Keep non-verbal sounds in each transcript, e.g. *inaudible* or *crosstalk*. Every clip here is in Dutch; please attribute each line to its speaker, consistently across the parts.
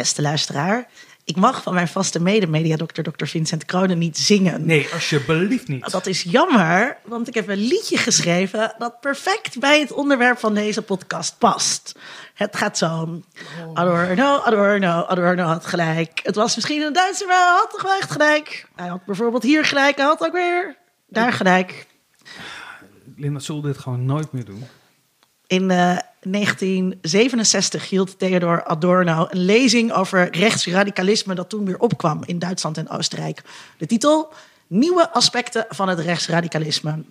Speaker 1: beste luisteraar. Ik mag van mijn vaste medemediadokter, dokter Vincent Kronen, niet zingen.
Speaker 2: Nee, alsjeblieft niet.
Speaker 1: Dat is jammer, want ik heb een liedje geschreven dat perfect bij het onderwerp van deze podcast past. Het gaat zo. Adorno, Adorno, Adorno had gelijk. Het was misschien een Duitser, maar hij had toch wel echt gelijk. Hij had bijvoorbeeld hier gelijk, hij had ook weer daar gelijk.
Speaker 2: Linda, zullen we dit gewoon nooit meer doen?
Speaker 1: In eh, 1967 hield Theodor Adorno een lezing over rechtsradicalisme dat toen weer opkwam in Duitsland en Oostenrijk. De titel Nieuwe aspecten van het rechtsradicalisme.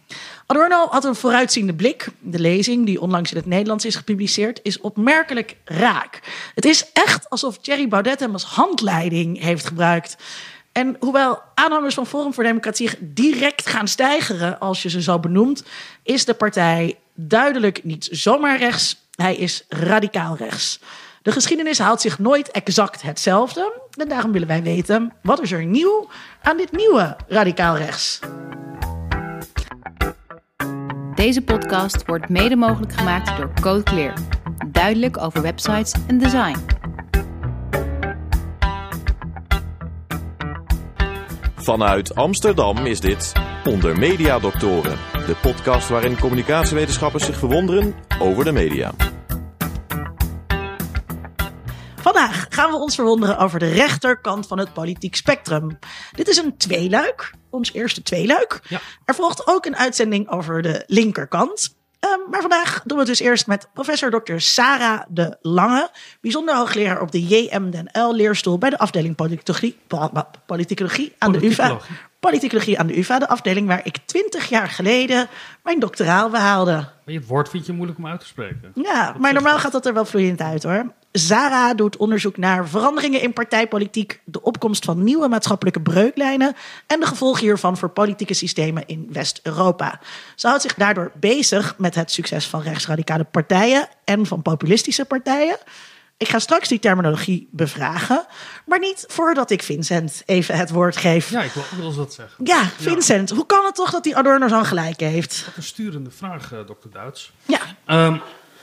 Speaker 1: Adorno had een vooruitziende blik. De lezing, die onlangs in het Nederlands is gepubliceerd, is opmerkelijk raak. Het is echt alsof Thierry Baudet hem als handleiding heeft gebruikt. En hoewel aanhangers van Forum voor Democratie direct gaan stijgeren als je ze zo benoemt, is de partij duidelijk niet zomaar rechts, hij is radicaal rechts. De geschiedenis houdt zich nooit exact hetzelfde. En daarom willen wij weten, wat is er nieuw aan dit nieuwe radicaal rechts?
Speaker 3: Deze podcast wordt mede mogelijk gemaakt door Code Clear. Duidelijk over websites en design.
Speaker 4: Vanuit Amsterdam is dit Onder Media Doctoren, de podcast waarin communicatiewetenschappers zich verwonderen over de media.
Speaker 1: Vandaag gaan we ons verwonderen over de rechterkant van het politiek spectrum. Dit is een tweeluik, ons eerste tweeluik.
Speaker 2: Ja.
Speaker 1: Er volgt ook een uitzending over de linkerkant. Ehm, maar vandaag doen we het dus eerst met professor Dr. Sarah de Lange, bijzonder hoogleraar op de JM Den L leerstoel bij de afdeling politicologie, politicologie aan de UvA.
Speaker 2: Politicologie.
Speaker 1: Aan de UvA, de afdeling waar ik twintig jaar geleden mijn doctoraal behaalde.
Speaker 2: Maar je het woord vind je moeilijk om uit te spreken.
Speaker 1: Ja, maar normaal gaat dat er wel vloeiend uit hoor. Zara doet onderzoek naar veranderingen in partijpolitiek, de opkomst van nieuwe maatschappelijke breuklijnen en de gevolgen hiervan voor politieke systemen in West-Europa. Ze houdt zich daardoor bezig met het succes van rechtsradicale partijen en van populistische partijen. Ik ga straks die terminologie bevragen, maar niet voordat ik Vincent even het woord geef.
Speaker 2: Ja, ik wil ook wel eens wat zeggen.
Speaker 1: Ja, Vincent, hoe kan het toch dat die Adorno zo'n gelijk heeft?
Speaker 2: Een sturende vraag, eh, dokter Duits.
Speaker 1: Ja,
Speaker 2: Ehm,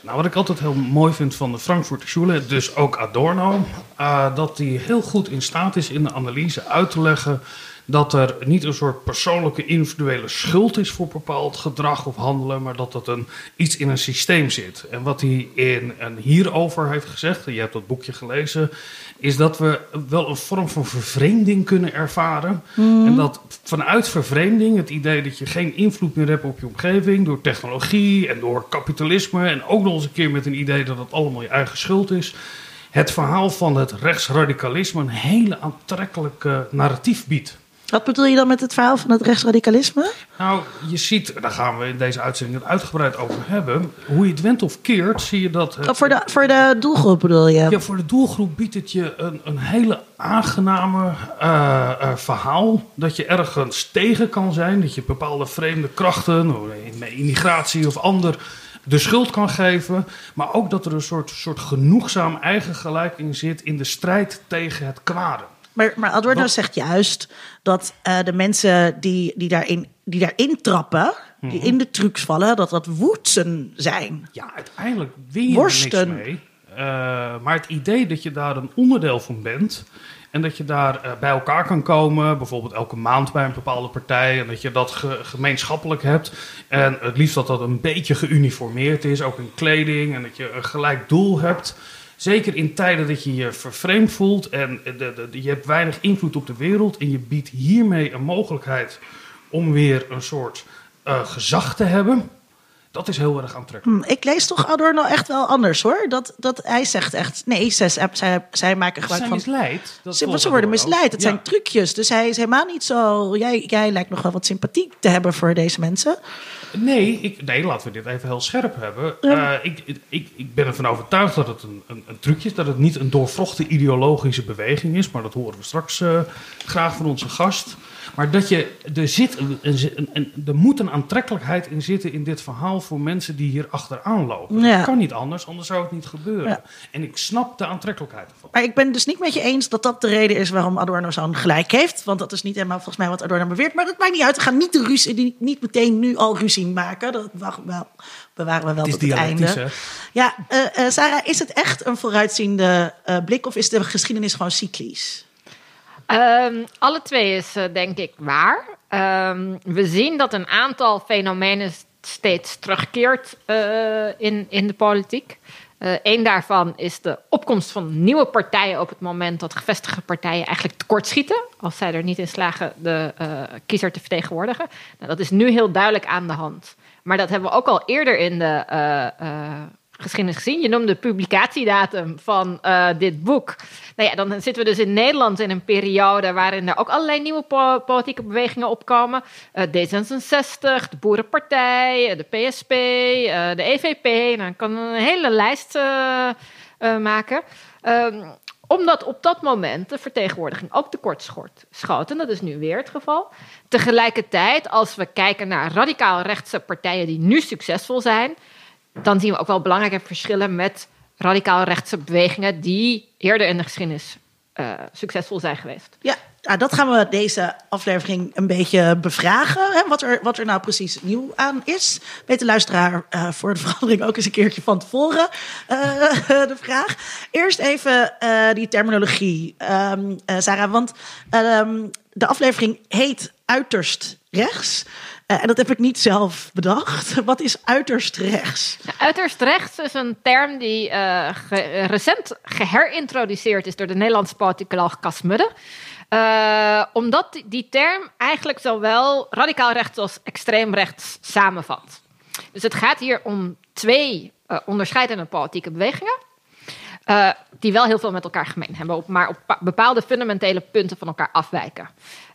Speaker 2: nou, wat ik altijd heel mooi vind van de Frankfurter Schule, dus ook Adorno, eh, dat hij heel goed in staat is in de analyse uit te leggen dat er niet een soort persoonlijke individuele schuld is voor bepaald gedrag of handelen, maar dat dat een, iets in een systeem zit. En wat hij in, en hierover heeft gezegd, en je hebt dat boekje gelezen, is dat we wel een vorm van vervreemding kunnen ervaren. En dat vanuit vervreemding, het idee dat je geen invloed meer hebt op je omgeving door technologie en door kapitalisme en ook nog eens een keer met een idee dat het allemaal je eigen schuld is. Het verhaal van het rechtsradicalisme een hele aantrekkelijke narratief biedt.
Speaker 1: Wat bedoel je dan met het verhaal van het rechtsradicalisme?
Speaker 2: Nou, je ziet, daar gaan we in deze uitzending het uitgebreid over hebben. Hoe je het went of keert, zie je dat. het-
Speaker 1: Oh, voor, de, voor de doelgroep bedoel je?
Speaker 2: Ja, voor de doelgroep biedt het je een, een hele aangename eh, eh, verhaal. Dat je ergens tegen kan zijn. Dat je bepaalde vreemde krachten, immigratie of ander, de schuld kan geven. Maar ook dat er een soort, soort genoegzaam eigen gelijk in zit in de strijd tegen het kwade.
Speaker 1: Maar, maar Adorno
Speaker 2: Wat-
Speaker 1: zegt juist dat eh, de mensen die, die, daarin, die daarin trappen,
Speaker 2: Mhm.
Speaker 1: die in de trucs vallen, dat dat woedsen zijn.
Speaker 2: Ja, uiteindelijk win je
Speaker 1: Worsten.
Speaker 2: niks mee. Eh, maar het idee dat je daar een onderdeel van bent... en dat je daar eh, bij elkaar kan komen... bijvoorbeeld elke maand bij een bepaalde partij... en dat je dat ge- gemeenschappelijk hebt... en het liefst dat dat een beetje geuniformeerd is... ook in kleding en dat je een gelijk doel hebt... Zeker in tijden dat je je vervreemd voelt en je hebt weinig invloed op de wereld... en je biedt hiermee een mogelijkheid om weer een soort eh, gezag te hebben... dat is heel erg aantrekkelijk.
Speaker 1: Hm, ik lees toch Adorno echt wel anders hoor. Dat, dat hij zegt echt, nee, zij, zij, zij maken
Speaker 2: Ze
Speaker 1: gebruik
Speaker 2: zijn
Speaker 1: van...
Speaker 2: misleid. Dat
Speaker 1: Ze, ze worden misleid. Het
Speaker 2: Ja.
Speaker 1: zijn trucjes. Dus hij is helemaal niet zo. Jij, jij lijkt nog wel wat sympathiek te hebben voor deze mensen.
Speaker 2: Nee, ik, nee, laten we dit even heel scherp hebben. Eh, ik, ik, ik ben ervan overtuigd dat het een, een, een trucje is. Dat het niet een doorvrochte ideologische beweging is. Maar dat horen we straks eh, graag van onze gast. Maar dat je, er, zit een, een, een- er moet een aantrekkelijkheid in zitten in dit verhaal voor mensen die hier achteraan lopen.
Speaker 1: Ja.
Speaker 2: Dat kan niet anders, anders zou het niet gebeuren.
Speaker 1: Ja.
Speaker 2: En ik snap de aantrekkelijkheid ervan.
Speaker 1: Maar ik ben dus niet met je eens dat dat de reden is waarom Adorno zo'n gelijk heeft. Want dat is niet helemaal volgens mij wat Adorno beweert. Maar dat maakt niet uit. We gaan niet, de ruzie, niet meteen nu al ruzie maken. Dat wacht wel, bewaren we wel
Speaker 2: Het
Speaker 1: tot het einde.
Speaker 2: hè?
Speaker 1: Ja, eh, eh, Sarah, is het echt een vooruitziende eh, blik of is de geschiedenis gewoon cyclisch?
Speaker 5: Ehm, alle twee is eh, denk ik waar. Ehm, we zien dat een aantal fenomenen steeds terugkeert eh, in, in de politiek. Eén daarvan is de opkomst van nieuwe partijen op het moment dat gevestigde partijen eigenlijk tekortschieten. Als zij er niet in slagen de eh, kiezer te vertegenwoordigen. Nou, dat is nu heel duidelijk aan de hand. Maar dat hebben we ook al eerder in de eh, eh, geschiedenis gezien. Je noemde de publicatiedatum van eh, dit boek. Nou ja, dan zitten we dus in Nederland in een periode waarin er ook allerlei nieuwe po- politieke bewegingen opkomen. Eh, D66, de Boerenpartij, eh, de PSP, de EVP. Nou, ik kan een hele lijst maken. Ehm, omdat op dat moment de vertegenwoordiging ook tekort schoot. En dat is nu weer het geval. Tegelijkertijd, als we kijken naar radicaal rechtse partijen die nu succesvol zijn, dan zien we ook wel belangrijke verschillen met radicaal rechtse bewegingen die eerder in de geschiedenis eh, succesvol zijn geweest.
Speaker 1: Ja, nou, dat gaan we deze aflevering een beetje bevragen. Hè, wat, er, wat er nou precies nieuw aan is. Weet de luisteraar eh, voor de verandering ook eens een keertje van tevoren eh, *laughs* de vraag. Eerst even die terminologie, Ehm, eh, Sarah. Want ehm, de aflevering heet Uiterst Rechts. Eh, en dat heb ik niet zelf bedacht. *laughs* Wat is uiterst rechts?
Speaker 5: Uiterst rechts is een term die eh, recent geherintroduceerd is door de Nederlandse politicoloog Cas Mudde. Eh, omdat die, term eigenlijk zowel radicaal rechts als extreem rechts samenvat. Dus het gaat hier om twee onderscheidende politieke bewegingen. die wel heel veel met elkaar gemeen hebben, maar op pa- bepaalde fundamentele punten van elkaar afwijken.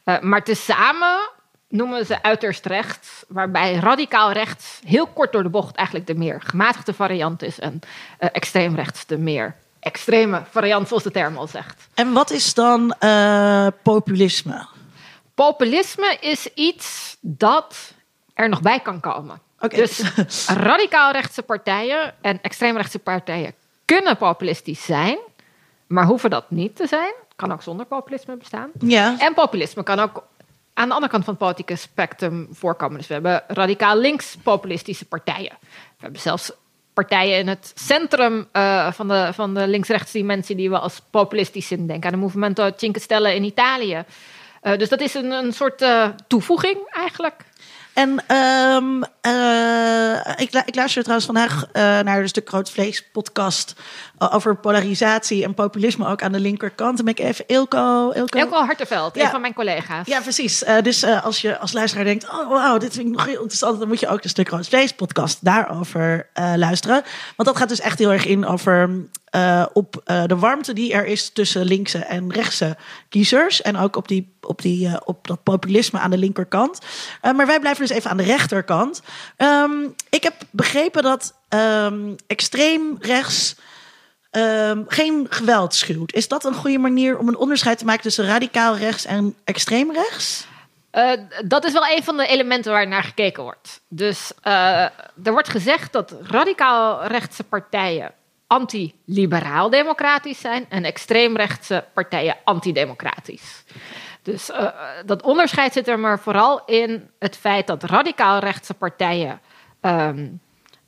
Speaker 5: Eh, maar tezamen noemen ze uiterst rechts, waarbij radicaal rechts heel kort door de bocht eigenlijk de meer gematigde variant is en eh, extreem rechts de meer extreme variant, zoals de term al zegt.
Speaker 1: En wat is dan eh, populisme?
Speaker 5: Populisme is iets dat er nog bij kan komen. Dus radicaal rechtse partijen en extreemrechtse partijen kunnen populistisch zijn, maar hoeven dat niet te zijn. Kan ook zonder populisme bestaan.
Speaker 1: Ja.
Speaker 5: En populisme kan ook aan de andere kant van het politieke spectrum voorkomen. Dus we hebben radicaal links populistische partijen. We hebben zelfs partijen in het centrum eh, van de, van de links-rechtse dimensie die we als populistisch zien. Denk aan de Movimento Cinque Stelle in Italië. Eh, dus dat is een, een soort eh, toevoeging eigenlijk.
Speaker 1: En ehm, eh, ik, ik luister trouwens vandaag eh, naar dus de Vlees podcast eh, over polarisatie en populisme ook aan de linkerkant. Dan ben ik even Ilko. Ilko.
Speaker 5: Elko Hartenveld,
Speaker 1: Ja.
Speaker 5: een van mijn collega's.
Speaker 1: Ja, precies. Dus als je als luisteraar denkt, oh wauw, dit vind ik nog heel interessant, dan moet je ook de Stuk Rood Vlees podcast daarover luisteren. Want dat gaat dus echt heel erg in over eh, op eh, de warmte die er is tussen linkse en rechtse kiezers. En ook op, die, op, die, eh, op dat populisme aan de linkerkant. Maar wij blijven dus even aan de rechterkant. Ehm, ik heb begrepen dat ehm, extreem rechts ehm, geen geweld schuwt. Is dat een goede manier om een onderscheid te maken tussen radicaal rechts en extreem rechts?
Speaker 5: Dat is wel een van de elementen waar naar gekeken wordt. Dus eh, er wordt gezegd dat radicaal rechtse partijen anti-liberaal democratisch zijn en extreemrechtse partijen antidemocratisch. Dus eh, dat onderscheid zit er maar vooral in het feit dat radicaal rechtse partijen ehm,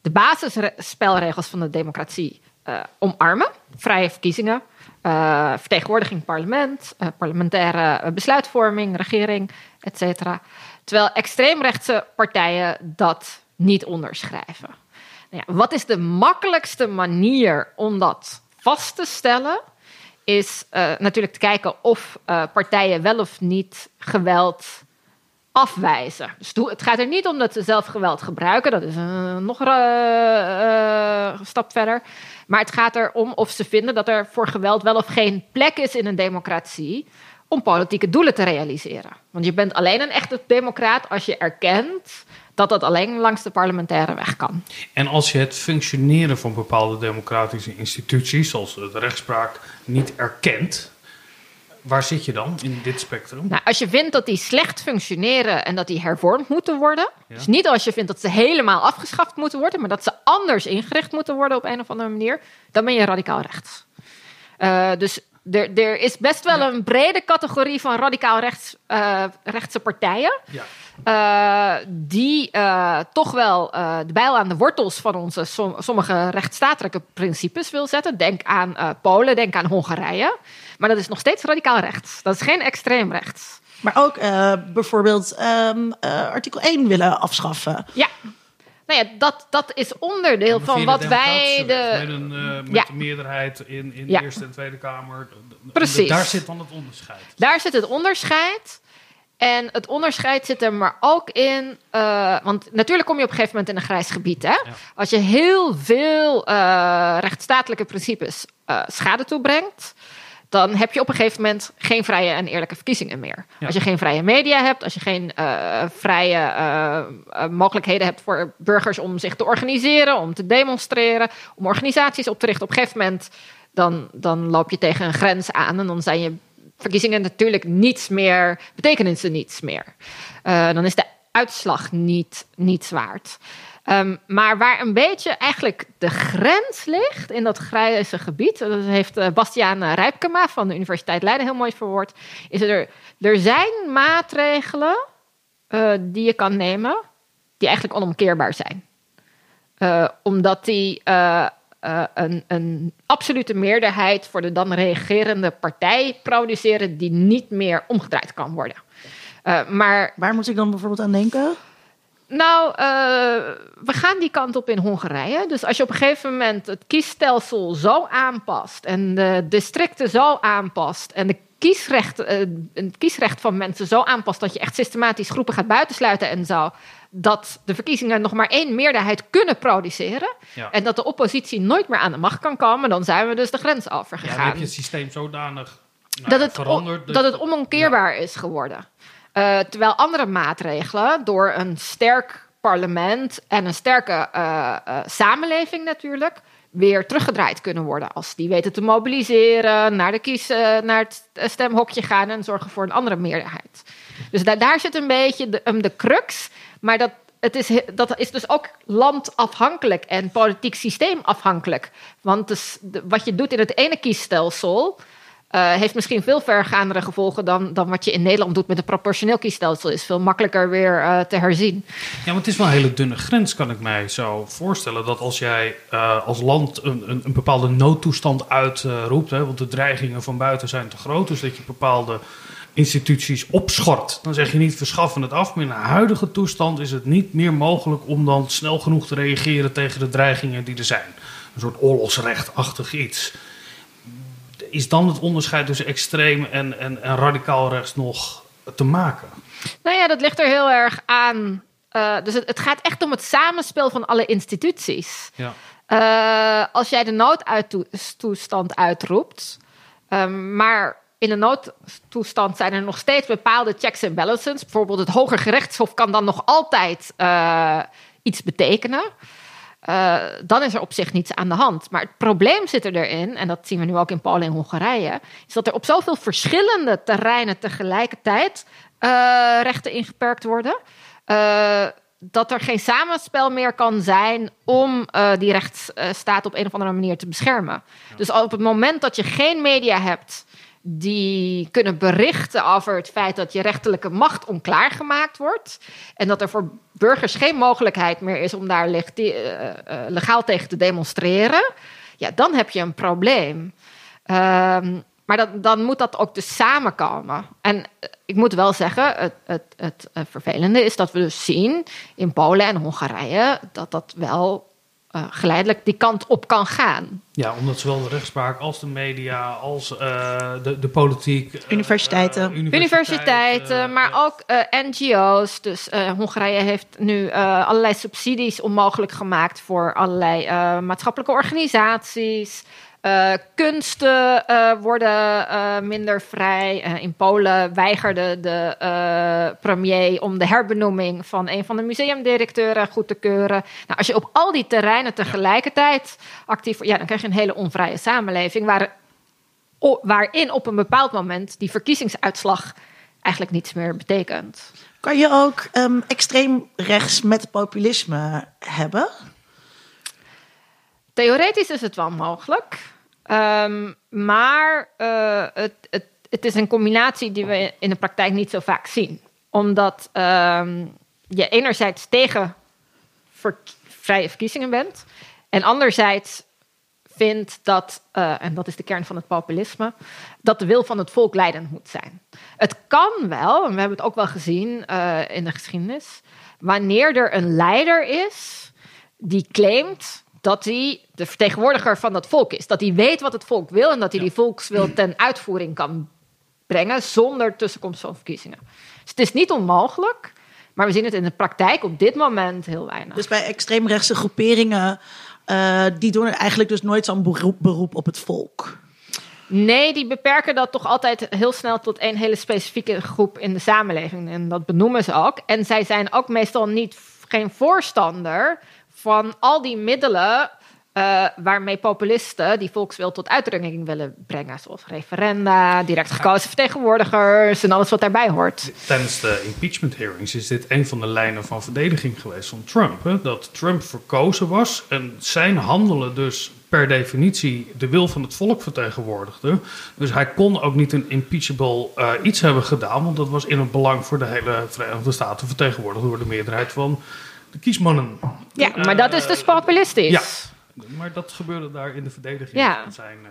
Speaker 5: de basisspelregels van de democratie eh, omarmen. Vrije verkiezingen, eh, vertegenwoordiging parlement, parlementaire besluitvorming, regering, et cetera. Terwijl extreemrechtse partijen dat niet onderschrijven. Ja, wat is de makkelijkste manier om dat vast te stellen? Is eh, natuurlijk te kijken of eh, partijen wel of niet geweld afwijzen. Dus het gaat er niet om dat ze zelf geweld gebruiken. Dat is nog eh, een stap verder. Maar het gaat erom of ze vinden dat er voor geweld wel of geen plek is in een democratie om politieke doelen te realiseren. Want je bent alleen een echte democraat als je erkent dat dat alleen langs de parlementaire weg kan.
Speaker 2: En als je het functioneren van bepaalde democratische instituties, zoals de rechtspraak, niet erkent, waar zit je dan in dit spectrum?
Speaker 5: Nou, als je vindt dat die slecht functioneren en dat die hervormd moeten worden.
Speaker 2: Ja.
Speaker 5: Dus niet als je vindt dat ze helemaal afgeschaft moeten worden, maar dat ze anders ingericht moeten worden op een of andere manier. Dan ben je radicaal rechts. Eh, dus er, er is best wel een brede categorie van radicaal rechts, eh, rechtse partijen.
Speaker 2: Ja.
Speaker 5: eh, die eh, toch wel de bijl aan de wortels van onze som- sommige rechtsstatelijke principes wil zetten. Denk aan Polen, denk aan Hongarije. Maar dat is nog steeds radicaal rechts. Dat is geen extreem rechts.
Speaker 1: Maar ook bijvoorbeeld ehm, eh, artikel 1 willen afschaffen.
Speaker 5: Ja. Nou ja, dat, dat is onderdeel van
Speaker 2: de
Speaker 5: wat wij de.
Speaker 2: Met een, eh, met
Speaker 5: Ja.
Speaker 2: een meerderheid in, in de Eerste en Tweede Kamer.
Speaker 5: Precies.
Speaker 2: Daar zit dan het onderscheid.
Speaker 5: Daar zit het onderscheid. En het onderscheid zit er maar ook in. eh, want natuurlijk kom je op een gegeven moment in een grijs gebied. Hè? Als je heel veel eh, rechtsstatelijke principes schade toebrengt. Dan heb je op een gegeven moment geen vrije en eerlijke verkiezingen meer.
Speaker 2: Ja.
Speaker 5: Als je geen vrije media hebt, als je geen eh, vrije eh, eh, mogelijkheden hebt voor burgers om zich te organiseren, om te demonstreren, om organisaties op te richten. Op een gegeven moment dan, dan loop je tegen een grens aan en dan zijn je verkiezingen natuurlijk niets meer, betekenen ze niets meer. Dan is de uitslag niet, niets waard. Ehm, maar waar een beetje eigenlijk de grens ligt in dat grijze gebied, dat heeft eh, Bastiaan Rijpkema van de Universiteit Leiden heel mooi verwoord, is er, er zijn maatregelen eh, die je kan nemen die eigenlijk onomkeerbaar zijn. Eh, omdat die eh, eh, een, een absolute meerderheid voor de dan regerende partij produceren die niet meer omgedraaid kan worden. Eh, maar
Speaker 1: Waar moet ik dan bijvoorbeeld aan denken?
Speaker 5: Nou, eh, we gaan die kant op in Hongarije. Dus als je op een gegeven moment het kiesstelsel zo aanpast en de districten zo aanpast en de kiesrecht, eh, het kiesrecht van mensen zo aanpast dat je echt systematisch groepen gaat buitensluiten en zo, dat de verkiezingen nog maar één meerderheid kunnen produceren
Speaker 2: Ja.
Speaker 5: en dat de oppositie nooit meer aan de macht kan komen, dan zijn we dus de grens
Speaker 2: Ja, dan
Speaker 5: overgegaan
Speaker 2: heb je het systeem zodanig nou
Speaker 5: dat
Speaker 2: ja,
Speaker 5: het,
Speaker 2: veranderd.
Speaker 5: dat het onomkeerbaar is geworden. Eh, terwijl andere maatregelen door een sterk parlement en een sterke eh, eh, samenleving natuurlijk weer teruggedraaid kunnen worden. Als die weten te mobiliseren, naar, de kies, naar het stemhokje gaan en zorgen voor een andere meerderheid. Dus da- daar zit een beetje de, um, de crux. Maar dat, het is, dat is dus ook landafhankelijk en politiek systeemafhankelijk. Want dus wat je doet in het ene kiesstelsel. Eh, heeft misschien veel vergaandere gevolgen dan, dan wat je in Nederland doet met een proportioneel kiesstelsel. Is veel makkelijker weer eh, te herzien.
Speaker 2: Ja, maar het is wel een hele dunne grens, kan ik mij zo voorstellen. Dat als jij eh, als land een, een, een bepaalde noodtoestand uitroept, hè, want de dreigingen van buiten zijn te groot, dus dat je bepaalde instituties opschort. Dan zeg je niet verschaffen het af, maar in de huidige toestand is het niet meer mogelijk om dan snel genoeg te reageren tegen de dreigingen die er zijn. Een soort oorlogsrechtachtig iets. Is dan het onderscheid tussen extreem en, en, en radicaal rechts nog te maken?
Speaker 5: Nou ja, dat ligt er heel erg aan. Eh, dus het, het gaat echt om het samenspel van alle instituties.
Speaker 2: Ja.
Speaker 5: Eh, als jij de noodtoestand uitroept, ehm, maar in de noodtoestand zijn er nog steeds bepaalde checks en balances. Bijvoorbeeld het Hoger Gerechtshof kan dan nog altijd eh, iets betekenen. Eh, dan is er op zich niets aan de hand. Maar het probleem zit er erin, en dat zien we nu ook in Polen en Hongarije, is dat er op zoveel verschillende terreinen tegelijkertijd eh, rechten ingeperkt worden. eh, dat er geen samenspel meer kan zijn om die rechtsstaat op een of andere manier te beschermen. Dus op het moment dat je geen media hebt die kunnen berichten over het feit dat je rechterlijke macht onklaar gemaakt wordt. En dat er voor burgers geen mogelijkheid meer is om daar die, eh, eh, legaal tegen te demonstreren. Ja, dan heb je een probleem. Ehm, maar dan moet dat ook dus samenkomen. En eh, ik moet wel zeggen, het, het, het eh, vervelende is dat we dus zien in Polen en Hongarije dat dat wel eh, geleidelijk die kant op kan gaan.
Speaker 2: Ja, omdat zowel de rechtspraak als de media, als eh, de, de politiek. eh,
Speaker 1: Universiteiten.
Speaker 5: Universiteiten, maar ook eh, NGO's. Dus eh, Hongarije heeft nu eh, allerlei subsidies onmogelijk gemaakt voor allerlei eh, maatschappelijke organisaties. Eh, kunsten eh, worden eh, minder vrij. In Polen weigerde de premier om de herbenoeming van een van de museumdirecteuren goed te keuren. Nou, als je op al die terreinen tegelijkertijd actief wordt, ja, dan krijg je een hele onvrije samenleving waar o- waarin op een bepaald moment die verkiezingsuitslag eigenlijk niets meer betekent.
Speaker 1: Kan je ook ehm, extreem rechts met populisme hebben?
Speaker 5: Theoretisch is het wel mogelijk. Ehm, maar eh, het, het, het is een combinatie die we in de praktijk niet zo vaak zien. Omdat ehm, je enerzijds tegen vrije verkiezingen bent. En anderzijds vindt dat, eh, en dat is de kern van het populisme, dat de wil van het volk leidend moet zijn. Het kan wel, en we hebben het ook wel gezien eh, in de geschiedenis, wanneer er een leider is die claimt dat hij de vertegenwoordiger van dat volk is. Dat hij weet wat het volk wil en dat hij die volkswil ten uitvoering kan brengen zonder tussenkomst van verkiezingen. Dus het is niet onmogelijk, maar we zien het in de praktijk op dit moment heel weinig.
Speaker 1: Dus bij extreemrechtse groeperingen, eh, die doen er eigenlijk dus nooit zo'n beroep, beroep op het volk.
Speaker 5: Nee, die beperken dat toch altijd heel snel tot één hele specifieke groep in de samenleving. En dat benoemen ze ook. En zij zijn ook meestal niet, geen voorstander van al die middelen eh, waarmee populisten die volkswil tot uitdrukking willen brengen. Zoals referenda, direct gekozen vertegenwoordigers en alles wat daarbij hoort.
Speaker 2: Tijdens de impeachment hearings is dit een van de lijnen van verdediging geweest van Trump. Hè? Dat Trump verkozen was en zijn handelen dus per definitie de wil van het volk vertegenwoordigde. Dus hij kon ook niet een impeachable eh, iets hebben gedaan, want dat was in het belang voor de hele Verenigde Staten vertegenwoordigd door de meerderheid van de kiesmannen.
Speaker 5: Ja, maar dat is dus populistisch.
Speaker 2: Ja, maar dat gebeurde daar in de verdediging
Speaker 5: Ja.
Speaker 2: van zijn. eh,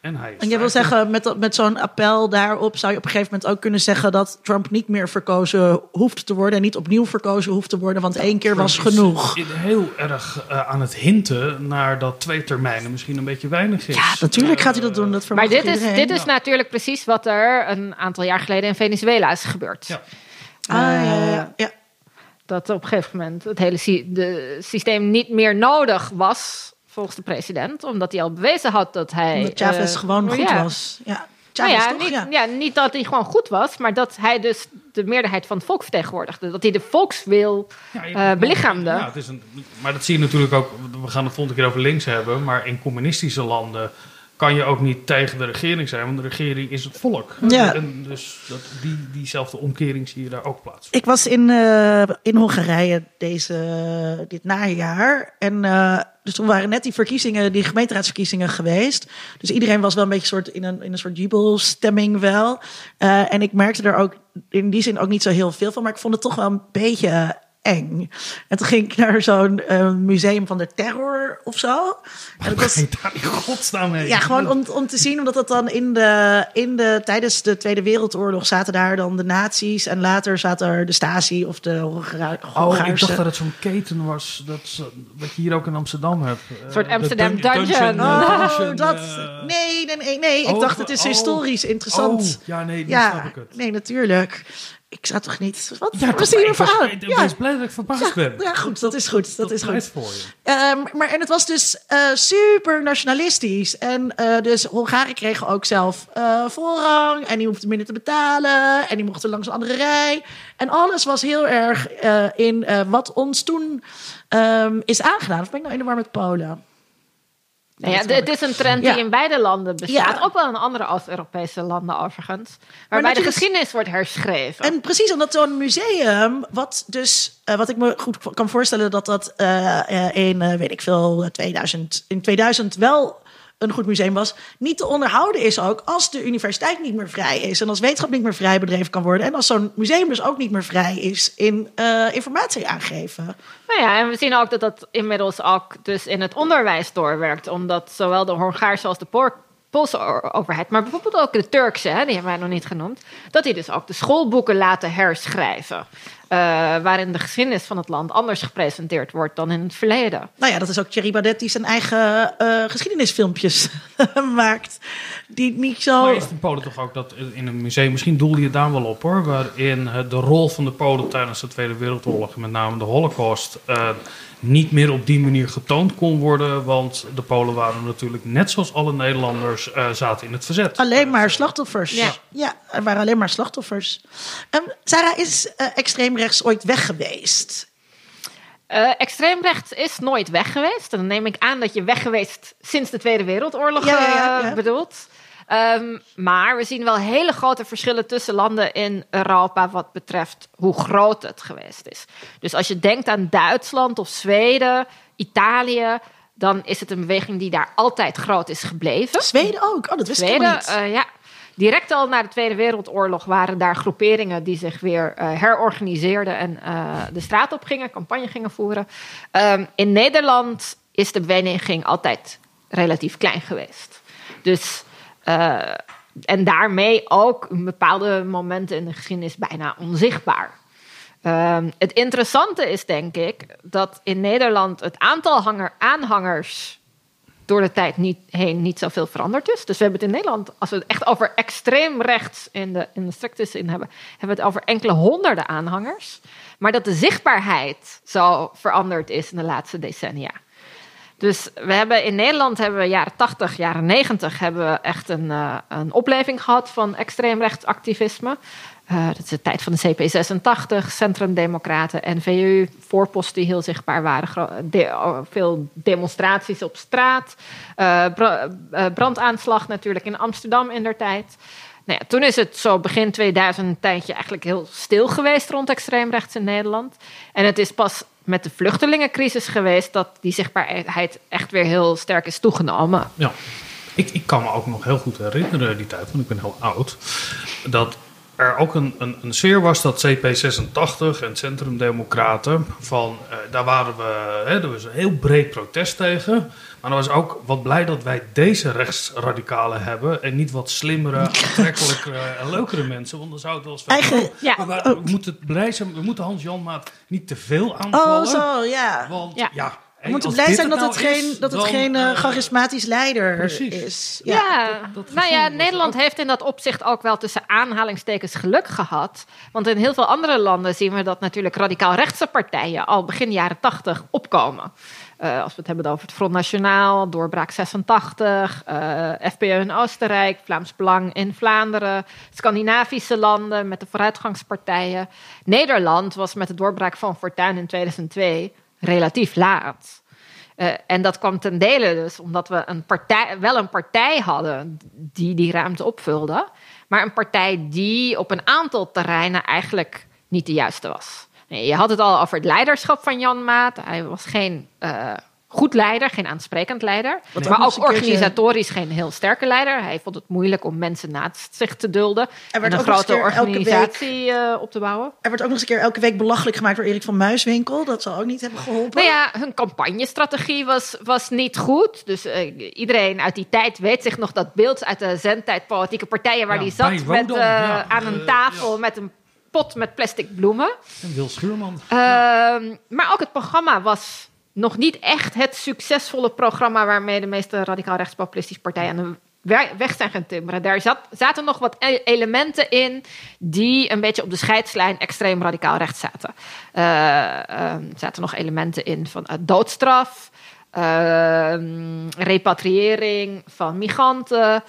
Speaker 2: en hij is
Speaker 1: En jij wil zeggen, met, dat- met zo'n appel daarop zou je op een gegeven moment ook kunnen zeggen dat Trump niet meer verkozen hoeft te worden en niet opnieuw verkozen hoeft te worden, want één keer was
Speaker 2: is
Speaker 1: genoeg.
Speaker 2: Heel erg eh, aan het hinten naar dat twee termijnen misschien een beetje weinig is.
Speaker 1: Ja, natuurlijk gaat hij dat doen. Dat
Speaker 5: Maar dit is,
Speaker 1: iedereen.
Speaker 5: dit is natuurlijk precies wat er een aantal jaar geleden in Venezuela is gebeurd.
Speaker 2: Ja.
Speaker 1: Ah, ja, ja, ja.
Speaker 5: Dat op een gegeven moment het hele sy- de systeem niet meer nodig was volgens de president, omdat hij al bewezen had dat hij.
Speaker 1: Omdat Chavez
Speaker 5: eh,
Speaker 1: gewoon goed
Speaker 5: ja.
Speaker 1: was. Ja,
Speaker 5: Nou
Speaker 1: Chavez
Speaker 5: ja,
Speaker 1: toch?
Speaker 5: niet,
Speaker 1: ja.
Speaker 5: ja. niet dat hij gewoon goed was, maar dat hij dus de meerderheid van het volk vertegenwoordigde. Dat hij de volkswil
Speaker 2: Ja,
Speaker 5: eh, belichaamde.
Speaker 2: Ja, het is een, maar dat zie je natuurlijk ook. We gaan het volgende keer over links hebben. Maar in communistische landen kan je ook niet tegen de regering zijn, want de regering is het volk.
Speaker 1: Ja.
Speaker 2: En dus dat, die, diezelfde omkering zie je daar ook plaats.
Speaker 1: Ik was in, eh, in Hongarije deze, dit najaar. En eh, dus toen waren net die verkiezingen, die gemeenteraadsverkiezingen geweest. Dus iedereen was wel een beetje soort in een, in een soort jubelstemming wel. Eh, en ik merkte er ook in die zin ook niet zo heel veel van. Maar ik vond het toch wel een beetje eng. En toen ging ik naar zo'n eh, museum van de terror of zo. En dat was,
Speaker 2: Ga je daar in godsnaam heen?
Speaker 1: ja, gewoon om, om te zien, omdat dat dan in de, in de, tijdens de Tweede Wereldoorlog zaten daar dan de nazi's. En later zat er de Stasi of de Hongara-
Speaker 2: Oh, ik
Speaker 1: Hongaarse.
Speaker 2: dacht dat het zo'n keten was. Dat, ze- wat je hier ook in Amsterdam hebt. Een
Speaker 5: soort Amsterdam dungeon.
Speaker 1: Oh, dat. Nee, nee, nee. nee. Ik
Speaker 2: Oh,
Speaker 1: dacht, het is
Speaker 2: oh.
Speaker 1: historisch interessant.
Speaker 2: Oh, ja, nee, nu snap
Speaker 1: ja,
Speaker 2: ik het.
Speaker 1: nee, natuurlijk. Ik zou toch niet. Wat
Speaker 2: Ja,
Speaker 1: was hier
Speaker 2: ik? Ik
Speaker 1: Ja,
Speaker 2: ben blij dat ik verbaasd ben.
Speaker 1: ja, goed, dat is goed. Dat is
Speaker 2: pleit
Speaker 1: goed.
Speaker 2: voor je.
Speaker 1: Ehm, maar en het was dus eh, super nationalistisch. En eh, dus Hongaren kregen ook zelf eh, voorrang. En die hoefden minder te betalen. En die mochten langs een andere rij. En alles was heel erg in wat ons toen ehm, is aangedaan. Of ben ik nou in de war met Polen?
Speaker 5: Nou ja, het is een trend
Speaker 1: Ja.
Speaker 5: die in beide landen bestaat.
Speaker 1: Ja.
Speaker 5: Ook wel in andere Oost-Europese landen overigens. Waarbij de geschiedenis wordt herschreven.
Speaker 1: En precies omdat zo'n museum, wat dus, eh, wat ik me goed kan voorstellen dat dat in, eh, weet ik veel, eh, 2000, in 2000 wel een goed museum was, niet te onderhouden is ook als de universiteit niet meer vrij is en als wetenschap niet meer vrij bedreven kan worden en als zo'n museum dus ook niet meer vrij is in eh, informatie aangeven.
Speaker 5: Nou ja, en we zien ook dat dat inmiddels ook dus in het onderwijs doorwerkt. Omdat zowel de Hongaarse als de Poolse overheid, maar bijvoorbeeld ook de Turkse, hè, die hebben wij nog niet genoemd, dat die dus ook de schoolboeken laten herschrijven. Eh, waarin de geschiedenis van het land anders gepresenteerd wordt dan in het verleden.
Speaker 1: Nou ja, dat is ook Thierry Baudet die zijn eigen eh, geschiedenisfilmpjes *laughs* maakt. Die niet zo...
Speaker 2: Maar is in Polen toch ook dat in een museum, misschien doelde je daar wel op hoor, waarin het- de rol van de Polen tijdens de Tweede Wereldoorlog, met name de Holocaust, eh, niet meer op die manier getoond kon worden. Want de Polen waren natuurlijk, net zoals alle Nederlanders, eh, zaten in het verzet.
Speaker 1: Alleen maar slachtoffers.
Speaker 5: Ja.
Speaker 1: Ja, er waren alleen maar slachtoffers. Ehm, Sarah, is eh extreemrechts ooit weg geweest?
Speaker 5: Eh extreemrechts is nooit weg geweest. En dan neem ik aan dat je weg geweest sinds de Tweede Wereldoorlog
Speaker 1: Ja, ja, ja,
Speaker 5: eh,
Speaker 1: ja.
Speaker 5: bedoelt. Ehm, maar we zien wel hele grote verschillen tussen landen in Europa wat betreft hoe groot het geweest is. Dus als je denkt aan Duitsland of Zweden, Italië, dan is het een beweging die daar altijd groot is gebleven.
Speaker 1: Zweden ook. Oh, dat wist ik
Speaker 5: Zweden,
Speaker 1: niet.
Speaker 5: eh, ja. Direct al na de Tweede Wereldoorlog waren daar groeperingen die zich weer eh, herorganiseerden en eh, de straat op gingen, campagne gingen voeren. Ehm, in Nederland is de beweging altijd relatief klein geweest. Dus, eh, en daarmee ook bepaalde momenten in de geschiedenis bijna onzichtbaar. Ehm, het interessante is, denk ik, dat in Nederland het aantal hanger, aanhangers door de tijd niet, heen niet zoveel veranderd is. Dus we hebben het in Nederland, als we het echt over extreem rechts in de, in de strikte zin hebben, hebben we het over enkele honderden aanhangers. Maar dat de zichtbaarheid zo veranderd is in de laatste decennia. Dus we hebben in Nederland hebben we jaren 80, jaren 90 hebben we echt een, eh, een opleving gehad van extreemrechtsactivisme. Eh, dat is de tijd van de CP86, Centrumdemocraten, NVU, voorposten die heel zichtbaar waren. oh, veel demonstraties op straat. eh, brandaanslag natuurlijk in Amsterdam in der tijd. Nou ja, toen is het zo begin 2000 een tijdje eigenlijk heel stil geweest rond extreemrechts in Nederland. En het is pas met de vluchtelingencrisis geweest dat die zichtbaarheid echt weer heel sterk is toegenomen.
Speaker 2: Ja. Ik, ik kan me ook nog heel goed herinneren die tijd, want ik ben heel oud. Dat er ook een, een, een sfeer was dat CP86 en Centrumdemocraten. Van, eh, daar waren we, hè, er was een heel breed protest tegen. Maar er was ook wat blij dat wij deze rechtsradicalen hebben. En niet wat slimmere, aantrekkelijkere en leukere mensen. Want dan zou het wel eens van.
Speaker 1: Eigen-
Speaker 5: Ja.
Speaker 2: Maar we, we moeten blij zijn, we moeten Hans-Jan Maat niet te veel aanvallen.
Speaker 1: Oh, zo, ja.
Speaker 2: Want
Speaker 5: Ja.
Speaker 2: ja,
Speaker 1: We moeten blij zijn dat het geen, dat het geen charismatisch leider
Speaker 2: precies.
Speaker 1: is.
Speaker 5: Ja,
Speaker 2: dat- dat
Speaker 5: nou ja, Nederland
Speaker 2: ook-
Speaker 5: heeft in dat opzicht ook wel tussen aanhalingstekens geluk gehad. Want in heel veel andere landen zien we dat natuurlijk radicaal rechtse partijen al begin jaren 80 opkomen. Eh, als we het hebben over het Front Nationaal, Doorbraak 86, eh FPÖ in Oostenrijk, Vlaams Belang in Vlaanderen, Scandinavische landen met de vooruitgangspartijen. Nederland was met de doorbraak van Fortuyn in 2002 relatief laat. Eh, en dat kwam ten dele dus omdat we een partij, wel een partij hadden die die ruimte opvulde. Maar een partij die op een aantal terreinen eigenlijk niet de juiste was. Nee, je had het al over het leiderschap van Jan Maat. Hij was geen eh, goed leider, geen aansprekend leider. Maar ook organisatorisch geen heel sterke leider. Hij vond het moeilijk om mensen naast zich te dulden. En,
Speaker 1: werd
Speaker 5: een
Speaker 1: ook nog eens
Speaker 5: grote
Speaker 1: week-
Speaker 5: organisatie eh, op te bouwen.
Speaker 1: Er wordt ook nog eens een keer elke week belachelijk gemaakt door Erik van Muiswinkel. Dat zal ook niet hebben geholpen.
Speaker 5: Nou ja, hun campagnestrategie was, was niet goed. Dus eh, iedereen uit die tijd weet zich nog dat beeld uit de zendtijd politieke partijen... waar
Speaker 2: Ja,
Speaker 5: die zat met, eh,
Speaker 2: ja.
Speaker 5: aan een tafel met een pot met plastic bloemen.
Speaker 2: En Wil Schuurman.
Speaker 5: Ehm, maar ook het programma was nog niet echt het succesvolle programma... waarmee de meeste radicaal rechtspopulistische partijen aan de we- weg zijn gaan timmeren. Daar zat, zaten nog wat e- elementen in die een beetje op de scheidslijn extreem radicaal rechts zaten. Ehm, er zaten nog elementen in van eh, doodstraf, ehm, repatriëring van migranten.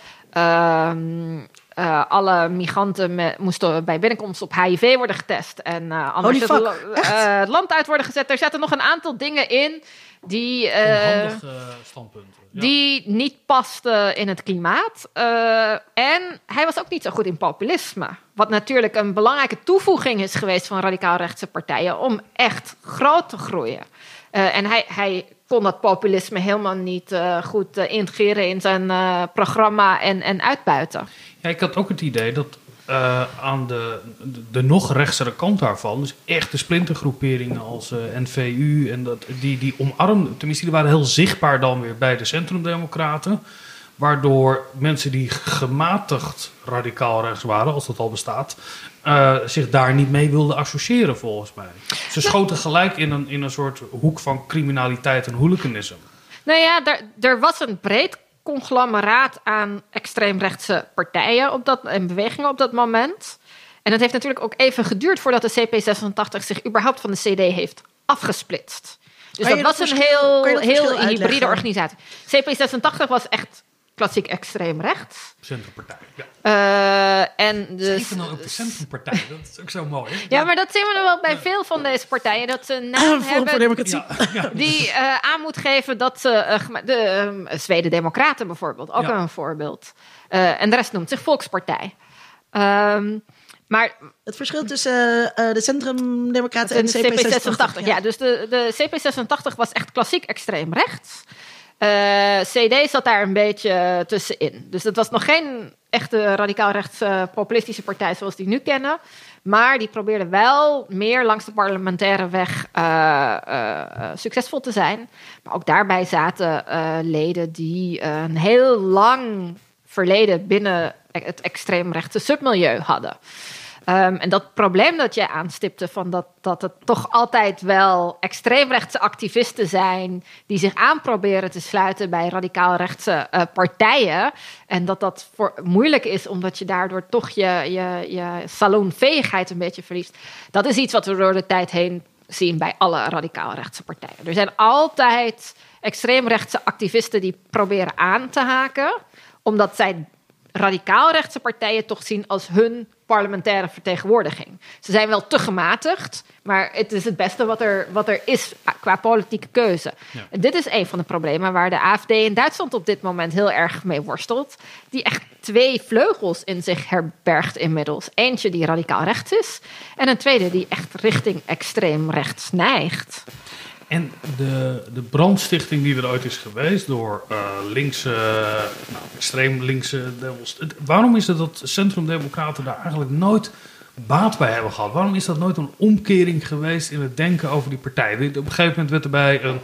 Speaker 5: Eh, alle migranten me- moesten bij binnenkomst op HIV worden getest. En eh, anders het, eh, het land uit worden gezet. Er zaten nog een aantal dingen in die, eh,
Speaker 2: Handige standpunten. Ja.
Speaker 5: die niet pasten in het klimaat. Eh, en hij was ook niet zo goed in populisme. Wat natuurlijk een belangrijke toevoeging is geweest van radicaal-rechtse partijen om echt groot te groeien. Eh, en hij, hij kon dat populisme helemaal niet eh, goed eh, integreren in zijn eh, programma en, en uitbuiten.
Speaker 2: Ja, ik had ook het idee dat aan de, de, nog rechtsere kant daarvan, dus echt de splintergroeperingen als NVU en dat, die, die omarmden, tenminste die waren heel zichtbaar dan weer bij de Centrumdemocraten. Waardoor mensen die gematigd radicaal rechts waren, als dat al bestaat, eh, zich daar niet mee wilden associëren volgens mij. Ze schoten gelijk in een, in een soort hoek van criminaliteit en hooliganisme.
Speaker 5: Nou ja, er, er was een breed conglomeraat aan extreemrechtse partijen op dat, en bewegingen op dat moment. En het heeft natuurlijk ook even geduurd voordat de CP86 zich überhaupt van de CD heeft afgesplitst. Dus dat
Speaker 1: dat
Speaker 5: was een heel, heel hybride organisatie. CP86 was echt klassiek extreem rechts.
Speaker 2: Centrumpartij. Ja.
Speaker 5: Uh, en dus,
Speaker 2: Even dan ook de centrumpartij. Dat is ook zo mooi.
Speaker 5: Ja, maar dat zien we wel bij veel van deze partijen. Dat ze *clears throat* een naam hebben.
Speaker 2: Ja. *laughs*
Speaker 5: die uh, aan moet geven dat ze... Uh, gema- de um, Zweden Democraten bijvoorbeeld, ook
Speaker 2: Ja.
Speaker 5: een voorbeeld. Uh, en de rest noemt zich Volkspartij. Um, maar
Speaker 1: Het verschil tussen eh, de Centrum-Democraten en
Speaker 5: de
Speaker 1: CP86.
Speaker 5: CP86, ja. Dus de, de CP86 was echt klassiek extreem rechts. Uh, CD zat daar een beetje tussenin. Dus het was nog geen echte radicaal rechts uh, populistische partij zoals die nu kennen. Maar die probeerde wel meer langs de parlementaire weg uh, succesvol te zijn. Maar ook daarbij zaten leden die een heel lang verleden binnen het extreemrechtse submilieu hadden. Um, en dat probleem dat je aanstipte, van dat, dat het toch altijd wel extreemrechtse activisten zijn die zich aanproberen te sluiten bij radicaal-rechtse uh, partijen. En dat dat moeilijk is, omdat je daardoor toch je, je, je salonveegheid een beetje verliest. Dat is iets wat we door de tijd heen zien bij alle radicaal-rechtse partijen. Er zijn altijd extreemrechtse activisten die proberen aan te haken, omdat zij radicaal-rechtse partijen toch zien als hun parlementaire vertegenwoordiging. Ze zijn wel te gematigd, maar het is het beste wat er, wat er is qua politieke keuze. Ja. En dit is een van de problemen waar de AFD in Duitsland op dit moment heel erg mee worstelt. Die echt twee vleugels in zich herbergt inmiddels. Eentje die radicaal rechts is en een tweede die echt richting extreem rechts neigt.
Speaker 2: En de, de brandstichting die er ooit is geweest door uh, linkse, nou, extreem linkse Waarom is het dat Centrum-Democraten daar eigenlijk nooit baat bij hebben gehad? Waarom is dat nooit een omkering geweest in het denken over die partij? Op een gegeven moment werd er bij een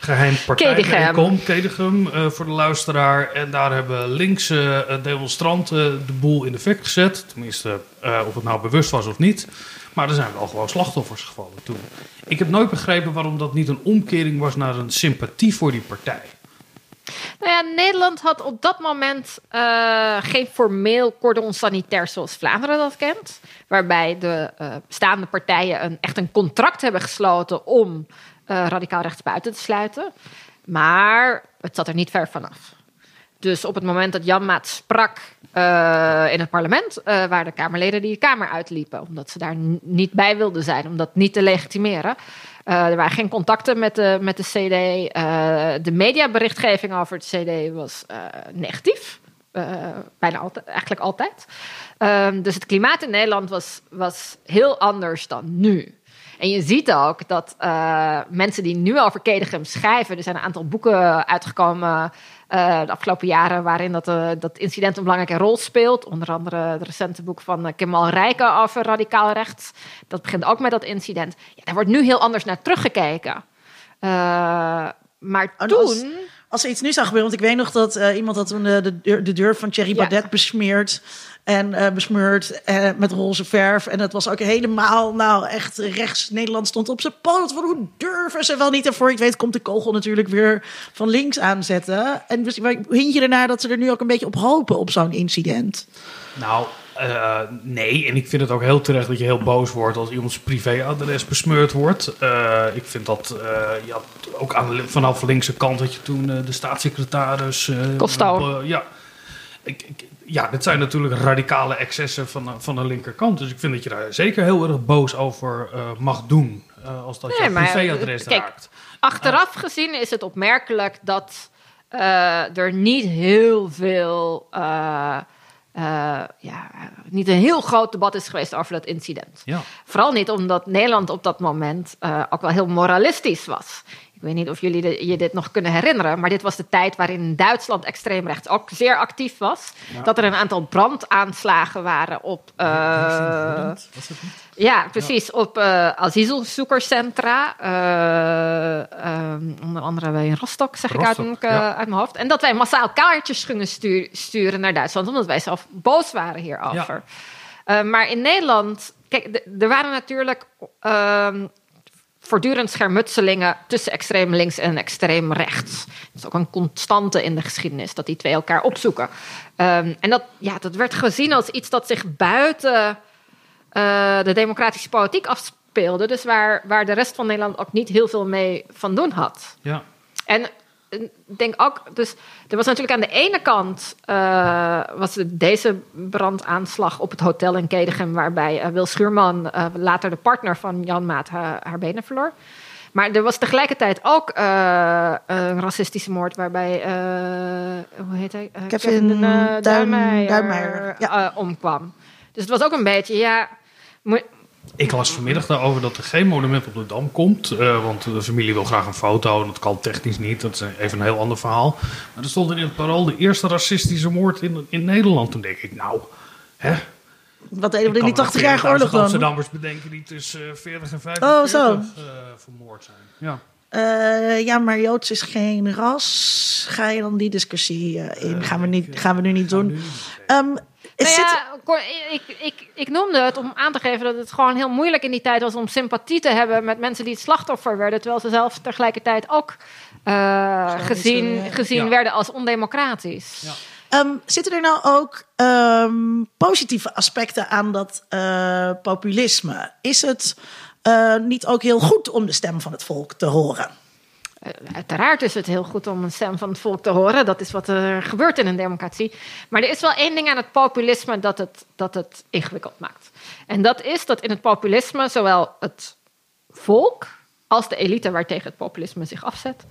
Speaker 2: geheim partijbijeenkomst, Kedegem, uh, voor de luisteraar. En daar hebben linkse uh, demonstranten de boel in de fik gezet. Tenminste, uh, of het nou bewust was of niet. Maar er zijn wel gewoon slachtoffers gevallen toen. Ik heb nooit begrepen waarom dat niet een omkering was naar een sympathie voor die partij.
Speaker 5: Nou ja, Nederland had op dat moment uh, geen formeel cordon sanitair zoals Vlaanderen dat kent. Waarbij de uh, bestaande partijen een, echt een contract hebben gesloten om uh, radicaal rechts buiten te sluiten. Maar het zat er niet ver vanaf. Dus op het moment dat Jan Maat sprak uh, in het parlement, uh, waren de Kamerleden die de Kamer uitliepen. Omdat ze daar niet bij wilden zijn, om dat niet te legitimeren. Uh, er waren geen contacten met de, met de CD. de mediaberichtgeving over het CD was negatief. bijna altijd, eigenlijk altijd. Ehm, dus het klimaat in Nederland was, was heel anders dan nu. En je ziet ook dat mensen die nu over Kedegem schrijven, er zijn een aantal boeken uitgekomen uh, de afgelopen jaren waarin dat, uh, dat incident een belangrijke rol speelt. Onder andere het recente boek van Kemal Rijken over radicaal rechts. Dat begint ook met dat incident. Ja, daar wordt nu heel anders naar teruggekeken. maar
Speaker 1: en
Speaker 5: toen...
Speaker 1: Als, als er iets nu zou gebeuren, want ik weet nog dat iemand had toen de, de, deur, de deur van Thierry Baudet ja. besmeerd en uh, besmeurd uh, met roze verf. En het was ook helemaal, nou echt rechts. Nederland stond op zijn poot. Van hoe durven ze wel niet? En voor ik weet komt de kogel natuurlijk weer van links aanzetten. En dus, hint je ernaar dat ze er nu ook een beetje op hopen op zo'n incident?
Speaker 2: Nou, uh, nee. En ik vind het ook heel terecht dat je heel boos wordt als iemands privéadres besmeurd wordt. Uh, ik vind dat ja, ook aan, vanaf de linkse kant dat je toen de staatssecretaris... Ja, ik, ik, ja, dit zijn natuurlijk radicale excessen van, van de linkerkant. Dus ik vind dat je daar zeker heel erg boos over mag doen. Als dat nee, je privéadres
Speaker 5: kijk,
Speaker 2: raakt.
Speaker 5: Achteraf gezien is het opmerkelijk dat er niet heel veel. Ja, niet een heel groot debat is geweest over dat incident.
Speaker 2: Ja.
Speaker 5: Vooral niet omdat Nederland op dat moment ook wel heel moralistisch was. Ik weet niet of jullie je dit nog kunnen herinneren, maar dit was de tijd waarin Duitsland extreemrechts ook zeer actief was. Ja. Dat er een aantal brandaanslagen waren op. Uh,
Speaker 2: ja,
Speaker 5: ja, precies. Ja. Op uh, asielzoekerscentra. Uh, onder andere in Rostock, zeg
Speaker 2: Rostock,
Speaker 5: ik uit, ja. uit, mijn hoofd. En dat wij massaal kaartjes gingen stuur, sturen naar Duitsland, omdat wij zelf boos waren hierover. maar in Nederland. Kijk, er waren natuurlijk ehm, voortdurend schermutselingen tussen extreem links en extreem rechts. Dat is ook een constante in de geschiedenis, dat die twee elkaar opzoeken. Um, en dat, ja, dat werd gezien als iets dat zich buiten uh, de democratische politiek afspeelde. Dus waar, waar de rest van Nederland ook niet heel veel mee van doen had.
Speaker 2: Ja.
Speaker 5: En denk ook, dus er was natuurlijk aan de ene kant uh, was deze brandaanslag op het hotel in Kedegem, waarbij uh, Wil Schuurman, uh, later de partner van Jan Maat, haar, benen verloor. Maar er was tegelijkertijd ook een racistische moord waarbij, hoe heet hij?
Speaker 1: Kevin, Kevin
Speaker 5: ja. omkwam. Dus het was ook een beetje, ja,
Speaker 2: ik las vanmiddag daarover dat er geen monument op de Dam komt. Uh, want de familie wil graag een foto en dat kan technisch niet. Dat is even een heel ander verhaal. Maar er stond in het parool de eerste racistische moord in, in Nederland. Toen denk ik, nou, hè?
Speaker 1: Wat deden we in die 80-jarige oorlog dan?
Speaker 2: Amsterdammers bedenken die tussen 40 en 45 oh, zo. Uh, vermoord zijn. Ja.
Speaker 1: Uh, ja, maar Joods is geen ras. Ga je dan die discussie in? gaan, we niet, gaan we nu niet doen. Um,
Speaker 5: nou ja, ik, ik, ik noemde het om aan te geven dat het gewoon heel moeilijk in die tijd was om sympathie te hebben met mensen die het slachtoffer werden, terwijl ze zelf tegelijkertijd ook uh, gezien, gezien werden als ondemocratisch.
Speaker 1: Ja. Um, zitten er nou ook um, positieve aspecten aan dat uh, populisme? Is het uh, niet ook heel goed om de stem van het volk te horen?
Speaker 5: Eh, uiteraard is het heel goed om een stem van het volk te horen. Dat is wat er gebeurt in een democratie. Maar er is wel één ding aan het populisme dat het, dat het ingewikkeld maakt. En dat is dat in het populisme zowel het volk als de elite waartegen het populisme zich afzet,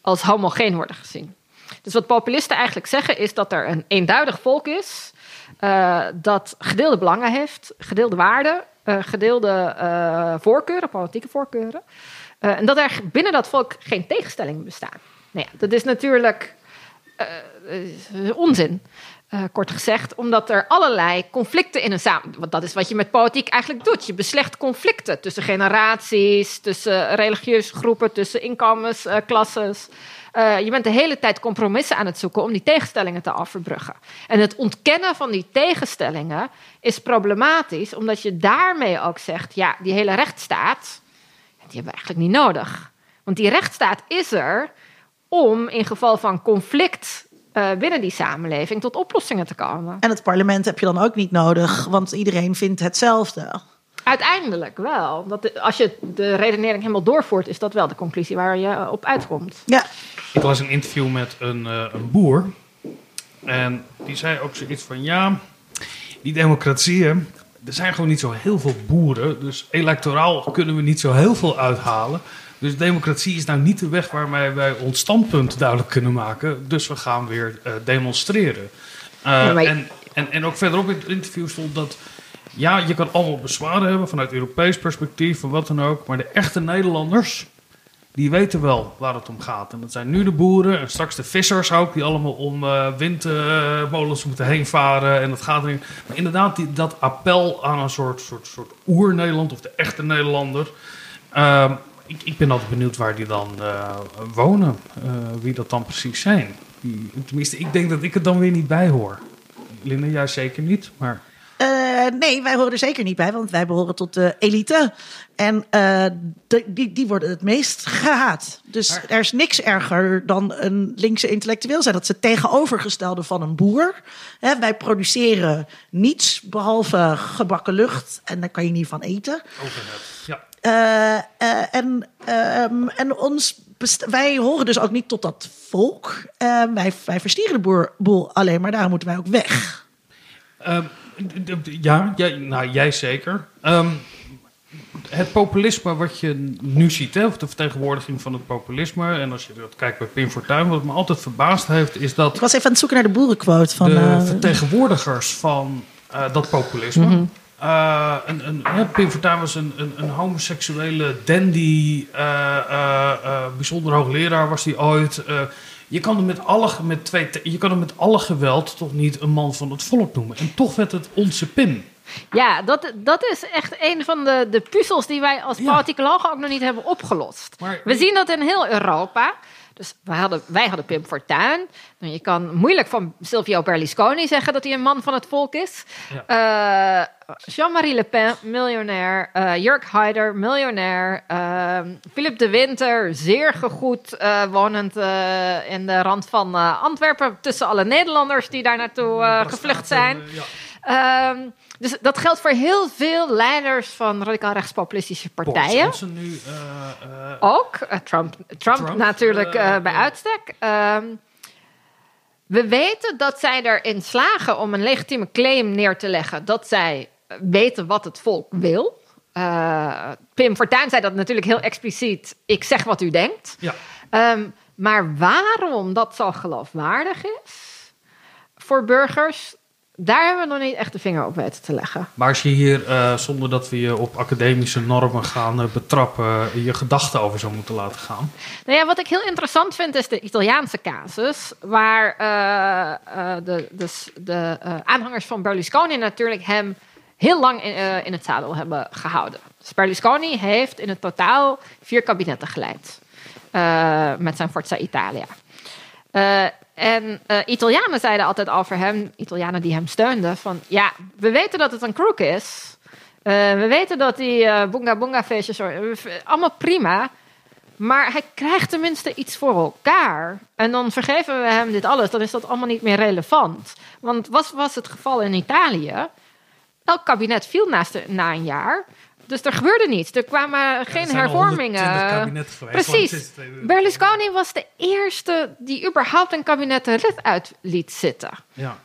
Speaker 5: als homogeen worden gezien. Dus wat populisten eigenlijk zeggen is dat er een eenduidig volk is uh, dat gedeelde belangen heeft, gedeelde waarden, uh, gedeelde voorkeuren, politieke voorkeuren. Uh, en dat er binnen dat volk geen tegenstellingen bestaan. Nou ja, dat is natuurlijk uh, onzin. Uh, kort gezegd, omdat er allerlei conflicten in een samen. Want dat is wat je met politiek eigenlijk doet. Je beslecht conflicten tussen generaties, tussen religieuze groepen, tussen inkomensklasses. Je bent de hele tijd compromissen aan het zoeken om die tegenstellingen te afverbruggen. En het ontkennen van die tegenstellingen is problematisch, omdat je daarmee ook zegt: ja, die hele rechtsstaat die hebben we eigenlijk niet nodig. Want die rechtsstaat is er om in geval van conflict uh, binnen die samenleving tot oplossingen te komen.
Speaker 1: En het parlement heb je dan ook niet nodig, want iedereen vindt hetzelfde.
Speaker 5: Uiteindelijk wel. Dat als je de redenering helemaal doorvoert, is dat wel de conclusie waar je op uitkomt.
Speaker 1: Ja.
Speaker 2: Ik was een interview met een, uh, een boer. En die zei ook zoiets van: ja, die democratieën, er zijn gewoon niet zo heel veel boeren. Dus electoraal kunnen we niet zo heel veel uithalen. Dus democratie is nou niet de weg waarmee wij ons standpunt duidelijk kunnen maken. Dus we gaan weer uh, demonstreren. Uh, en, en, en ook verderop in het interview stond dat. Ja, je kan allemaal bezwaren hebben vanuit Europees perspectief of wat dan ook. Maar de echte Nederlanders, die weten wel waar het om gaat. En dat zijn nu de boeren en straks de vissers ook, die allemaal om uh, windmolens moeten heen varen. En dat gaat erin. Maar inderdaad, die, dat appel aan een soort, soort, soort oer-Nederland of de echte Nederlander. Uh, ik, ik, ben altijd benieuwd waar die dan uh, wonen, uh, wie dat dan precies zijn. Tenminste, ik denk dat ik het dan weer niet bij hoor. Linda, jij zeker niet, maar...
Speaker 1: Uh, nee, wij horen er zeker niet bij, want wij behoren tot de elite. En uh, die, die worden het meest gehaat. Dus er is niks erger dan een linkse intellectueel zijn. Dat is het tegenovergestelde van een boer. Hè, wij produceren niets behalve gebakken lucht. En daar kan je niet van eten.
Speaker 2: ja.
Speaker 1: Uh, en, ehm, en ons wij horen dus ook niet tot dat volk. wij, wij verstieren de boer, boel alleen maar. Daarom moeten wij ook weg.
Speaker 2: Ehm, ja, jij, nou, jij zeker. Um, het populisme wat je nu ziet, hè, of de vertegenwoordiging van het populisme. En als je dat kijkt bij Pim Fortuyn, wat me altijd verbaasd heeft, is dat.
Speaker 1: Ik was even aan het zoeken naar de boerenquote van.
Speaker 2: De uh, vertegenwoordigers van uh, dat populisme. Mm -hmm. uh, een, een, Pim Fortuyn was een, een, een homoseksuele dandy, bijzonder hoogleraar was hij ooit. Je kan hem met alle, met twee, je kan hem met alle geweld toch niet een man van het volk noemen. En toch werd het onze Pim.
Speaker 5: Ja, dat, dat is echt een van de, de puzzels die wij als politicologen ook nog niet hebben opgelost. Maar, we zien dat in heel Europa. Dus wij hadden, wij hadden Pim Fortuyn. Nou, je kan moeilijk van Silvio Berlusconi zeggen dat hij een man van het volk is. Ja. Uh, Jean-Marie Le Pen, miljonair. Uh, Jurk Haider, miljonair. Uh, Philip de Winter, zeer gegoed wonend in de rand van Antwerpen. Tussen alle Nederlanders die daar naartoe gevlucht zijn. Ja. Ehm, dus dat geldt voor heel veel leiders van radicaal rechtspopulistische partijen.
Speaker 2: Johnson nu. eh, eh,
Speaker 5: Ook. eh, Trump, Trump,
Speaker 2: Trump,
Speaker 5: natuurlijk bij uitstek. Ehm, we weten dat zij erin slagen om een legitieme claim neer te leggen. Dat zij weten wat het volk wil. Pim Fortuyn zei dat natuurlijk heel expliciet. Ik zeg wat u denkt.
Speaker 2: ja.
Speaker 5: Ehm, maar waarom dat zo geloofwaardig is voor burgers, daar hebben we nog niet echt de vinger op weten te leggen.
Speaker 2: Maar als je hier, eh, zonder dat we je op academische normen gaan eh, betrappen, je gedachten over zou moeten laten gaan.
Speaker 5: Nou ja, wat ik heel interessant vind is de Italiaanse casus, waar eh, eh, de, de, de eh, aanhangers van Berlusconi natuurlijk hem heel lang in, eh, in het zadel hebben gehouden. Dus Berlusconi heeft in het totaal vier kabinetten geleid eh, met zijn Forza Italia. Eh, en eh, Italianen zeiden altijd over hem, Italianen die hem steunden, van ja, we weten dat het een crook is. Eh, we weten dat die eh boonga boonga feestjes, allemaal prima. Maar hij krijgt tenminste iets voor elkaar. En dan vergeven we hem dit alles, dan is dat allemaal niet meer relevant. Want wat was het geval in Italië? Elk kabinet viel na een jaar. Dus er gebeurde niets. Er kwamen geen hervormingen.
Speaker 2: 120 kabinetten geweest, want het
Speaker 5: Precies. Berlusconi was de eerste die überhaupt een kabinet eruit uit liet zitten.
Speaker 2: Ja.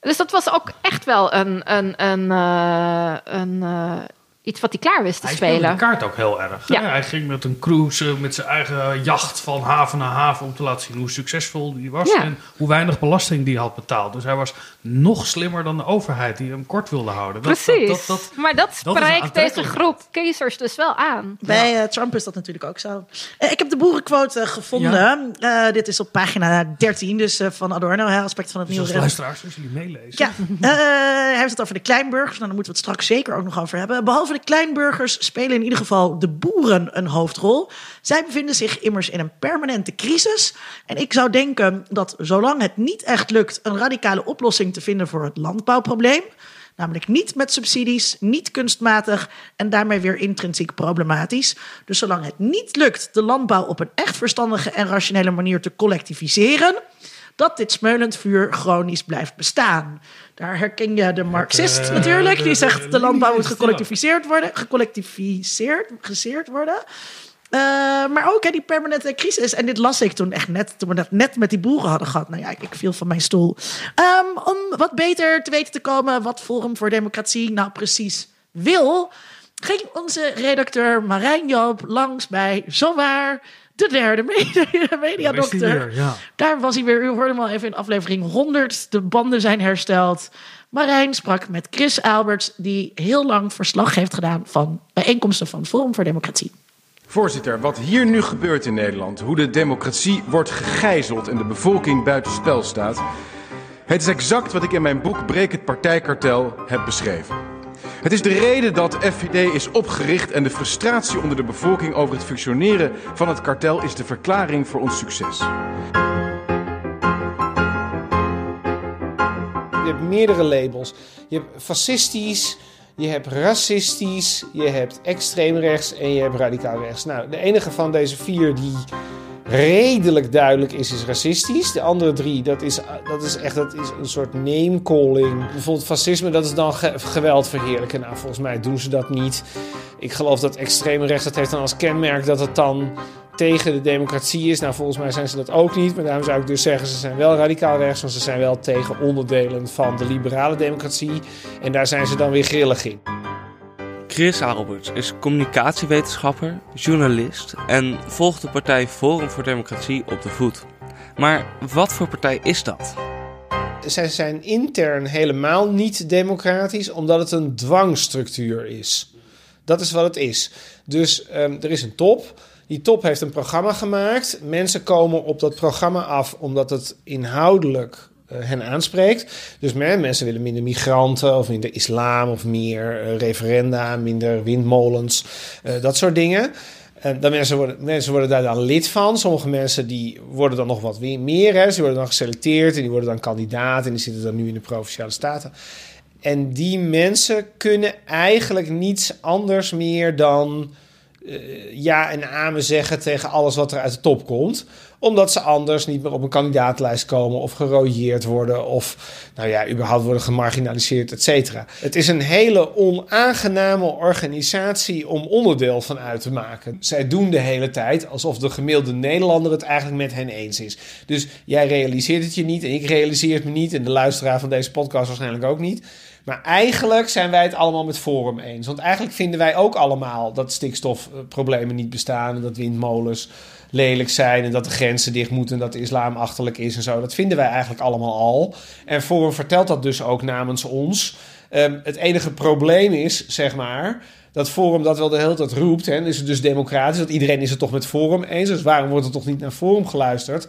Speaker 5: Dus dat was ook echt wel een, een, een, eh, een, eh, iets wat hij klaar wist te
Speaker 2: Hij de
Speaker 5: spelen.
Speaker 2: kaart ook heel erg.
Speaker 5: Ja.
Speaker 2: hè? Hij ging met een cruise, eh, met zijn eigen jacht van haven naar haven... om te laten zien hoe succesvol die was
Speaker 5: Ja.
Speaker 2: en hoe weinig belasting die had betaald. Dus hij was nog slimmer dan de overheid die hem kort wilde houden. Dat-
Speaker 5: Precies.
Speaker 2: Dat, dat, dat,
Speaker 5: maar dat spreekt deze groep kiezers dus wel aan.
Speaker 1: Bij eh, Trump is dat natuurlijk ook zo. Eh, ik heb de boerenquote eh, gevonden. Eh, dit is op pagina 13, dus eh, van Adorno, hè, aspect van het
Speaker 2: dus
Speaker 1: nieuwe
Speaker 2: luisteraars, als jullie meelezen...
Speaker 1: Ja, eh, hij heeft het over de kleinburgers. Nou, daar moeten we het straks zeker ook nog over hebben. Behalve de kleinburgers spelen in ieder geval de boeren een hoofdrol. Zij bevinden zich immers in een permanente crisis. En ik zou denken dat zolang het niet echt lukt een radicale oplossing te vinden voor het landbouwprobleem. Namelijk niet met subsidies, niet kunstmatig en daarmee weer intrinsiek problematisch. Dus zolang het niet lukt de landbouw op een echt verstandige en rationele manier te collectiviseren, dat dit smeulend vuur chronisch blijft bestaan. Daar herken je de Marxist
Speaker 2: eh,
Speaker 1: natuurlijk, die zegt de
Speaker 2: de
Speaker 1: landbouw moet gecollectiviseerd worden, gecollectiviseerd geseerd worden. Eh, maar ook hè, die permanente crisis. En dit las ik toen echt net, toen we dat net met die boeren hadden gehad. Nou ja, ik, ik viel van mijn stoel. Ehm, om wat beter te weten te komen wat Forum voor Democratie nou precies wil, ging onze redacteur Marijn Joop langs bij zowaar de derde media-
Speaker 2: Daar *laughs*
Speaker 1: mediadokter.
Speaker 2: ja.
Speaker 1: Daar was hij weer. U hoorde hem al even in aflevering 100. De banden zijn hersteld. Marijn sprak met Chris Alberts, die heel lang verslag heeft gedaan van bijeenkomsten van Forum voor Democratie.
Speaker 6: Voorzitter, wat hier nu gebeurt in Nederland, hoe de democratie wordt gegijzeld en de bevolking buitenspel staat, het is exact wat ik in mijn boek Breek het partijkartel heb beschreven. Het is de reden dat FVD is opgericht en de frustratie onder de bevolking over het functioneren van het kartel is de verklaring voor ons succes.
Speaker 7: Je hebt meerdere labels. Je hebt fascistisch, je hebt racistisch, je hebt extreem rechts en je hebt radicaal rechts. Nou, de enige van deze vier die redelijk duidelijk is, is racistisch. De andere drie, dat is, dat is echt dat is een soort name-calling. Bijvoorbeeld fascisme, dat is dan ge geweld verheerlijken. Nou, volgens mij doen ze dat niet. Ik geloof dat extreem rechts, dat heeft dan als kenmerk dat het dan tegen de democratie is. Nou, volgens mij zijn ze dat ook niet. Maar daarom zou ik dus zeggen, ze zijn wel radicaal rechts. Want ze zijn wel tegen onderdelen van de liberale democratie. En daar zijn ze dan weer grillig in.
Speaker 8: Chris Alberts is communicatiewetenschapper, journalist en volgt de partij Forum voor Democratie op de voet. Maar wat voor partij is dat?
Speaker 7: Zij zijn intern helemaal niet democratisch, omdat het een dwangstructuur is. Dat is wat het is. Dus ehm, er is een top. Die top heeft een programma gemaakt. Mensen komen op dat programma af omdat het inhoudelijk eh, hen aanspreekt. Dus men- mensen willen minder migranten of minder islam of meer eh, referenda, minder windmolens, eh, dat soort dingen. En dan mensen, worden, mensen worden daar dan lid van. Sommige mensen die worden dan nog wat meer. Hè. Ze worden dan geselecteerd en die worden dan kandidaat. En die zitten dan nu in de Provinciale Staten. En die mensen kunnen eigenlijk niets anders meer dan eh, ja en amen zeggen tegen alles wat er uit de top komt. Omdat ze anders niet meer op een kandidaatlijst komen of gerooieerd worden of nou ja, überhaupt worden gemarginaliseerd, et cetera. Het is een hele onaangename organisatie om onderdeel van uit te maken. Zij doen de hele tijd alsof de gemiddelde Nederlander het eigenlijk met hen eens is. Dus jij realiseert het je niet en ik realiseer het me niet en de luisteraar van deze podcast waarschijnlijk ook niet. Maar eigenlijk zijn wij het allemaal met Forum eens. Want eigenlijk vinden wij ook allemaal dat stikstofproblemen niet bestaan. En dat windmolens lelijk zijn. En dat de grenzen dicht moeten. En dat de islam achterlijk is en zo. Dat vinden wij eigenlijk allemaal al. En Forum vertelt dat dus ook namens ons. Um, het enige probleem is, zeg maar. Dat Forum dat wel de hele tijd roept. Hè, is het dus democratisch. Dat iedereen is het toch met Forum eens. Dus waarom wordt er toch niet naar Forum geluisterd?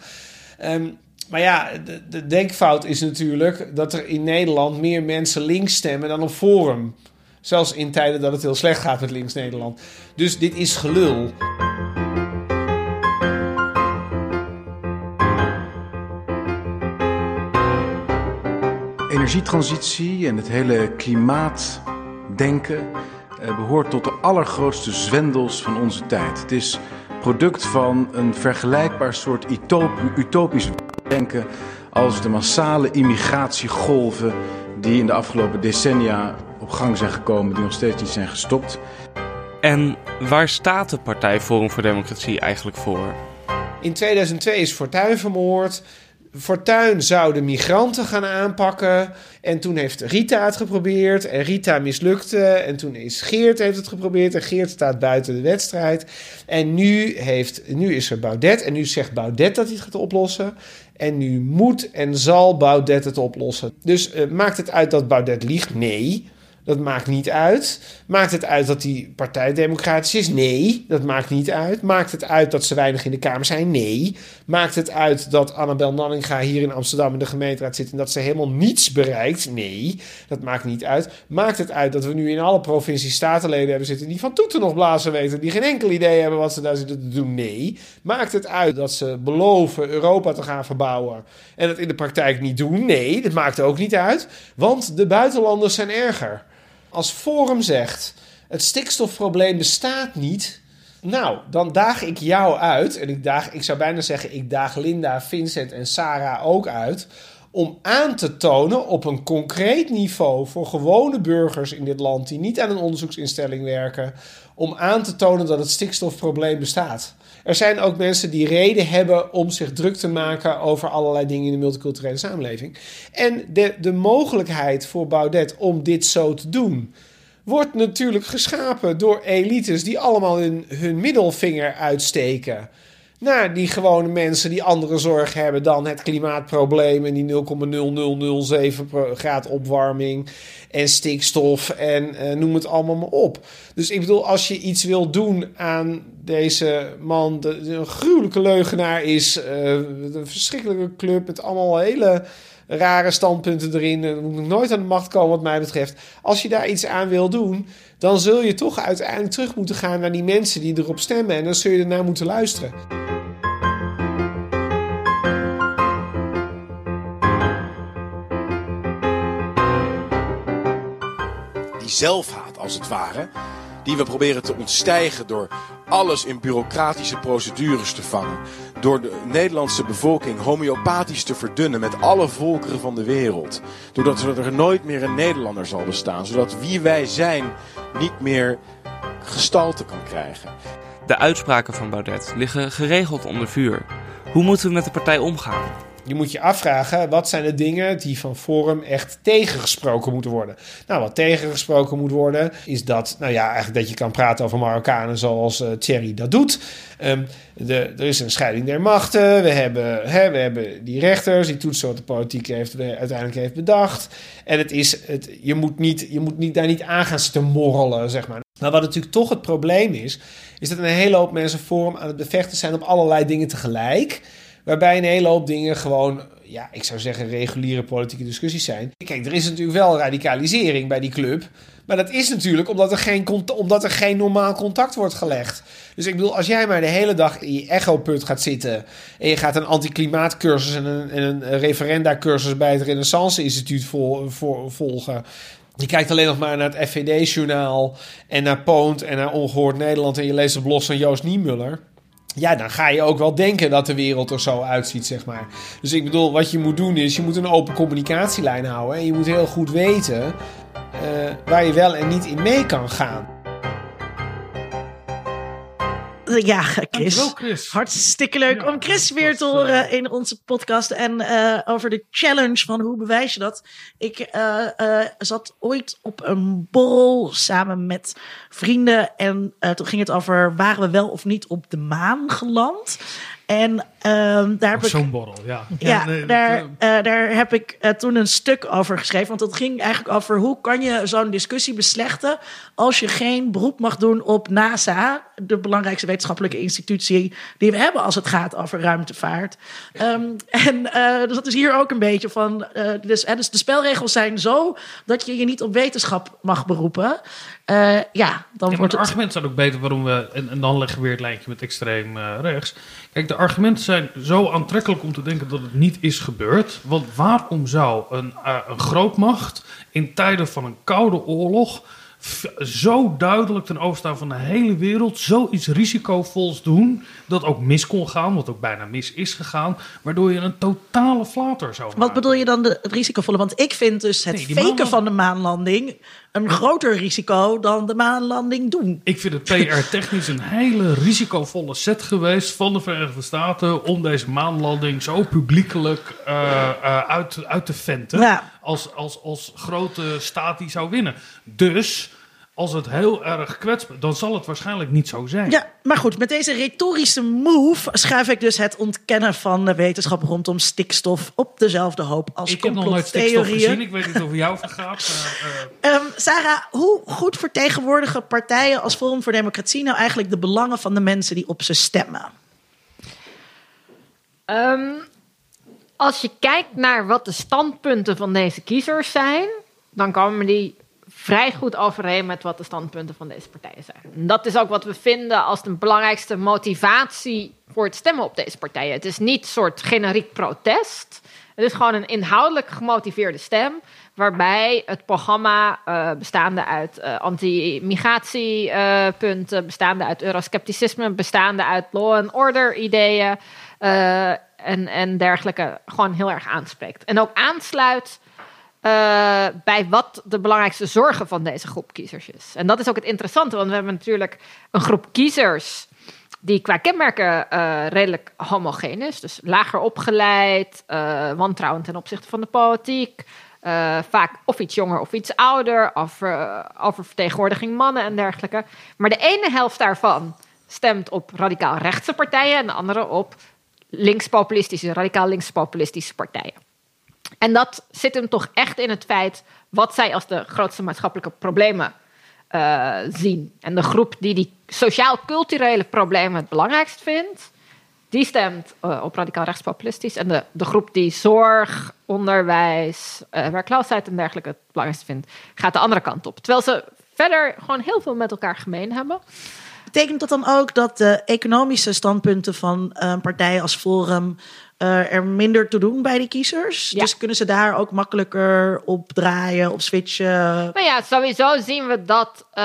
Speaker 7: Um, maar ja, de, de, denkfout is natuurlijk dat er in Nederland meer mensen links stemmen dan op Forum. Zelfs in tijden dat het heel slecht gaat met links Nederland. Dus dit is gelul.
Speaker 6: Energietransitie en het hele klimaatdenken eh, behoort tot de allergrootste zwendels van onze tijd. Het is product van een vergelijkbaar soort utopisch denken als de massale immigratiegolven die in de afgelopen decennia op gang zijn gekomen, die nog steeds niet zijn gestopt.
Speaker 8: En waar staat de Partij Forum voor Democratie eigenlijk voor?
Speaker 7: In 2002 is Fortuyn vermoord. Fortuyn zou de migranten gaan aanpakken. En toen heeft Rita het geprobeerd. En Rita mislukte. En toen is Geert heeft het geprobeerd. En Geert staat buiten de wedstrijd. En nu, heeft, nu is er Baudet. En nu zegt Baudet dat hij het gaat oplossen. En nu moet en zal Baudet het oplossen. Dus uh, maakt het uit dat Baudet liegt? Nee. Dat maakt niet uit. Maakt het uit dat die partij democratisch is? Nee, dat maakt niet uit. Maakt het uit dat ze weinig in de Kamer zijn? Nee. Maakt het uit dat Annabel Nanninga hier in Amsterdam in de gemeenteraad zit en dat ze helemaal niets bereikt? Nee, dat maakt niet uit. Maakt het uit dat we nu in alle provincies statenleden hebben zitten die van toeten nog blazen weten, die geen enkel idee hebben wat ze daar zitten te doen? Nee. Maakt het uit dat ze beloven Europa te gaan verbouwen en dat in de praktijk niet doen? Nee, dat maakt ook niet uit, want de buitenlanders zijn erger. Als Forum zegt: het stikstofprobleem bestaat niet. Nou, dan daag ik jou uit. En ik, daag, ik zou bijna zeggen: ik daag Linda, Vincent en Sarah ook uit. Om aan te tonen op een concreet niveau voor gewone burgers in dit land die niet aan een onderzoeksinstelling werken. Om aan te tonen dat het stikstofprobleem bestaat. Er zijn ook mensen die reden hebben om zich druk te maken over allerlei dingen in de multiculturele samenleving. En de, de mogelijkheid voor Baudet om dit zo te doen, wordt natuurlijk geschapen door elites die allemaal hun, hun middelvinger uitsteken naar die gewone mensen die andere zorg hebben dan het klimaatprobleem en die 0,0007 graad opwarming en stikstof en uh, noem het allemaal maar op. Dus ik bedoel, als je iets wil doen aan deze man, de, een gruwelijke leugenaar is, uh, een verschrikkelijke club met allemaal hele rare standpunten erin. Er moet nooit aan de macht komen wat mij betreft. Als je daar iets aan wil doen, dan zul je toch uiteindelijk terug moeten gaan naar die mensen die erop stemmen. En dan zul je ernaar moeten luisteren.
Speaker 9: Zelfhaat als het ware, die we proberen te ontstijgen door alles in bureaucratische procedures te vangen. Door de Nederlandse bevolking homeopathisch te verdunnen met alle volkeren van de wereld. Doordat er nooit meer een Nederlander zal bestaan. Zodat wie wij zijn niet meer gestalte kan krijgen.
Speaker 8: De uitspraken van Baudet liggen geregeld onder vuur. Hoe moeten we met de partij omgaan?
Speaker 7: Je moet je afvragen, wat zijn de dingen die van Forum echt tegengesproken moeten worden? Nou, wat tegengesproken moet worden, is dat, nou ja, eigenlijk dat je kan praten over Marokkanen zoals uh, Thierry dat doet. Um, de, er is een scheiding der machten. We hebben, hè, we hebben die rechters die toetsen wat de politiek heeft, uiteindelijk heeft bedacht. En het is, het, je, moet niet, je moet niet, daar niet aan gaan zitten morrelen, zeg maar. Maar wat natuurlijk toch het probleem is, is dat een hele hoop mensen Forum aan het bevechten zijn op allerlei dingen tegelijk. Waarbij een hele hoop dingen gewoon, ja, ik zou zeggen, reguliere politieke discussies zijn. Kijk, er is natuurlijk wel radicalisering bij die club. Maar dat is natuurlijk omdat er geen, omdat er geen normaal contact wordt gelegd. Dus ik bedoel, als jij maar de hele dag in je echo-put gaat zitten. en je gaat een anti-klimaatcursus en een, en een referenda-cursus bij het Renaissance-instituut vol, volgen. Je kijkt alleen nog maar naar het FVD-journaal en naar Poont en naar Ongehoord Nederland en je leest de blog van Joost Niemuller ja, dan ga je ook wel denken dat de wereld er zo uitziet, zeg maar. Dus ik bedoel, wat je moet doen is, je moet een open communicatielijn houden. En je moet heel goed weten eh, waar je wel en niet in mee kan gaan.
Speaker 1: Ja, Chris. Hartstikke leuk
Speaker 2: Ja,
Speaker 1: om Chris weer te horen
Speaker 2: eh,
Speaker 1: in onze podcast. En eh, over de challenge van hoe bewijs je dat. Ik eh, zat ooit op een borrel samen met vrienden. En toen ging het over waren we wel of niet op de maan geland. En ehm, daar heb ik...
Speaker 2: Zo'n borrel, ja.
Speaker 1: Ja,
Speaker 2: nee,
Speaker 1: daar,
Speaker 2: dat, eh,
Speaker 1: daar heb ik eh, toen een stuk over geschreven. Want het ging eigenlijk over hoe kan je zo'n discussie beslechten als je geen beroep mag doen op NASA, de belangrijkste wetenschappelijke institutie die we hebben als het gaat over ruimtevaart. Ehm, en eh, dus dat is hier ook een beetje van. eh, dus, dus de spelregels zijn zo dat je je niet op wetenschap mag beroepen. Eh, ja, dan
Speaker 2: Ja,
Speaker 1: wordt
Speaker 2: de
Speaker 1: het.
Speaker 2: argumenten zijn ook beter waarom we. En, en dan leggen we weer het lijntje met extreem rechts. Kijk, de argumenten zijn zo aantrekkelijk om te denken dat het niet is gebeurd. Want waarom zou een, eh, een grootmacht in tijden van een koude oorlog. zo duidelijk ten overstaan van de hele wereld. zoiets risicovols doen. dat ook mis kon gaan, wat ook bijna mis is gegaan. waardoor je een totale flater zou maken.
Speaker 1: Wat bedoel je dan de, risicovolle? Want ik vind dus het
Speaker 2: Nee, die
Speaker 1: faken
Speaker 2: maanland-
Speaker 1: van de maanlanding een groter risico dan de maanlanding doen.
Speaker 2: Ik vind het PR-technisch een hele risicovolle set geweest van de Verenigde Staten om deze maanlanding zo publiekelijk eh, eh, uit, uit te venten.
Speaker 1: Ja.
Speaker 2: Als, als, als grote staat die zou winnen. Dus als het heel erg kwetsbaar dan zal het waarschijnlijk niet zo zijn.
Speaker 1: Ja, maar goed, met deze retorische move schuif ik dus het ontkennen van de wetenschap rondom stikstof op dezelfde hoop als
Speaker 2: ik heb nog nooit stikstof gezien. Ik weet niet of het jou vergaat. eh,
Speaker 1: Ehm, Sarah, hoe goed vertegenwoordigen partijen als Forum voor Democratie nou eigenlijk de belangen van de mensen die op ze stemmen?
Speaker 5: Ehm, als je kijkt naar wat de standpunten van deze kiezers zijn, dan komen die vrij goed overeen met wat de standpunten van deze partijen zijn. Dat is ook wat we vinden als de belangrijkste motivatie voor het stemmen op deze partijen. Het is niet een soort generiek protest. Het is gewoon een inhoudelijk gemotiveerde stem. Waarbij het programma eh, bestaande uit eh, anti-migratiepunten, bestaande uit euroscepticisme, bestaande uit law and order ideeën eh, en, en dergelijke gewoon heel erg aanspreekt. En ook aansluit eh, bij wat de belangrijkste zorgen van deze groep kiezers is. En dat is ook het interessante, want we hebben natuurlijk een groep kiezers die qua kenmerken eh, redelijk homogeen is. Dus lager opgeleid, eh, wantrouwend ten opzichte van de politiek. vaak of iets jonger of iets ouder, over, over vertegenwoordiging mannen en dergelijke. Maar de ene helft daarvan stemt op radicaal rechtse partijen en de andere op linkspopulistische, radicaal linkspopulistische partijen. En dat zit hem toch echt in het feit wat zij als de grootste maatschappelijke problemen eh, zien. En de groep die die sociaal-culturele problemen het belangrijkst vindt, die stemt eh, op radicaal rechtspopulistisch. En de, de groep die zorg, onderwijs, werkloosheid en dergelijke het belangrijkst vindt, gaat de andere kant op. Terwijl ze verder gewoon heel veel met elkaar gemeen hebben.
Speaker 1: Betekent dat dan ook dat de economische standpunten van partijen als Forum eh, er minder te doen bij die kiezers?
Speaker 5: Ja.
Speaker 1: Dus kunnen ze daar ook makkelijker op draaien, op switchen?
Speaker 5: Nou ja, sowieso zien we dat eh,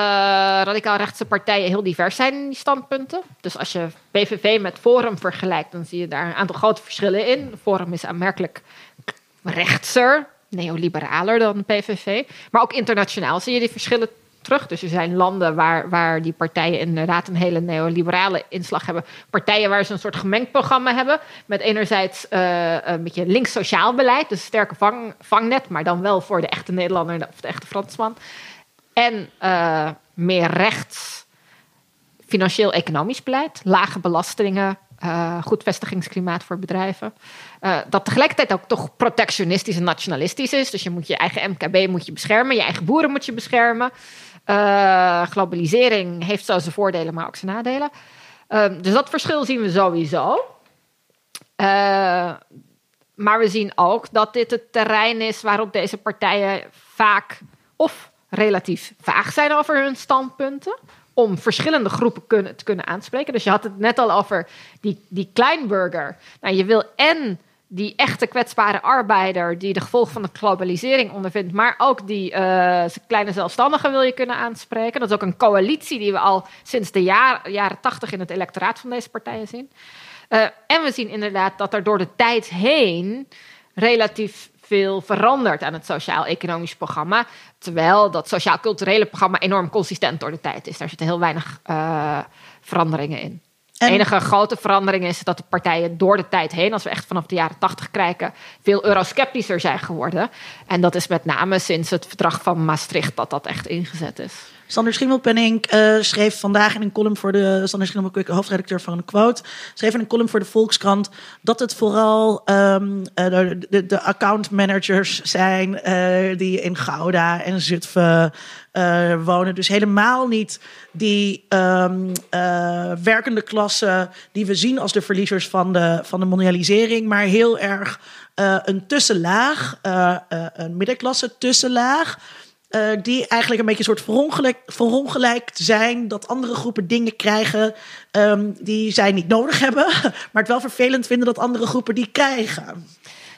Speaker 5: radicaal rechtse partijen heel divers zijn in die standpunten. Dus als je PVV met Forum vergelijkt, dan zie je daar een aantal grote verschillen in. Forum is aanmerkelijk rechtser, neoliberaler dan PVV. Maar ook internationaal zie je die verschillen terug. Dus er zijn landen waar, waar die partijen inderdaad een hele neoliberale inslag hebben. Partijen waar ze een soort gemengd programma hebben. Met enerzijds eh, een beetje links-sociaal beleid. Dus sterke vang, vangnet, maar dan wel voor de echte Nederlander of de echte Fransman. En eh, meer rechts financieel-economisch beleid. Lage belastingen, eh, goed vestigingsklimaat voor bedrijven. Dat tegelijkertijd ook toch protectionistisch en nationalistisch is. Dus je moet je eigen MKB moet je beschermen, je eigen boeren moet je beschermen. Eh, globalisering heeft zo zijn voordelen, maar ook zijn nadelen. Ehm, dus dat verschil zien we sowieso. Eh, maar we zien ook dat dit het terrein is waarop deze partijen vaak of relatief vaag zijn over hun standpunten. Om verschillende groepen kunnen, te kunnen aanspreken. Dus je had het net al over die, die kleinburger. Nou, je wil en die echte kwetsbare arbeider, die de gevolgen van de globalisering ondervindt, maar ook die uh, kleine zelfstandigen wil je kunnen aanspreken. Dat is ook een coalitie die we al sinds de jaar, jaren tachtig in het electoraat van deze partijen zien. Uh, en we zien inderdaad dat er door de tijd heen relatief veel verandert aan het sociaal-economisch programma. Terwijl dat sociaal-culturele programma enorm consistent door de tijd is. Daar zitten heel weinig uh, veranderingen in. De enige grote verandering is dat de partijen door de tijd heen, als we echt vanaf de jaren tachtig kijken, veel eurosceptischer zijn geworden. En dat is met name sinds het verdrag van Maastricht dat dat echt ingezet is.
Speaker 1: Sander Schimmelpenning uh, schreef vandaag in een column voor de... Sander Schimmelpenning, hoofdredacteur van een quote... schreef in een column voor de Volkskrant... dat het vooral um, de, de, de accountmanagers zijn... Uh, die in Gouda en Zutphen wonen. Dus helemaal niet die um, werkende klasse... die we zien als de verliezers van de, van de mondialisering... maar heel erg een tussenlaag, een middenklasse tussenlaag... Uh, die eigenlijk een beetje een soort verongelijk, verongelijkt zijn. Dat andere groepen dingen krijgen um, die zij niet nodig hebben. *laughs* Maar het wel vervelend vinden dat andere groepen die krijgen.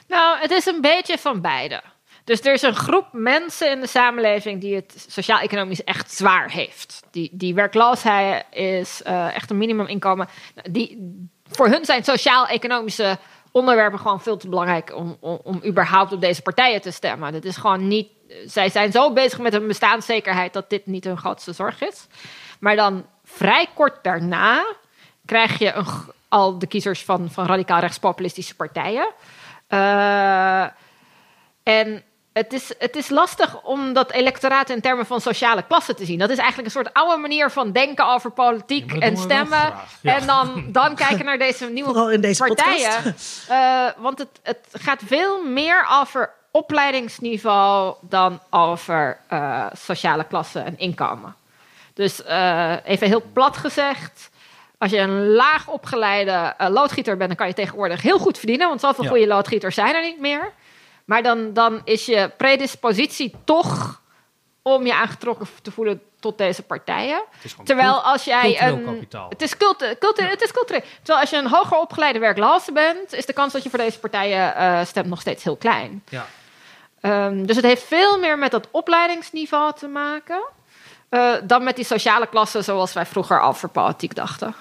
Speaker 5: Nou, het is een beetje van beide. Dus er is een groep mensen in de samenleving die het sociaal-economisch echt zwaar heeft. Die, die werkloosheid is uh, echt een minimuminkomen. Die, voor hun zijn sociaal-economische onderwerpen gewoon veel te belangrijk om, om, überhaupt op deze partijen te stemmen. Dat is gewoon niet zij zijn zo bezig met hun bestaanszekerheid dat dit niet hun grootste zorg is. Maar dan vrij kort daarna krijg je al de kiezers van, van radicaal rechtspopulistische partijen. Uh, en het is, het is lastig om dat electoraat in termen van sociale klasse te zien. Dat is eigenlijk een soort oude manier van denken over politiek en stemmen. En dan, dan kijken naar deze *laughs* nieuwe deze partijen. Uh, want het, het gaat veel meer over opleidingsniveau dan over uh, sociale klasse en inkomen. Dus uh, even heel plat gezegd. Als je een laag opgeleide uh, loodgieter bent, dan kan je tegenwoordig heel goed verdienen. Want zoveel ja. goede loodgieters zijn er niet meer. Maar dan, dan is je predispositie toch om je aangetrokken te voelen tot deze partijen. Terwijl als jij een.
Speaker 2: Kapitaal.
Speaker 5: Het is, cultu cultu ja. het is cultureel. Terwijl als je een hoger opgeleide werkloze bent, is de kans dat je voor deze partijen uh, stemt nog steeds heel klein.
Speaker 2: Ja.
Speaker 5: Um, dus het heeft veel meer met dat opleidingsniveau te maken. Uh, dan met die sociale klasse zoals wij vroeger al voor politiek dachten.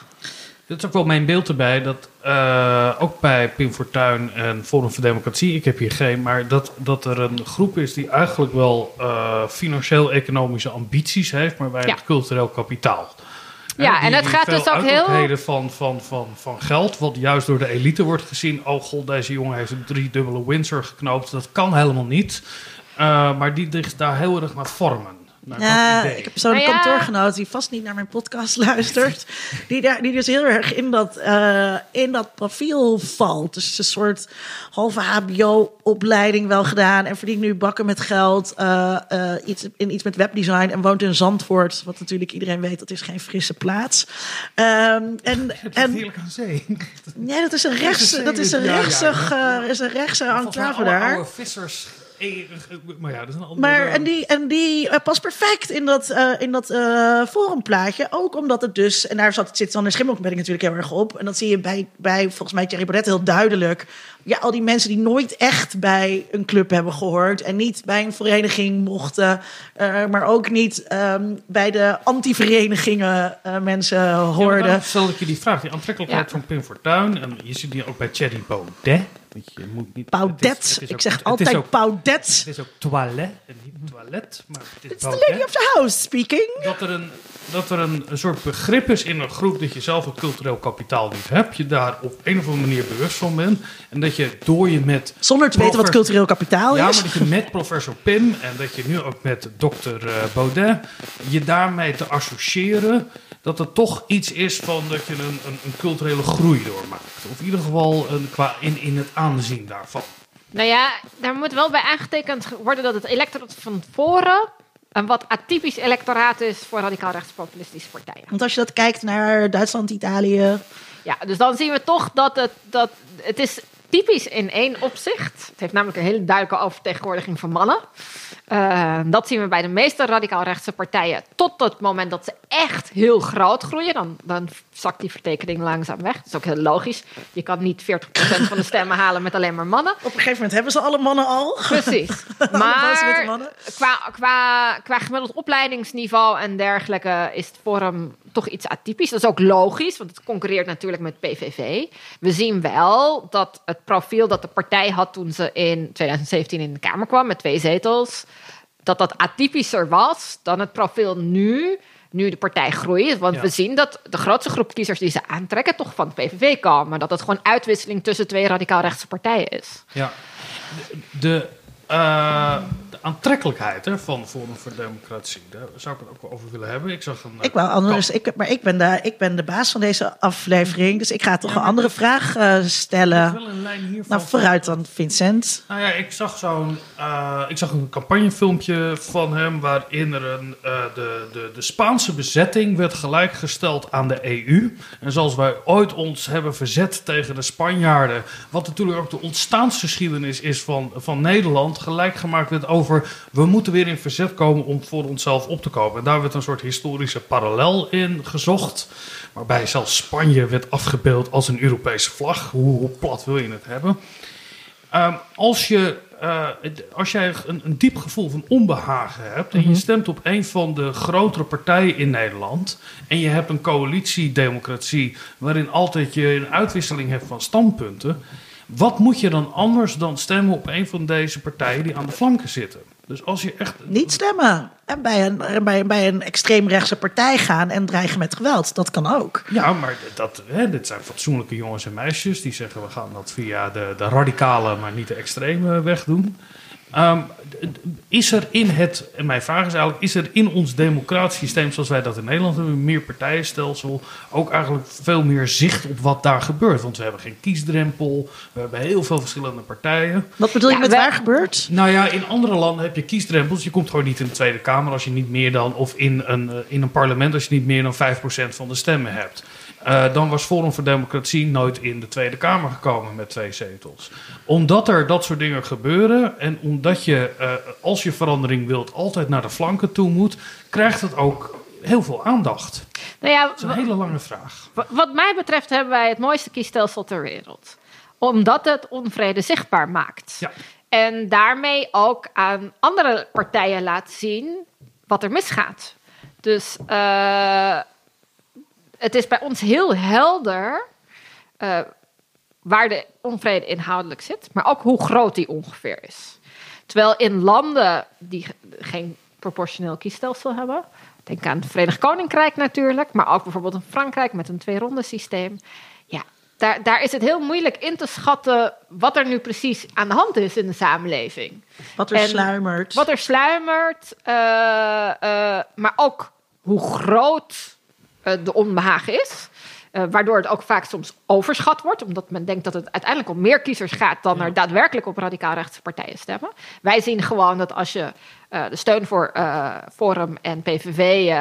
Speaker 2: Dat is ook wel mijn beeld erbij. Dat uh, ook bij Pim Fortuyn en Forum voor Democratie, ik heb hier geen, maar dat, dat er een groep is die eigenlijk wel uh, financieel-economische ambities heeft, maar ja. het cultureel kapitaal.
Speaker 5: Ja, en het gaat dus ook heel.
Speaker 2: Van, van, van, van geld, wat juist door de elite wordt gezien. Oh god, deze jongen heeft een driedubbele Windsor geknoopt. Dat kan helemaal niet. Uh, maar die ligt daar heel erg naar vormen.
Speaker 1: Ja, ik heb zo'n nou ja. kantoorgenoot die vast niet naar mijn podcast *laughs* luistert. die, daar, die dus heel erg in dat, uh, in dat profiel valt. Dus een soort halve HBO-opleiding wel gedaan. En verdient nu bakken met geld. Uh, uh, iets, in iets met webdesign. En woont in Zandvoort. Wat natuurlijk iedereen weet, dat is geen frisse plaats. Um, en, *laughs* en,
Speaker 2: heerlijk aan zee.
Speaker 1: Ja, dat is een rechtse, dat is een rechtse, ja, ja. is een rechtse enclave daar.
Speaker 2: Oude vissers maar ja, dat is een andere...
Speaker 1: Maar, en die, en die uh, past perfect in dat, uh, in dat uh, forumplaatje. Ook omdat het dus... En daar zat, zit Sander Schimmelpenning natuurlijk heel erg op. En dat zie je bij, bij volgens mij Thierry Baudet heel duidelijk. Ja, al die mensen die nooit echt bij een club hebben gehoord... en niet bij een vereniging mochten... maar ook niet um, bij de anti-verenigingen mensen hoorden. Ja,
Speaker 2: dan stel ik je die vraag. Die aantrekkelijkheid ja. van Pim Fortuyn... en je ziet die ook bij Thierry Baudet... Je moet niet,
Speaker 1: Paudet. Ik ook, zeg altijd ook, Paudet.
Speaker 2: Het is ook toilet. Niet toilet, maar het is
Speaker 1: It's the lady of the house speaking.
Speaker 2: Dat er, een, dat er een, een soort begrip is in een groep dat je zelf een cultureel kapitaal niet hebt. Je daar op een of andere manier bewust van bent. En dat je door je met...
Speaker 1: Zonder te weten wat cultureel kapitaal
Speaker 2: ja,
Speaker 1: is.
Speaker 2: Ja, maar dat je met professor Pim en dat je nu ook met dokter uh, Baudet... je daarmee te associëren dat het toch iets is van dat je een, een, een culturele groei doormaakt. Of in ieder geval een, qua in, in het aanzien daarvan.
Speaker 5: Nou ja, daar moet wel bij aangetekend worden dat het electoraat van voren een wat atypisch electoraat is voor radicaal rechtspopulistische partijen.
Speaker 1: Want als je dat kijkt naar Duitsland, Italië.
Speaker 5: Ja, dus dan zien we toch dat het, dat het is typisch in één opzicht. Het heeft namelijk een hele duidelijke oververtegenwoordiging van mannen. Uh, dat zien we bij de meeste radicaal-rechtse partijen. Tot het moment dat ze echt heel groot groeien. Dan, dan zakt die vertekening langzaam weg. Dat is ook heel logisch. Je kan niet 40% van de stemmen *laughs* halen met alleen maar mannen.
Speaker 1: Op een gegeven moment hebben ze alle mannen al.
Speaker 5: Precies. *laughs* maar qua, qua, qua gemiddeld opleidingsniveau en dergelijke is het Forum toch iets atypisch. Dat is ook logisch, want het concurreert natuurlijk met PVV. We zien wel dat het profiel dat de partij had toen ze in 2017 in de Kamer kwam met twee zetels, dat dat atypischer was dan het profiel nu nu de partij groeit. Want we zien dat de grootste groep kiezers die ze aantrekken toch van de PVV komen. Dat het gewoon uitwisseling tussen twee radicaal-rechtse partijen is.
Speaker 2: Ja, de, uh, aantrekkelijkheid hè, van Forum voor Democratie. Daar zou ik het ook wel over willen hebben. Ik zag een.
Speaker 1: Ik wou anders, ik, maar ik ben, de, ik ben de baas van deze aflevering, dus ik ga toch een andere vraag uh, stellen.
Speaker 2: Wel een lijn hiervan.
Speaker 1: Nou, vooruit dan, Vincent.
Speaker 2: Nou ja, ik zag zo'n. Ik zag een campagnefilmpje van hem waarin er een, de, de, de Spaanse bezetting werd gelijkgesteld aan de EU. En zoals wij ooit ons hebben verzet tegen de Spanjaarden, wat natuurlijk ook de ontstaansgeschiedenis is van, van Nederland, gelijk gemaakt werd over we moeten weer in verzet komen om voor onszelf op te komen. En daar werd een soort historische parallel in gezocht. Waarbij zelfs Spanje werd afgebeeld als een Europese vlag. Hoe, hoe plat wil je het hebben? Um, als, je, uh, als jij een, een, diep gevoel van onbehagen hebt en je stemt op een van de grotere partijen in Nederland en je hebt een coalitiedemocratie waarin altijd je een uitwisseling hebt van standpunten, wat moet je dan anders dan stemmen op een van deze partijen die aan de flanken zitten? Dus als je echt.
Speaker 1: Niet stemmen. En bij een, bij, bij een extreemrechtse partij gaan en dreigen met geweld. Dat kan ook.
Speaker 2: Ja, maar dat, hè, dit zijn fatsoenlijke jongens en meisjes die zeggen: we gaan dat via de, de radicale, maar niet de extreme weg doen. Um, is er in het, en mijn vraag is eigenlijk, is er in ons democratisch systeem zoals wij dat in Nederland hebben, een meer partijenstelsel, ook eigenlijk veel meer zicht op wat daar gebeurt? Want we hebben geen kiesdrempel, we hebben heel veel verschillende partijen.
Speaker 1: Wat bedoel je met waar gebeurt?
Speaker 2: Nou ja, in andere landen heb je kiesdrempels. Je komt gewoon niet in de Tweede Kamer als je niet meer dan, of in een, in een parlement als je niet meer dan 5% van de stemmen hebt. Uh, dan was Forum voor Democratie nooit in de Tweede Kamer gekomen met twee zetels. Omdat er dat soort dingen gebeuren en omdat je, uh, als je verandering wilt, altijd naar de flanken toe moet, krijgt het ook heel veel aandacht.
Speaker 5: Nou ja,
Speaker 2: dat is een hele lange vraag.
Speaker 5: Wat mij betreft hebben wij het mooiste kiesstelsel ter wereld. Omdat het onvrede zichtbaar maakt.
Speaker 2: Ja.
Speaker 5: En daarmee ook aan andere partijen laat zien wat er misgaat. Dus uh, het is bij ons heel helder uh, waar de onvrede inhoudelijk zit, maar ook hoe groot die ongeveer is. Terwijl in landen die geen proportioneel kiesstelsel hebben, denk aan het Verenigd Koninkrijk natuurlijk, maar ook bijvoorbeeld in Frankrijk met een twee-ronde systeem. Ja, daar, daar is het heel moeilijk in te schatten wat er nu precies aan de hand is in de samenleving.
Speaker 1: Wat er en sluimert.
Speaker 5: Wat er sluimert, uh, uh, maar ook hoe groot de onbehagen is. Uh, waardoor het ook vaak soms overschat wordt, omdat men denkt dat het uiteindelijk om meer kiezers gaat dan er daadwerkelijk op radicaal-rechtse partijen stemmen. Wij zien gewoon dat als je uh, de steun voor Forum en PVV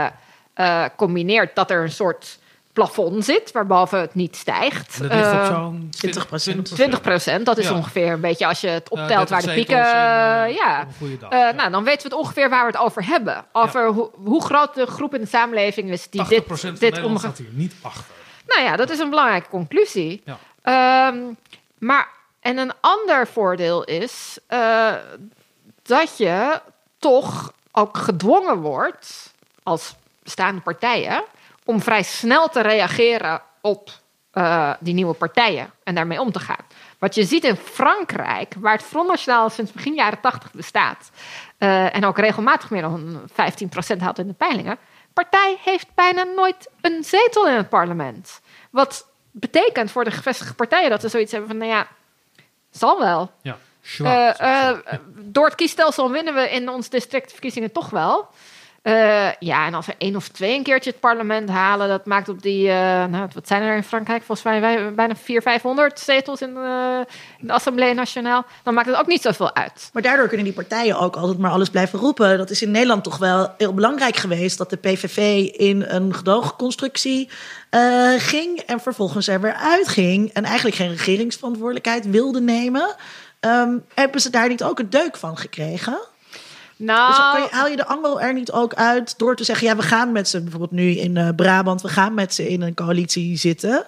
Speaker 5: combineert, dat er een soort plafond zit, waarboven het niet stijgt.
Speaker 2: Dat ligt op zo'n
Speaker 1: 20 procent.
Speaker 5: 20 procent, dat is ja. ongeveer een beetje als je het optelt waar de pieken... In, uh, ja,
Speaker 2: dag,
Speaker 5: uh, nou, dan weten we het ongeveer waar we het over hebben. Over ja. hoe, hoe groot de groep in de samenleving is die dit...
Speaker 2: van
Speaker 5: dit
Speaker 2: omge... staat hier niet achter.
Speaker 5: Nou ja, dat is een belangrijke conclusie. Ja. Um, maar, en een ander voordeel is uh, dat je toch ook gedwongen wordt als bestaande partijen om vrij snel te reageren op uh, die nieuwe partijen en daarmee om te gaan. Wat je ziet in Frankrijk, waar het Front National sinds begin jaren 80 bestaat uh, en ook regelmatig meer dan 15% haalt in de peilingen, partij heeft bijna nooit een zetel in het parlement. Wat betekent voor de gevestigde partijen dat ze zoiets hebben van, nou ja, zal wel.
Speaker 2: Ja.
Speaker 5: Uh, door het kiesstelsel winnen we in onze districtverkiezingen toch wel. Uh, ja, en als er één of twee een keertje het parlement halen, dat maakt op die, uh, nou, wat zijn er in Frankrijk? Volgens mij bijna 400, 500 zetels in de, in de Assemblée Nationale. Dan maakt het ook niet zoveel uit.
Speaker 1: Maar daardoor kunnen die partijen ook altijd maar alles blijven roepen. Dat is in Nederland toch wel heel belangrijk geweest dat de PVV in een gedoogconstructie ging en vervolgens er weer uitging en eigenlijk geen regeringsverantwoordelijkheid wilde nemen. Um, hebben ze daar niet ook een deuk van gekregen?
Speaker 5: Nou,
Speaker 1: Dus kan je, haal je de angel er niet ook uit door te zeggen... ja, we gaan met ze bijvoorbeeld nu in eh, Brabant... we gaan met ze in een coalitie zitten...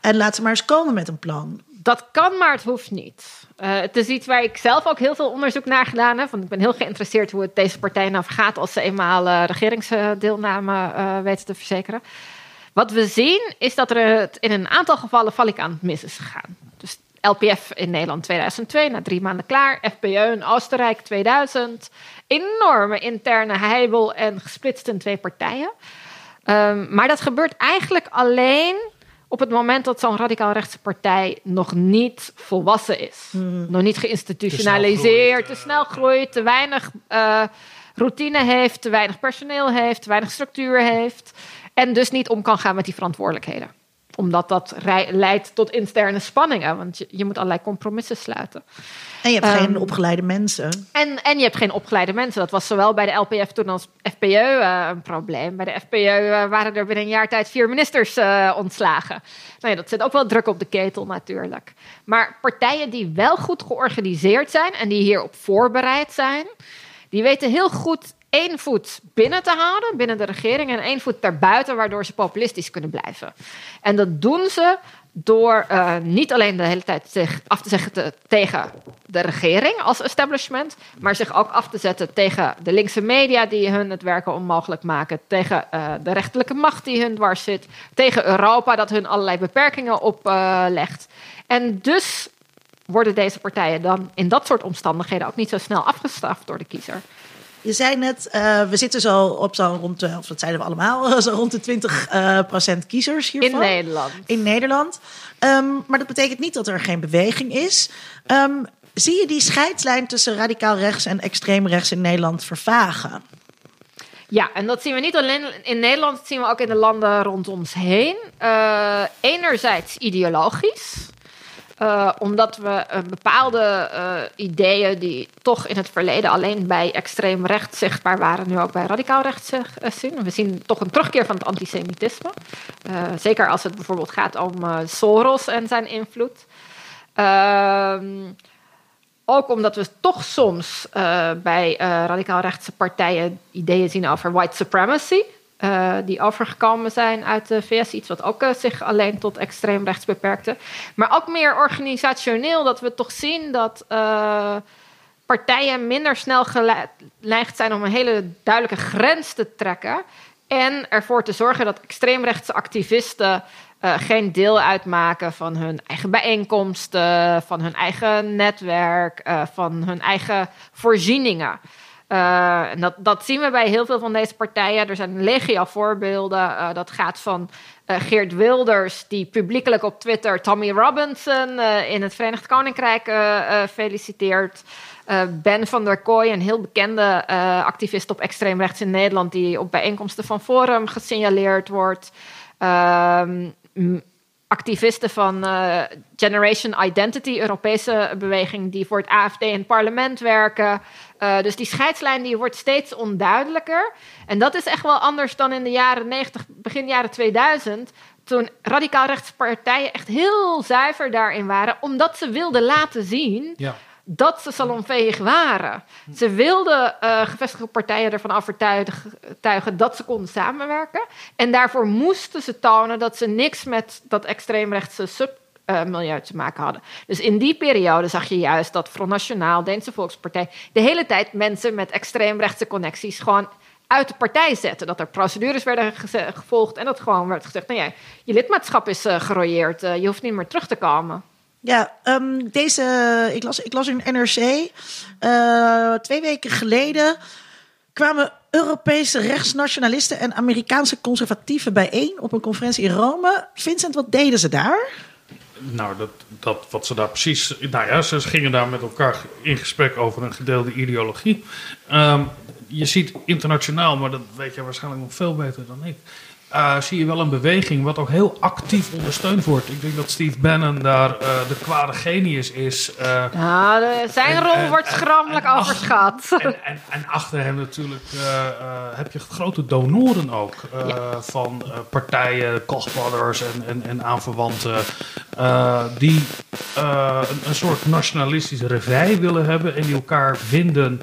Speaker 1: en laat ze maar eens komen met een plan.
Speaker 5: Dat kan, maar het hoeft niet. Eh, het is iets waar ik zelf ook heel veel onderzoek naar gedaan heb. Want ik ben heel geïnteresseerd hoe het deze partij nou vergaat als ze eenmaal eh, regeringsdeelname weten te verzekeren. Wat we zien is dat er het in een aantal gevallen valikant mis is gegaan. Dus LPF in Nederland 2002, na drie maanden klaar. FPÖ in Oostenrijk 2000. Enorme interne heibel en gesplitst in twee partijen. Um, maar dat gebeurt eigenlijk alleen op het moment dat zo'n radicaal-rechtse partij nog niet volwassen is. Mm. Nog niet geïnstitutionaliseerd, te snel groeit, te, weinig uh, routine heeft, te weinig personeel heeft, te weinig structuur heeft. En dus niet om kan gaan met die verantwoordelijkheden omdat dat leidt tot interne spanningen. Want je, je, moet allerlei compromissen sluiten.
Speaker 1: En je hebt um, geen opgeleide mensen.
Speaker 5: En, en je hebt geen opgeleide mensen. Dat was zowel bij de LPF toen als FPÖ uh, een probleem. Bij de FPÖ uh, waren er binnen een jaar tijd vier ministers uh, ontslagen. Nou ja, dat zet ook wel druk op de ketel natuurlijk. Maar partijen die wel goed georganiseerd zijn... en die hierop voorbereid zijn... die weten heel goed één voet binnen te houden, binnen de regering, en één voet daarbuiten, waardoor ze populistisch kunnen blijven. En dat doen ze door uh, niet alleen de hele tijd zich af te zeggen te, tegen de regering als establishment, maar zich ook af te zetten tegen de linkse media die hun het werken onmogelijk maken, tegen uh, de rechterlijke macht die hun dwars zit, tegen Europa dat hun allerlei beperkingen oplegt. Uh, en dus worden deze partijen dan in dat soort omstandigheden ook niet zo snel afgestraft door de kiezer.
Speaker 1: Je zei net, uh, we zitten zo op zo'n rond, de, of dat zeiden we allemaal, *laughs* zo rond de 20 uh, procent kiezers hiervan.
Speaker 5: In Nederland.
Speaker 1: In Nederland. Um, maar dat betekent niet dat er geen beweging is. Um, zie je die scheidslijn tussen radicaal rechts en extreem rechts in Nederland vervagen?
Speaker 5: Ja, en dat zien we niet alleen in Nederland, dat zien we ook in de landen rond ons heen. Uh, enerzijds ideologisch. Uh, omdat we uh, bepaalde uh, ideeën die toch in het verleden alleen bij extreem rechts zichtbaar waren, nu ook bij radicaal rechts zien. We zien toch een terugkeer van het antisemitisme. zeker als het bijvoorbeeld gaat om Soros en zijn invloed. Ehm, ook omdat we toch soms bij radicaal rechtse partijen ideeën zien over white supremacy. Uh, die overgekomen zijn uit de VS. Iets wat ook uh, zich alleen tot extreem rechts beperkte. Maar ook meer organisationeel, dat we toch zien dat uh, partijen minder snel geneigd zijn om een hele duidelijke grens te trekken. En ervoor te zorgen dat extreemrechtse activisten geen deel uitmaken van hun eigen bijeenkomsten, van hun eigen netwerk, van hun eigen voorzieningen. Uh, en dat, dat zien we bij heel veel van deze partijen. Er zijn legio voorbeelden. Uh, dat gaat van uh, Geert Wilders, die publiekelijk op Twitter Tommy Robinson in het Verenigd Koninkrijk feliciteert. ben van der Kooi, een heel bekende activist op extreem rechts in Nederland, die op bijeenkomsten van Forum gesignaleerd wordt. Activisten van uh, Generation Identity, Europese beweging, die voor het AFD in het parlement werken. Uh, dus die scheidslijn die wordt steeds onduidelijker. En dat is echt wel anders dan in de jaren 90, begin jaren 2000. Toen radicaal rechtse partijen echt heel zuiver daarin waren, omdat ze wilden laten zien ja dat ze salonveeg waren. Ze wilden uh, gevestigde partijen ervan overtuigen dat ze konden samenwerken. En daarvoor moesten ze tonen dat ze niks met dat extreemrechtse submilieu te maken hadden. Dus in die periode zag je juist dat Front Nationaal, Deense Volkspartij, de hele tijd mensen met extreemrechtse connecties gewoon uit de partij zetten. Dat er procedures werden gevolgd en dat gewoon werd gezegd: nou je lidmaatschap is uh, je hoeft niet meer terug te komen.
Speaker 1: Ja, um, deze, ik las, ik las in NRC uh, twee weken geleden kwamen Europese rechtsnationalisten en Amerikaanse conservatieven bijeen op een conferentie in Rome. Vincent, wat deden ze daar?
Speaker 2: Nou, dat, dat, wat ze daar precies. Nou ja, ze gingen daar met elkaar in gesprek over een gedeelde ideologie. Um, je ziet internationaal, maar dat weet je waarschijnlijk nog veel beter dan ik. Uh, zie je wel een beweging wat ook heel actief ondersteund wordt. Ik denk dat Steve Bannon daar uh, de kwade genius is. Uh,
Speaker 5: ja, de, zijn en, rol en, wordt schrammelijk overschat. *laughs*
Speaker 2: En, en, achter hem natuurlijk heb je grote donoren ook. Ja. Van partijen, Koch Brothers en, en, aanverwanten. die een, een, soort nationalistische revij willen hebben. En die elkaar vinden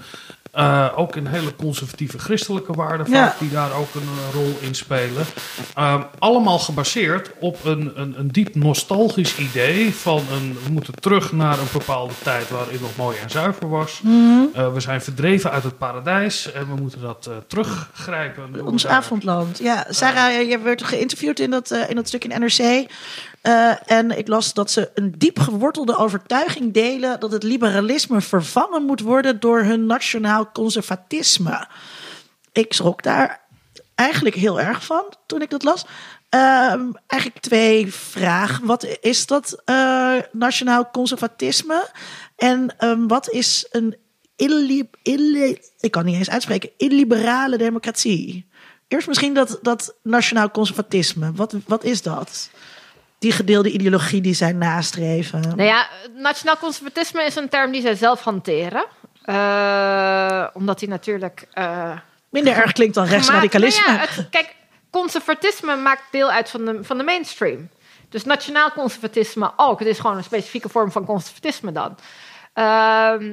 Speaker 2: Eh, ook in hele conservatieve christelijke waarden vaak, die daar ook een eh, rol in spelen. Ehm, allemaal gebaseerd op een, een, een diep nostalgisch idee van een, we moeten terug naar een bepaalde tijd waarin het nog mooi en zuiver was.
Speaker 1: Mhm.
Speaker 2: Eh, we zijn verdreven uit het paradijs en we moeten dat teruggrijpen.
Speaker 1: Ons avondland. Ja, Sarah, je werd geïnterviewd in dat, in dat stuk in NRC. Eh, en ik las dat ze een diep gewortelde overtuiging delen dat het liberalisme vervangen moet worden door hun nationaal conservatisme. Ik schrok daar eigenlijk heel erg van toen ik dat las. Ehm, eigenlijk twee vragen. Wat is dat eh, nationaal conservatisme? En ehm, wat is een ik kan niet eens uitspreken, illiberale democratie? Eerst misschien dat, dat nationaal conservatisme. Wat, wat is dat? Die gedeelde ideologie die zij nastreven.
Speaker 5: Nou ja, nationaal conservatisme is een term die zij zelf hanteren. Eh, omdat die natuurlijk... eh,
Speaker 1: Minder erg klinkt dan rechtsradicalisme.
Speaker 5: nou ja, het- kijk, conservatisme maakt deel uit van de, van de mainstream. Dus nationaal conservatisme ook. Het is gewoon een specifieke vorm van conservatisme dan. Ehm,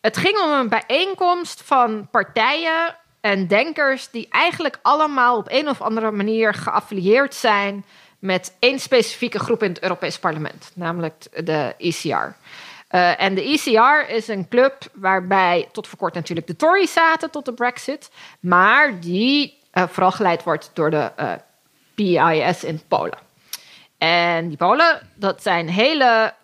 Speaker 5: het ging om een bijeenkomst van partijen en denkers die eigenlijk allemaal op een of andere manier geaffilieerd zijn met één specifieke groep in het Europees Parlement, namelijk de ECR. Eh, en de ECR is een club waarbij tot voor kort natuurlijk de Tories zaten tot de Brexit, maar die eh, vooral geleid wordt door de eh, PIS in Polen. En die Polen, dat zijn hele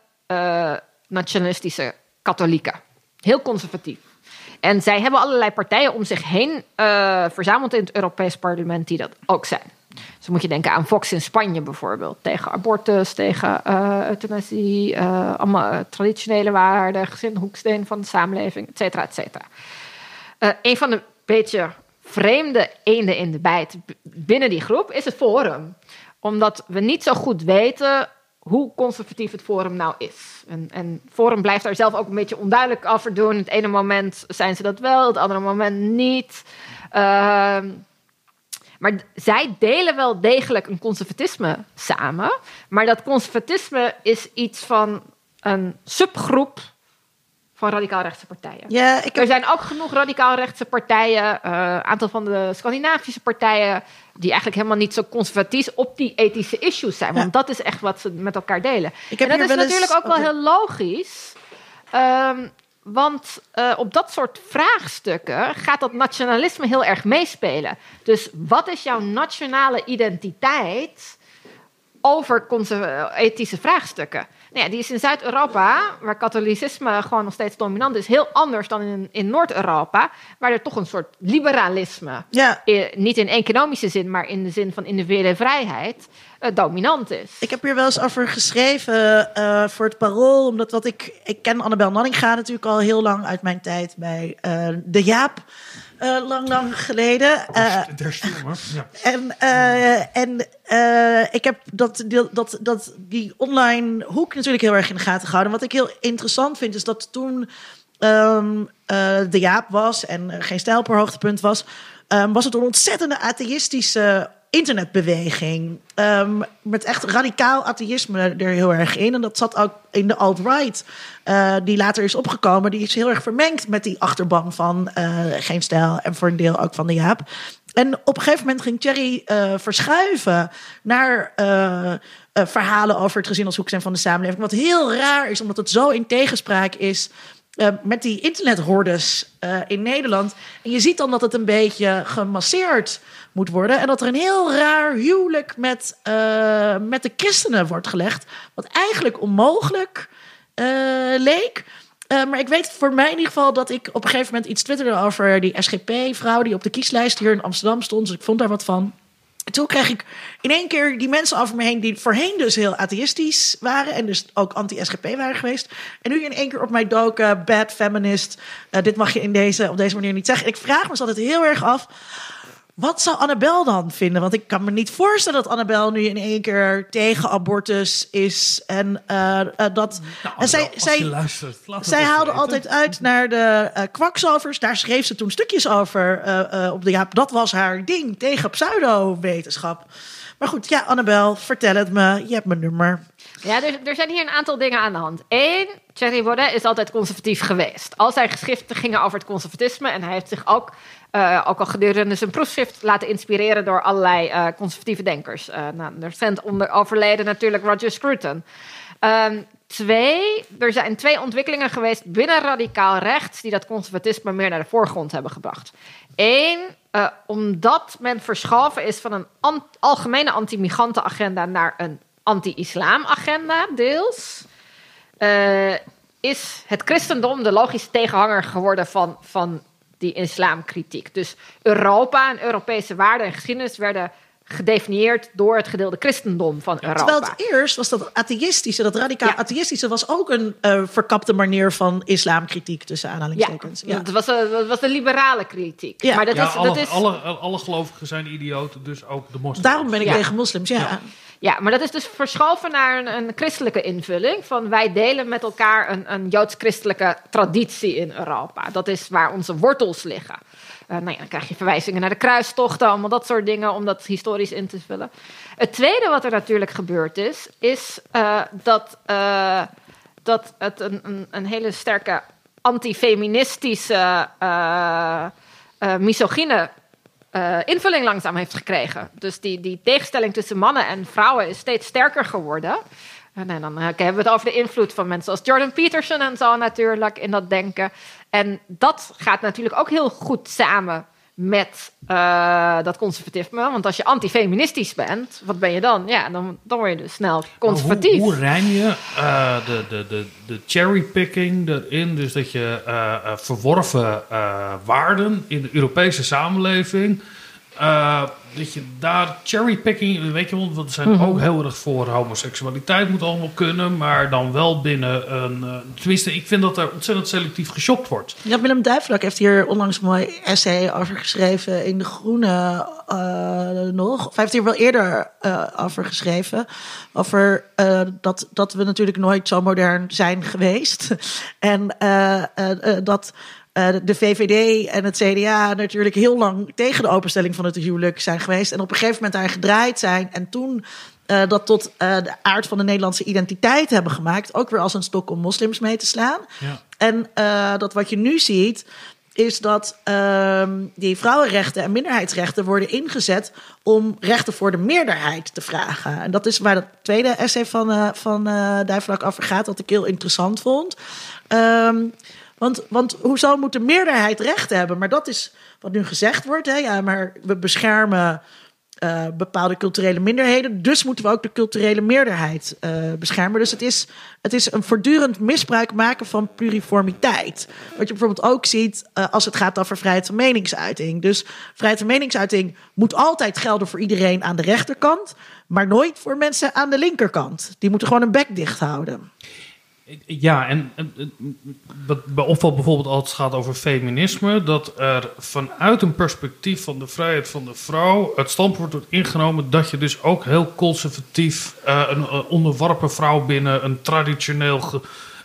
Speaker 5: nationalistische katholieken. Heel conservatief. En zij hebben allerlei partijen om zich heen verzameld in het Europees Parlement die dat ook zijn. Dus moet je denken aan Vox in Spanje bijvoorbeeld. Tegen abortus, tegen eh euthanasie, eh, allemaal eh, traditionele waarden, gezin, hoeksteen van de samenleving, et cetera, et cetera. Een van de beetje vreemde eenden in de bijt binnen die groep is het Forum. Omdat we niet zo goed weten hoe conservatief het Forum nou is. En, en Forum blijft daar zelf ook een beetje onduidelijk over doen. Het ene moment zijn ze dat wel, het andere moment niet. Ehm, maar zij delen wel degelijk een conservatisme samen. Maar dat conservatisme is iets van een subgroep van radicaal-rechtse partijen.
Speaker 1: Ja, ik
Speaker 5: Er zijn ook genoeg radicaal-rechtse partijen, een aantal van de Scandinavische partijen, die eigenlijk helemaal niet zo conservatief op die ethische issues zijn. Want dat is echt wat ze met elkaar delen.
Speaker 1: Ik heb
Speaker 5: en dat is
Speaker 1: eens-
Speaker 5: natuurlijk ook wel heel logisch. Ehm, want eh, op dat soort vraagstukken gaat dat nationalisme heel erg meespelen. Dus wat is jouw nationale identiteit over ethische vraagstukken? Nou ja, die is in Zuid-Europa, waar katholicisme gewoon nog steeds dominant is, heel anders dan in, in Noord-Europa, waar er toch een soort liberalisme,
Speaker 1: ja,
Speaker 5: niet in economische zin, maar in de zin van individuele vrijheid, dominant is.
Speaker 1: Ik heb hier wel eens over geschreven eh, voor het Parool. Omdat wat ik... Ik ken Annabel Nanninga natuurlijk al heel lang uit mijn tijd bij eh, De Jaap. eh, lang, lang geleden. Eh,
Speaker 2: Stürmer, ja.
Speaker 1: en eh, en eh, ik heb dat, dat, dat, dat, die online hoek natuurlijk heel erg in de gaten gehouden. Wat ik heel interessant vind, is dat toen ehm, eh, De Jaap was en geen stijl per hoogtepunt was... ehm, was het een ontzettende atheïstische internetbeweging. Ehm, met echt radicaal atheïsme er heel erg in. En dat zat ook in de alt-right, eh, die later is opgekomen. Die is heel erg vermengd met die achterban van eh, Geen Stijl en voor een deel ook van de Jaap. En op een gegeven moment ging Thierry eh, verschuiven naar verhalen over het gezin als hoeksteen van de samenleving. Wat heel raar is, omdat het zo in tegenspraak is eh, met die internethordes eh, in Nederland. En je ziet dan dat het een beetje gemasseerd moet worden. En dat er een heel raar huwelijk met, eh, met de christenen wordt gelegd. Wat eigenlijk onmogelijk leek. Maar ik weet voor mij in ieder geval dat ik op een gegeven moment iets twitterde over die SGP-vrouw die op de kieslijst hier in Amsterdam stond. Dus ik vond daar wat van. En toen kreeg ik in één keer die mensen over me heen die voorheen dus heel atheïstisch waren en dus ook anti-SGP waren geweest. En nu in één keer op mij doken, bad feminist. eh, dit mag je in deze, op deze manier niet zeggen. En ik vraag me dus altijd heel erg af, Wat zou Annabel dan vinden? Want ik kan me niet voorstellen dat Annabel nu in één keer tegen abortus is. En uh, uh, dat.
Speaker 2: Nou,
Speaker 1: en zij,
Speaker 2: als
Speaker 1: zij,
Speaker 2: je luistert,
Speaker 1: zij haalde
Speaker 2: weten.
Speaker 1: altijd uit naar de uh, kwakzalvers. Daar schreef ze toen stukjes over uh, op de Jaap. Dat was haar ding tegen pseudo-wetenschap. Maar goed, ja, Annabel, vertel het me. Je hebt mijn nummer.
Speaker 5: Ja, er, er, zijn hier een aantal dingen aan de hand. Eén, Thierry Baudet is altijd conservatief geweest. Al zijn geschriften gingen over het conservatisme. En hij heeft zich ook, uh, ook al gedurende zijn proefschrift laten inspireren door allerlei uh, conservatieve denkers. Uh, nou, recent onder overleden natuurlijk Roger Scruton. Um, twee, er zijn twee ontwikkelingen geweest binnen radicaal rechts die dat conservatisme meer naar de voorgrond hebben gebracht. Eén, omdat men verschoven is van een algemene anti-migrantenagenda naar een anti-islam-agenda, deels. Is het christendom de logische tegenhanger geworden van, van die islamkritiek. Dus Europa en Europese waarden en geschiedenis werden gedefinieerd door het gedeelde christendom van Europa.
Speaker 1: Terwijl het eerst was dat atheïstische, dat radicaal ja. atheïstische, was ook een uh, verkapte manier van islamkritiek tussen aanhalingstekens.
Speaker 5: Ja, ja. Dat, was, dat was de liberale kritiek.
Speaker 2: Ja,
Speaker 5: maar dat
Speaker 2: ja,
Speaker 5: is,
Speaker 2: alle,
Speaker 5: dat is...
Speaker 2: alle, alle gelovigen zijn idioten, dus ook de moslims.
Speaker 1: Daarom ben ik tegen moslims, ja.
Speaker 5: Ja, maar dat is dus verschoven naar een, een, christelijke invulling. Van wij delen met elkaar een, een joods-christelijke traditie in Europa. Dat is waar onze wortels liggen. Uh, nou ja, dan krijg je verwijzingen naar de kruistochten, allemaal dat soort dingen, om dat historisch in te vullen. Het tweede wat er natuurlijk gebeurd is, is uh, dat, uh, dat het een, een, een hele sterke antifeministische, misogyne uh, invulling langzaam heeft gekregen. Dus die, die tegenstelling tussen mannen en vrouwen is steeds sterker geworden. En, dan uh, hebben we het over de invloed van mensen als Jordan Peterson en zo natuurlijk in dat denken. En dat gaat natuurlijk ook heel goed samen met uh, dat conservatisme. Want als je antifeministisch bent, wat ben je dan? Ja, dan, dan word je dus snel conservatief.
Speaker 2: Hoe, hoe rijm je uh, de, de, de, de cherrypicking erin? Dus dat je uh, verworven waarden in de Europese samenleving... dat je daar cherrypicking, weet je wel, we zijn mm -hmm. ook heel erg voor homoseksualiteit moet allemaal kunnen, maar dan wel binnen een. Uh, tenminste, ik vind dat er ontzettend selectief geshopt wordt.
Speaker 1: Ja, Willem Duivelak heeft hier onlangs een mooi essay over geschreven in De Groene uh, nog. Of hij heeft hier wel eerder uh, over geschreven. Over dat, dat we natuurlijk nooit zo modern zijn geweest. *laughs* en dat. Uh, de VVD en het CDA natuurlijk heel lang tegen de openstelling van het huwelijk zijn geweest. En op een gegeven moment daar gedraaid zijn. En toen uh, dat tot uh, de aard van de Nederlandse identiteit hebben gemaakt. Ook weer als een stok om moslims mee te slaan.
Speaker 2: Ja.
Speaker 1: En dat wat je nu ziet. Is dat ehm, die vrouwenrechten en minderheidsrechten worden ingezet om rechten voor de meerderheid te vragen. En dat is waar dat tweede essay van, van Duivelak over gaat, dat ik heel interessant vond. Um, want, want hoezo moet de meerderheid rechten hebben? Maar dat is wat nu gezegd wordt. Hè? Ja, maar we beschermen uh, bepaalde culturele minderheden. Dus moeten we ook de culturele meerderheid uh, beschermen. Dus het is, het is een voortdurend misbruik maken van pluriformiteit. Wat je bijvoorbeeld ook ziet uh, als het gaat over vrijheid van meningsuiting. Dus vrijheid van meningsuiting moet altijd gelden voor iedereen aan de rechterkant. Maar nooit voor mensen aan de linkerkant. Die moeten gewoon een bek dicht houden.
Speaker 2: Ja, en, en wat bij opvalt bijvoorbeeld als het gaat over feminisme, dat er vanuit een perspectief van de vrijheid van de vrouw het standpunt wordt ingenomen dat je dus ook heel conservatief uh, een, een, onderworpen vrouw binnen een traditioneel ge,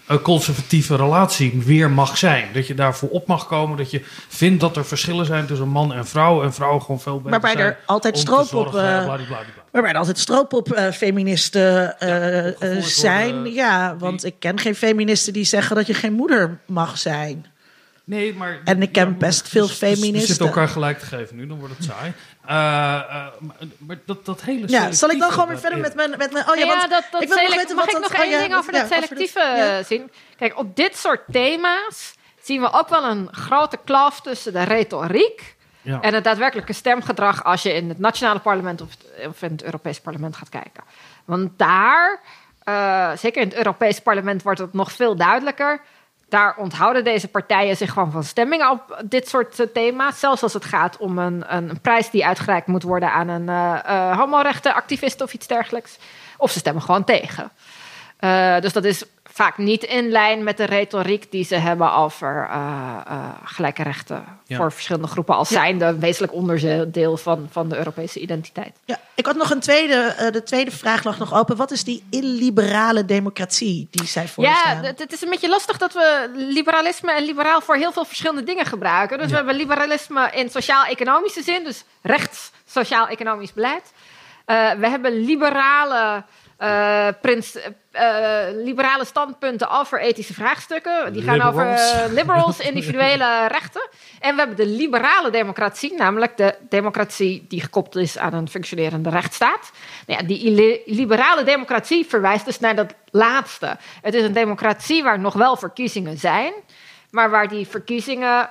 Speaker 2: een conservatieve relatie weer mag zijn. Dat je daarvoor op mag komen, dat je vindt dat er verschillen zijn tussen man en vrouw en vrouwen gewoon veel beter
Speaker 1: Waarbij er altijd stroop op... Uh, waarbij er altijd stroop op uh, feministen uh, ja, zijn. Worden, ja, want die... ik ken geen feministen die zeggen dat je geen moeder mag zijn.
Speaker 2: Nee, maar...
Speaker 1: En ik ken
Speaker 2: ja,
Speaker 1: best veel
Speaker 2: dus,
Speaker 1: feministen.
Speaker 2: We zitten elkaar gelijk te geven nu, dan wordt het saai. Uh, uh, maar dat, dat hele
Speaker 1: Ja, zal ik dan gewoon weer verder met mijn... Met mijn oh ja,
Speaker 5: ja
Speaker 1: want
Speaker 5: dat, dat
Speaker 1: ik wil nog weten
Speaker 5: mag
Speaker 1: wat
Speaker 5: ik
Speaker 1: dat...
Speaker 5: nog
Speaker 1: oh,
Speaker 5: één
Speaker 1: ja,
Speaker 5: ding over
Speaker 1: ja,
Speaker 5: dat selectieve
Speaker 1: ja.
Speaker 5: zien? Kijk, op dit soort thema's zien we ook wel een grote kloof tussen de retoriek En het daadwerkelijke stemgedrag als je in het nationale parlement of, of in het Europees parlement gaat kijken. Want daar, eh, zeker in het Europees parlement, wordt het nog veel duidelijker. Daar onthouden deze partijen zich gewoon van stemming op dit soort eh, thema's. Zelfs als het gaat om een, een, een prijs die uitgereikt moet worden aan een uh, uh, homorechtenactivist of iets dergelijks. Of ze stemmen gewoon tegen. Eh, dus dat is vaak niet in lijn met de retoriek die ze hebben over eh, eh, gelijke rechten
Speaker 2: Ja.
Speaker 5: voor verschillende groepen, als zijnde een wezenlijk onderdeel van, van de Europese identiteit.
Speaker 1: Ja, ik had nog een tweede, eh, de tweede vraag lag nog open. Wat is die illiberale democratie die zij
Speaker 5: Ja,
Speaker 1: voorstaan?
Speaker 5: het, het is een beetje lastig dat we liberalisme en liberaal voor heel veel verschillende dingen gebruiken. Dus we hebben liberalisme in sociaal-economische zin, dus rechts sociaal-economisch beleid. Eh, we hebben liberale, eh, prins, eh, liberale standpunten over ethische vraagstukken. Die gaan
Speaker 2: Liberals.
Speaker 5: over eh, liberals, individuele *laughs* rechten. En we hebben de liberale democratie, namelijk de democratie die gekoppeld is aan een functionerende rechtsstaat. Nou ja, die liberale democratie verwijst dus naar dat laatste. Het is een democratie waar nog wel verkiezingen zijn, maar waar die verkiezingen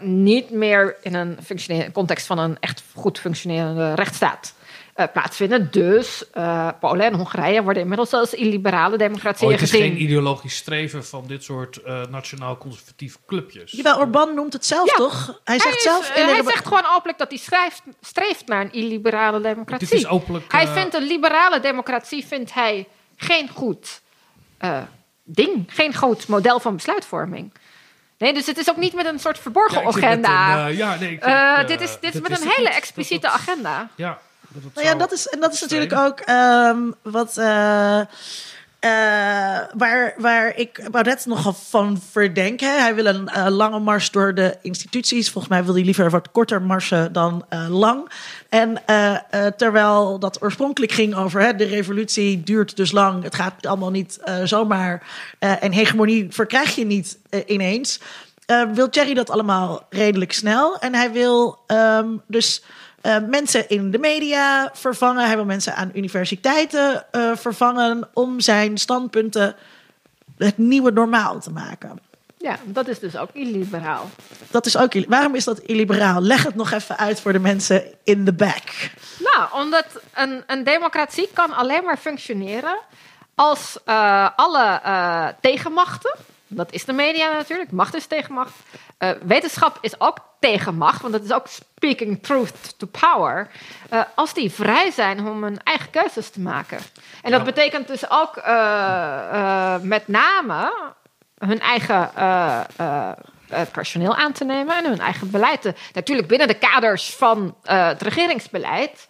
Speaker 5: niet meer in een context van een echt goed functionerende rechtsstaat eh, plaatsvinden. Dus eh, Polen en Hongarije worden inmiddels als illiberale democratieën
Speaker 2: Oh, het is
Speaker 5: gezien.
Speaker 2: geen ideologisch streven van dit soort eh, nationaal-conservatieve clubjes.
Speaker 1: Jawel, Orbán noemt het zelf
Speaker 5: Ja.
Speaker 1: toch? Hij zegt
Speaker 5: is,
Speaker 1: zelf...
Speaker 5: hij zegt gewoon openlijk dat hij schrijft, streeft naar een illiberale democratie.
Speaker 2: Dit is openlijk,
Speaker 5: hij vindt een liberale democratie vindt hij geen goed eh, ding, geen goed model van besluitvorming. Nee, dus het is ook niet met een soort verborgen
Speaker 2: Ja,
Speaker 5: agenda.
Speaker 2: een, ja, nee,
Speaker 5: dit is, dit met
Speaker 2: is
Speaker 5: een hele
Speaker 2: goed.
Speaker 5: expliciete
Speaker 2: Dat- dat-
Speaker 5: agenda.
Speaker 2: Ja, dat
Speaker 1: Nou ja, dat is, en dat is natuurlijk ook ehm, wat. eh, eh, waar, waar ik Baudet nogal van verdenk. Hè. Hij wil een eh, lange mars door de instituties. Volgens mij wil hij liever wat korter marsen dan lang. En terwijl dat oorspronkelijk ging over hè, de revolutie duurt dus lang. Het gaat allemaal niet zomaar. en hegemonie verkrijg je niet ineens. wil Thierry dat allemaal redelijk snel. En hij wil ehm, dus eh, mensen in de media vervangen. Hij wil mensen aan universiteiten eh, vervangen om zijn standpunten het nieuwe normaal te maken.
Speaker 5: Ja, dat is dus ook illiberaal.
Speaker 1: Dat is ook, waarom is dat illiberaal? Leg het nog even uit voor de mensen in de back.
Speaker 5: Nou, omdat een, een democratie kan alleen maar functioneren als eh, alle tegenmachten, dat is de media natuurlijk, macht is tegenmacht, eh, wetenschap is ook tegenmacht, want dat is ook speaking truth to power, eh, als die vrij zijn om hun eigen keuzes te maken. En dat betekent dus ook eh, met name hun eigen personeel aan te nemen en hun eigen beleid te. Natuurlijk binnen de kaders van het regeringsbeleid.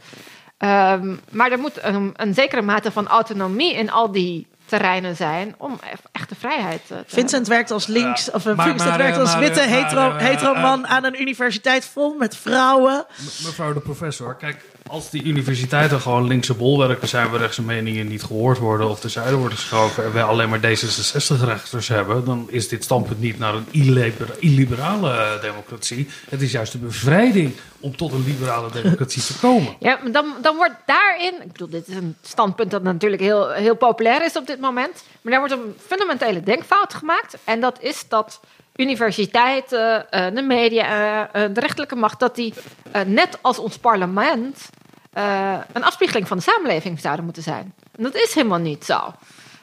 Speaker 5: Ehm, maar er moet een, een zekere mate van autonomie in al die terreinen zijn om e- echte vrijheid eh, te hebben.
Speaker 1: Vincent werkt als links, of eh,
Speaker 2: maar-
Speaker 1: Vincent
Speaker 2: maar,
Speaker 1: werkt
Speaker 2: eh,
Speaker 1: als
Speaker 2: maar,
Speaker 1: witte
Speaker 2: eh, maar,
Speaker 1: hetero,
Speaker 2: eh,
Speaker 1: hetero
Speaker 2: eh,
Speaker 1: man aan een universiteit vol met vrouwen.
Speaker 2: Me- Mevrouw de professor, kijk, als die universiteiten gewoon linkse bolwerken zijn waar rechtse meningen niet gehoord worden of terzijde worden geschoven en wij alleen maar D66-rechters hebben, dan is dit standpunt niet naar een illibera- illiberale eh, democratie. Het is juist de bevrijding om tot een liberale democratie te komen.
Speaker 5: Ja, dan, dan wordt daarin, ik bedoel, dit is een standpunt dat natuurlijk heel, heel populair is op dit moment, maar daar wordt een fundamentele denkfout gemaakt. En dat is dat universiteiten, eh, de media, eh, de rechterlijke macht, dat die net als ons parlement eh, een afspiegeling van de samenleving zouden moeten zijn. En dat is helemaal niet zo.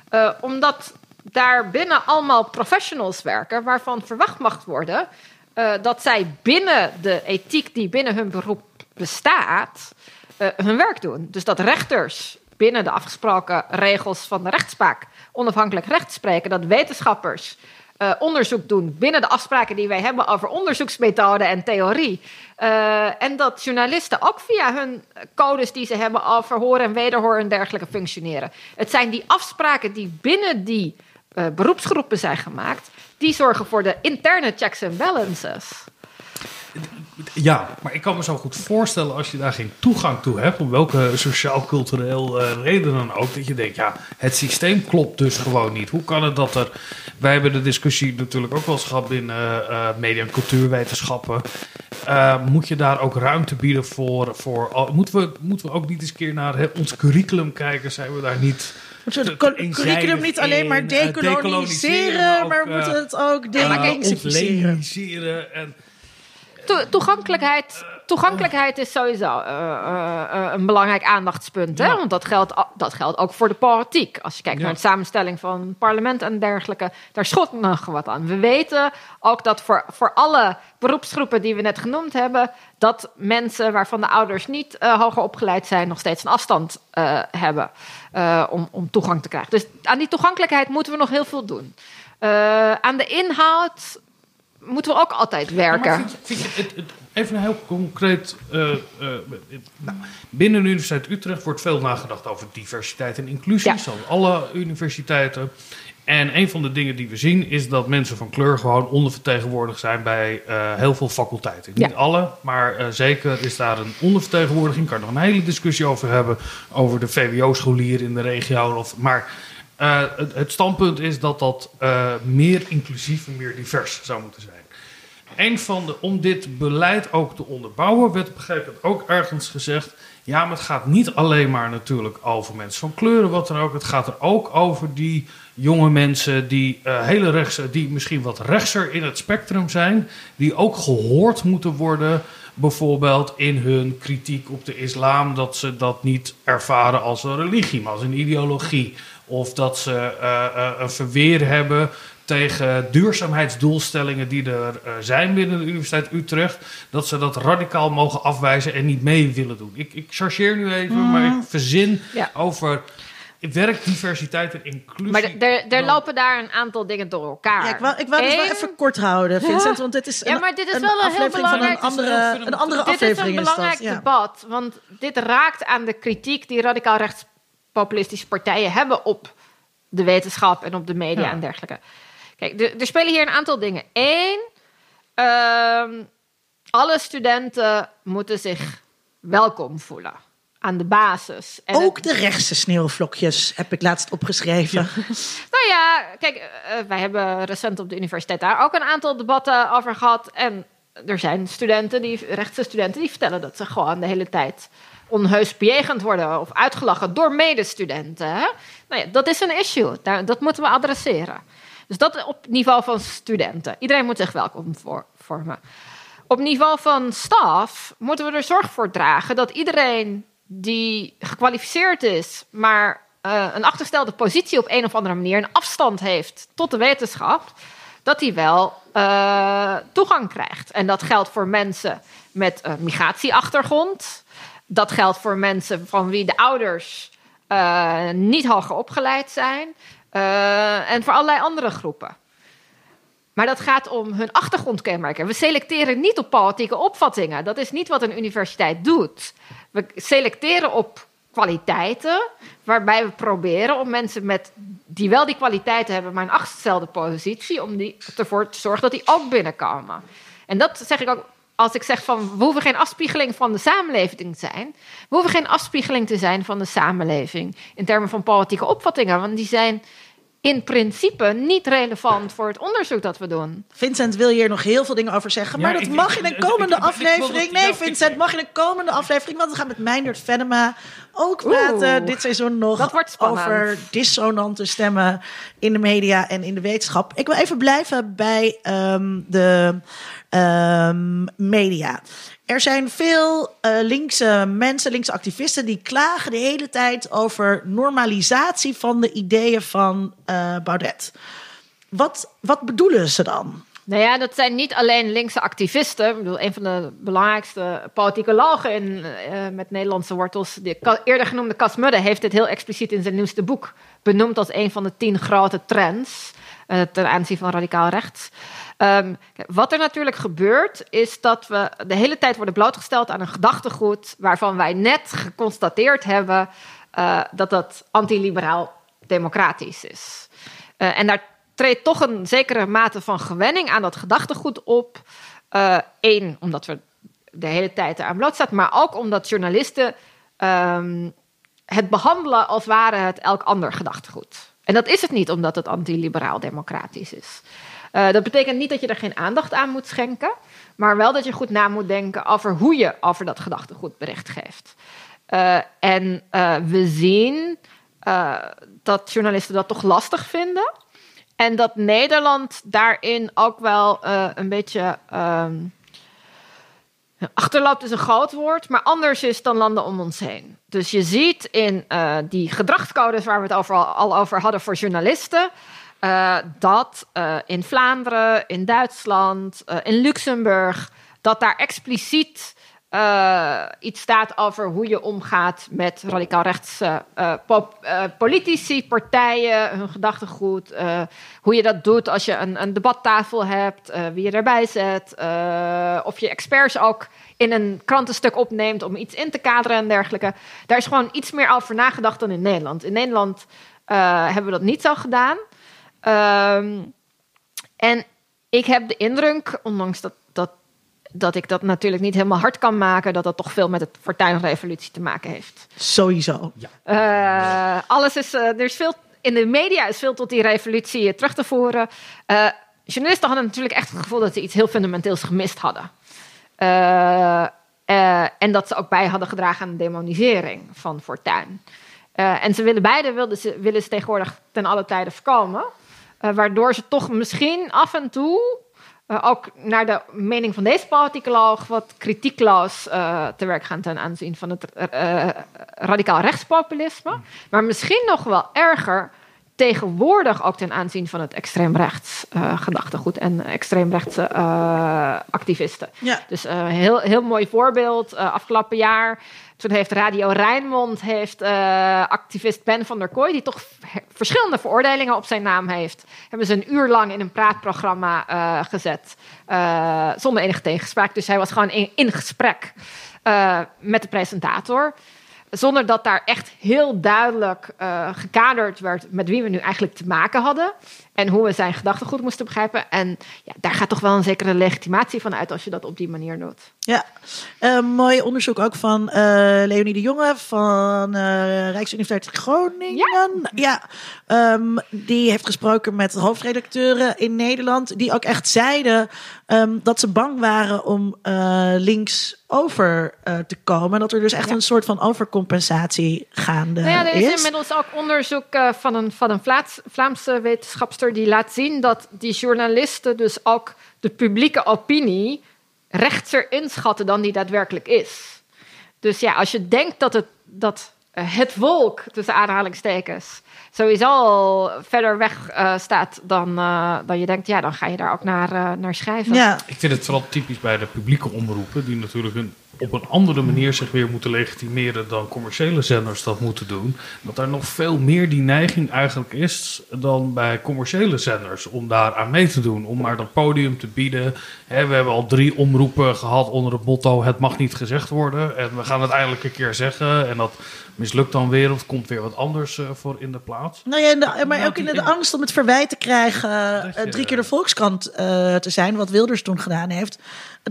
Speaker 5: Eh, omdat daar binnen allemaal professionals werken waarvan verwacht mag worden eh, dat zij binnen de ethiek die binnen hun beroep bestaat, hun werk doen. Dus dat rechters binnen de afgesproken regels van de rechtspraak onafhankelijk recht spreken, dat wetenschappers eh, onderzoek doen binnen de afspraken die wij hebben over onderzoeksmethode en theorie. Eh, en dat journalisten ook via hun codes die ze hebben over horen en wederhoor en dergelijke functioneren. Het zijn die afspraken die binnen die eh, beroepsgroepen zijn gemaakt, die zorgen voor de interne checks en balances.
Speaker 2: Ja, maar ik kan me zo goed voorstellen als je daar geen toegang toe hebt, om welke sociaal-cultureel eh, reden dan ook, dat je denkt, ja, het systeem klopt dus gewoon niet. Hoe kan het dat er, wij hebben de discussie natuurlijk ook wel eens gehad binnen eh, media- en cultuurwetenschappen, moet je daar ook ruimte bieden voor, voor moeten, we, moeten we ook niet eens een keer naar hè, ons curriculum kijken, zijn we daar niet...
Speaker 1: Moeten we het curriculum niet alleen maar
Speaker 2: in, eh,
Speaker 1: decoloniseren, maar we
Speaker 2: ook,
Speaker 1: moeten het ook
Speaker 2: uh, ontleniniseren en
Speaker 5: To- toegankelijkheid toegankelijkheid is sowieso eh, eh, eh, een belangrijk aandachtspunt. Hè? Want dat geldt, dat geldt ook voor de politiek. Als je kijkt naar de samenstelling van het parlement en dergelijke, daar schot nog wat aan. We weten ook dat voor, voor alle beroepsgroepen die we net genoemd hebben, dat mensen waarvan de ouders niet hoger opgeleid zijn, nog steeds een afstand hebben om, om toegang te krijgen. Dus aan die toegankelijkheid moeten we nog heel veel doen. Aan de inhoud moeten we ook altijd werken.
Speaker 2: Maar vind je- vind je het- het- even een heel concreet. eh, eh, nou, binnen de Universiteit Utrecht wordt veel nagedacht over diversiteit en inclusie,
Speaker 5: Ja.
Speaker 2: zoals alle universiteiten. En een van de dingen die we zien is dat mensen van kleur gewoon ondervertegenwoordigd zijn bij eh, heel veel faculteiten. Niet
Speaker 5: Ja.
Speaker 2: alle, maar eh, zeker is daar een ondervertegenwoordiging. Kan er nog een hele discussie over hebben, over de VWO-scholieren in de regio. Of, maar eh, het, standpunt is dat dat eh, meer inclusief en meer divers zou moeten zijn. Een van de, om dit beleid ook te onderbouwen, werd moment ook ergens gezegd. Ja, maar het gaat niet alleen maar natuurlijk over mensen van kleuren, wat dan ook. Het gaat er ook over die jonge mensen die eh, hele rechtse, die misschien wat rechtser in het spectrum zijn, die ook gehoord moeten worden. Bijvoorbeeld in hun kritiek op de islam, dat ze dat niet ervaren als een religie, maar als een ideologie. Of dat ze eh, eh, een verweer hebben tegen duurzaamheidsdoelstellingen die er eh, zijn binnen de Universiteit Utrecht, dat ze dat radicaal mogen afwijzen en niet mee willen doen. Ik, ik chargeer nu even, maar ik verzin
Speaker 5: Ja.
Speaker 2: over werkdiversiteit en inclusie.
Speaker 5: Maar er, er lopen daar een aantal dingen door elkaar.
Speaker 1: Ja, ik wou, ik wou het wel even kort houden, Vincent, want dit is
Speaker 5: Ja,
Speaker 1: een,
Speaker 5: maar dit is
Speaker 1: een
Speaker 5: wel een heel
Speaker 1: aflevering van een
Speaker 5: belangrijk-
Speaker 1: andere, een andere
Speaker 5: Dit is een
Speaker 1: aflevering. is dat,
Speaker 5: belangrijk
Speaker 1: ja.
Speaker 5: debat, want dit raakt aan de kritiek die radicaal rechtspopulistische partijen hebben op de wetenschap en op de media
Speaker 2: Ja.
Speaker 5: en dergelijke. Kijk, er- er spelen hier een aantal dingen. Eén, ehm, alle studenten moeten zich welkom voelen aan de basis. En
Speaker 1: Ook
Speaker 5: het-
Speaker 1: de rechtse sneeuwvlokjes heb ik laatst opgeschreven. *laughs*
Speaker 5: Nou ja, kijk, eh, wij hebben recent op de universiteit daar ook een aantal debatten over gehad. En er zijn studenten, die, rechtse studenten, die vertellen dat ze gewoon de hele tijd onheus bejegend worden of uitgelachen door medestudenten. Nou ja, dat is een issue. Dat moeten we adresseren. Dus dat op niveau van studenten. Iedereen moet zich welkom vormen. Op niveau van staf moeten we er zorg voor dragen dat iedereen die gekwalificeerd is, maar eh, een achterstelde positie op een of andere manier, een afstand heeft tot de wetenschap, dat die wel eh, toegang krijgt. En dat geldt voor mensen met een migratieachtergrond. Dat geldt voor mensen van wie de ouders eh, niet hoger opgeleid zijn. eh, en voor allerlei andere groepen. Maar dat gaat om hun achtergrondkenmerken. We selecteren niet op politieke opvattingen. Dat is niet wat een universiteit doet. We selecteren op kwaliteiten, waarbij we proberen om mensen met, die wel die kwaliteiten hebben, maar een achterstelde positie, om die, ervoor te zorgen dat die ook binnenkomen. En dat zeg ik ook als ik zeg van we hoeven geen afspiegeling van de samenleving te zijn. We hoeven geen afspiegeling te zijn van de samenleving in termen van politieke opvattingen, want die zijn in principe niet relevant voor het onderzoek dat we doen.
Speaker 1: Vincent wil hier nog heel veel dingen over zeggen, maar
Speaker 2: Ja,
Speaker 1: dat
Speaker 2: ik-
Speaker 1: mag in een
Speaker 2: ik-
Speaker 1: komende
Speaker 2: ik- ik- ik wil
Speaker 1: aflevering. Nee, Vincent, mag in een komende aflevering, want we gaan met Meindert Venema ook praten
Speaker 5: Oeh,
Speaker 1: dit seizoen nog
Speaker 5: dat wordt spannend.
Speaker 1: over dissonante stemmen in de media en in de wetenschap. Ik wil even blijven bij ehm, de ehm, media. Er zijn veel eh, linkse mensen, linkse activisten, die klagen de hele tijd over normalisatie van de ideeën van eh, Baudet. Wat, wat bedoelen ze dan?
Speaker 5: Nou ja, dat zijn niet alleen linkse activisten. Ik bedoel, een van de belangrijkste politicologen in, eh, met Nederlandse wortels, de eerder genoemde Cas Mudde, heeft dit heel expliciet in zijn nieuwste boek benoemd als een van de tien grote trends ten aanzien van radicaal rechts. Ehm, wat er natuurlijk gebeurt, is dat we de hele tijd worden blootgesteld aan een gedachtegoed waarvan wij net geconstateerd hebben eh, dat dat antiliberaal democratisch is. Eh, en daar treedt toch een zekere mate van gewenning aan dat gedachtegoed op. Eén, omdat we de hele tijd eraan blootstaan, maar ook omdat journalisten ehm, het behandelen als ware het elk ander gedachtegoed. En dat is het niet, omdat het antiliberaal democratisch is. Eh, dat betekent niet dat je er geen aandacht aan moet schenken, maar wel dat je goed na moet denken over hoe je over dat gedachtegoed bericht geeft. Eh, en eh, we zien dat journalisten dat toch lastig vinden. En dat Nederland daarin ook wel een beetje. ehm, Achterloopt is een groot woord, maar anders is dan landen om ons heen. Dus je ziet in die gedragscodes waar we het over, al over hadden voor journalisten, uh, dat uh, in Vlaanderen, in Duitsland, in Luxemburg, dat daar expliciet iets staat over hoe je omgaat met radicaal rechtse pop, politici, partijen, hun gedachtegoed. hoe je dat doet als je een, een debattafel hebt, wie je erbij zet. of je experts ook in een krantenstuk opneemt om iets in te kaderen en dergelijke. Daar is gewoon iets meer over nagedacht dan in Nederland. In Nederland hebben we dat niet zo gedaan. Um, en ik heb de indruk, ondanks dat dat ik dat natuurlijk niet helemaal hard kan maken, dat dat toch veel met het Fortuynrevolutie te maken heeft.
Speaker 1: Sowieso.
Speaker 5: Ja. Uh, alles is, uh, er is veel, in de media is veel tot die revolutie terug te voeren. Uh, journalisten hadden natuurlijk echt het gevoel dat ze iets heel fundamenteels gemist hadden. en dat ze ook bij hadden gedragen aan de demonisering van Fortuyn. en ze willen beide wilden ze, willen ze tegenwoordig ten alle tijde voorkomen. Waardoor ze toch misschien af en toe uh, ook naar de mening van deze politicoloog wat kritiekloos uh, te werk gaan ten aanzien van het uh, radicaal rechtspopulisme. Maar misschien nog wel erger tegenwoordig ook ten aanzien van het extreemrechts gedachtegoed en extreemrechtse activisten.
Speaker 1: Ja.
Speaker 5: Dus een heel, heel mooi voorbeeld. afgelopen jaar toen heeft Radio Rijnmond, heeft uh, activist Ben van der Kooi, die toch verschillende veroordelingen op zijn naam heeft, hebben ze een uur lang in een praatprogramma uh, gezet. Uh, zonder enige tegenspraak. Dus hij was gewoon in, in gesprek met de presentator. Zonder dat daar echt heel duidelijk gekaderd werd met wie we nu eigenlijk te maken hadden. En hoe we zijn gedachtegoed moesten begrijpen. En ja, daar gaat toch wel een zekere legitimatie van uit als je dat op die manier doet.
Speaker 1: Ja, uh, mooi onderzoek ook van uh, Leonie de Jonge van uh, Rijksuniversiteit Groningen. Ja, ja um, die heeft gesproken met hoofdredacteuren in Nederland. Die ook echt zeiden um, dat ze bang waren om links over te komen. Dat er dus echt ja. een soort van overcompensatie gaande
Speaker 5: nou ja, er
Speaker 1: is.
Speaker 5: is inmiddels ook onderzoek van een, van een Vlaams, Vlaamse wetenschapster die laat zien dat die journalisten dus ook de publieke opinie rechtser inschatten dan die daadwerkelijk is. Dus ja, als je denkt dat het, dat het volk, tussen aanhalingstekens, sowieso al verder weg uh, staat dan, uh, dan je denkt, ja, dan ga je daar ook naar, uh, naar schrijven.
Speaker 1: Ja.
Speaker 2: Ik vind het vooral typisch bij de publieke omroepen, die natuurlijk een op een andere manier zich weer moeten legitimeren dan commerciële zenders dat moeten doen. Dat er nog veel meer die neiging eigenlijk is dan bij commerciële zenders om daar aan mee te doen. Om maar dat podium te bieden. we hebben al drie omroepen gehad onder het motto: het mag niet gezegd worden. En we gaan het eindelijk een keer zeggen. En dat mislukt dan weer of komt weer wat anders uh, voor in de plaats.
Speaker 1: Nou ja, de, maar ook in de, angst om het verwijt te krijgen uh, drie keer de Volkskrant uh, te zijn, wat Wilders toen gedaan heeft.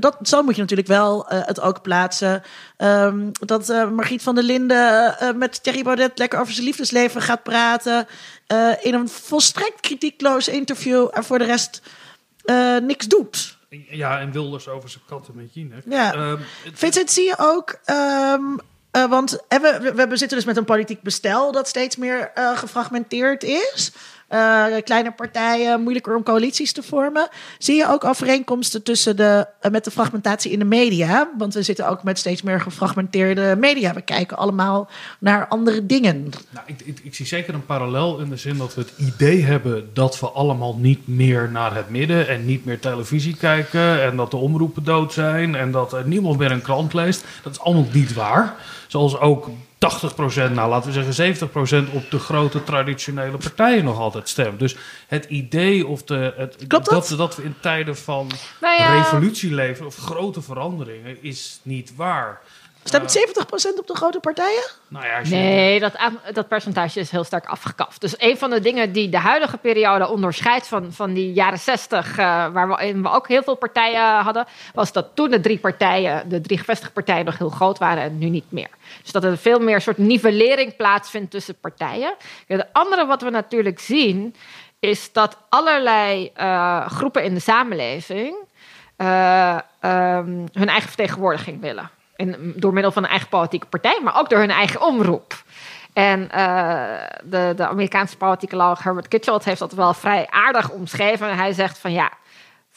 Speaker 1: Dat, zo moet je natuurlijk wel het ook plaatsen. Um, dat Margriet van der Linden met Thierry Baudet lekker over zijn liefdesleven gaat praten. in een volstrekt kritiekloos interview en voor de rest niks doet.
Speaker 2: Ja, en Wilders over zijn katten met Jinek.
Speaker 1: Ja. Um, Vincent, zie je ook... Um, uh, want we, we, we, zitten dus met een politiek bestel dat steeds meer uh, gefragmenteerd is. Uh, kleine partijen, moeilijker om coalities te vormen. Zie je ook overeenkomsten tussen de, met de fragmentatie in de media? Want we zitten ook met steeds meer gefragmenteerde media. We kijken allemaal naar andere dingen.
Speaker 2: Nou, ik, ik, ik zie zeker een parallel in de zin dat we het idee hebben dat we allemaal niet meer naar het midden en niet meer televisie kijken. En dat de omroepen dood zijn en dat niemand meer een krant leest. Dat is allemaal niet waar. Zoals ook 80%, nou laten we zeggen 70% op de grote traditionele partijen nog altijd stemt. Dus het idee of de, het,
Speaker 1: dat?
Speaker 2: dat? Dat we in tijden van
Speaker 5: nou ja.
Speaker 2: revolutie leven of grote veranderingen is niet waar.
Speaker 1: Stemt 70% op de grote partijen?
Speaker 2: Nou ja,
Speaker 5: nee, dat, dat percentage is heel sterk afgekaft. Dus een van de dingen die de huidige periode onderscheidt van, van die jaren 60, uh, waar we, we ook heel veel partijen hadden, was dat toen de drie partijen, de drie gevestigde partijen, nog heel groot waren en nu niet meer. Dus dat er veel meer een soort nivellering plaatsvindt tussen partijen. Het andere wat we natuurlijk zien, is dat allerlei uh, groepen in de samenleving uh, um, hun eigen vertegenwoordiging willen. In, door middel van een eigen politieke partij, maar ook door hun eigen omroep. En uh, de, de Amerikaanse politicoloog Herbert Kitchell heeft dat wel vrij aardig omschreven. Hij zegt van ja,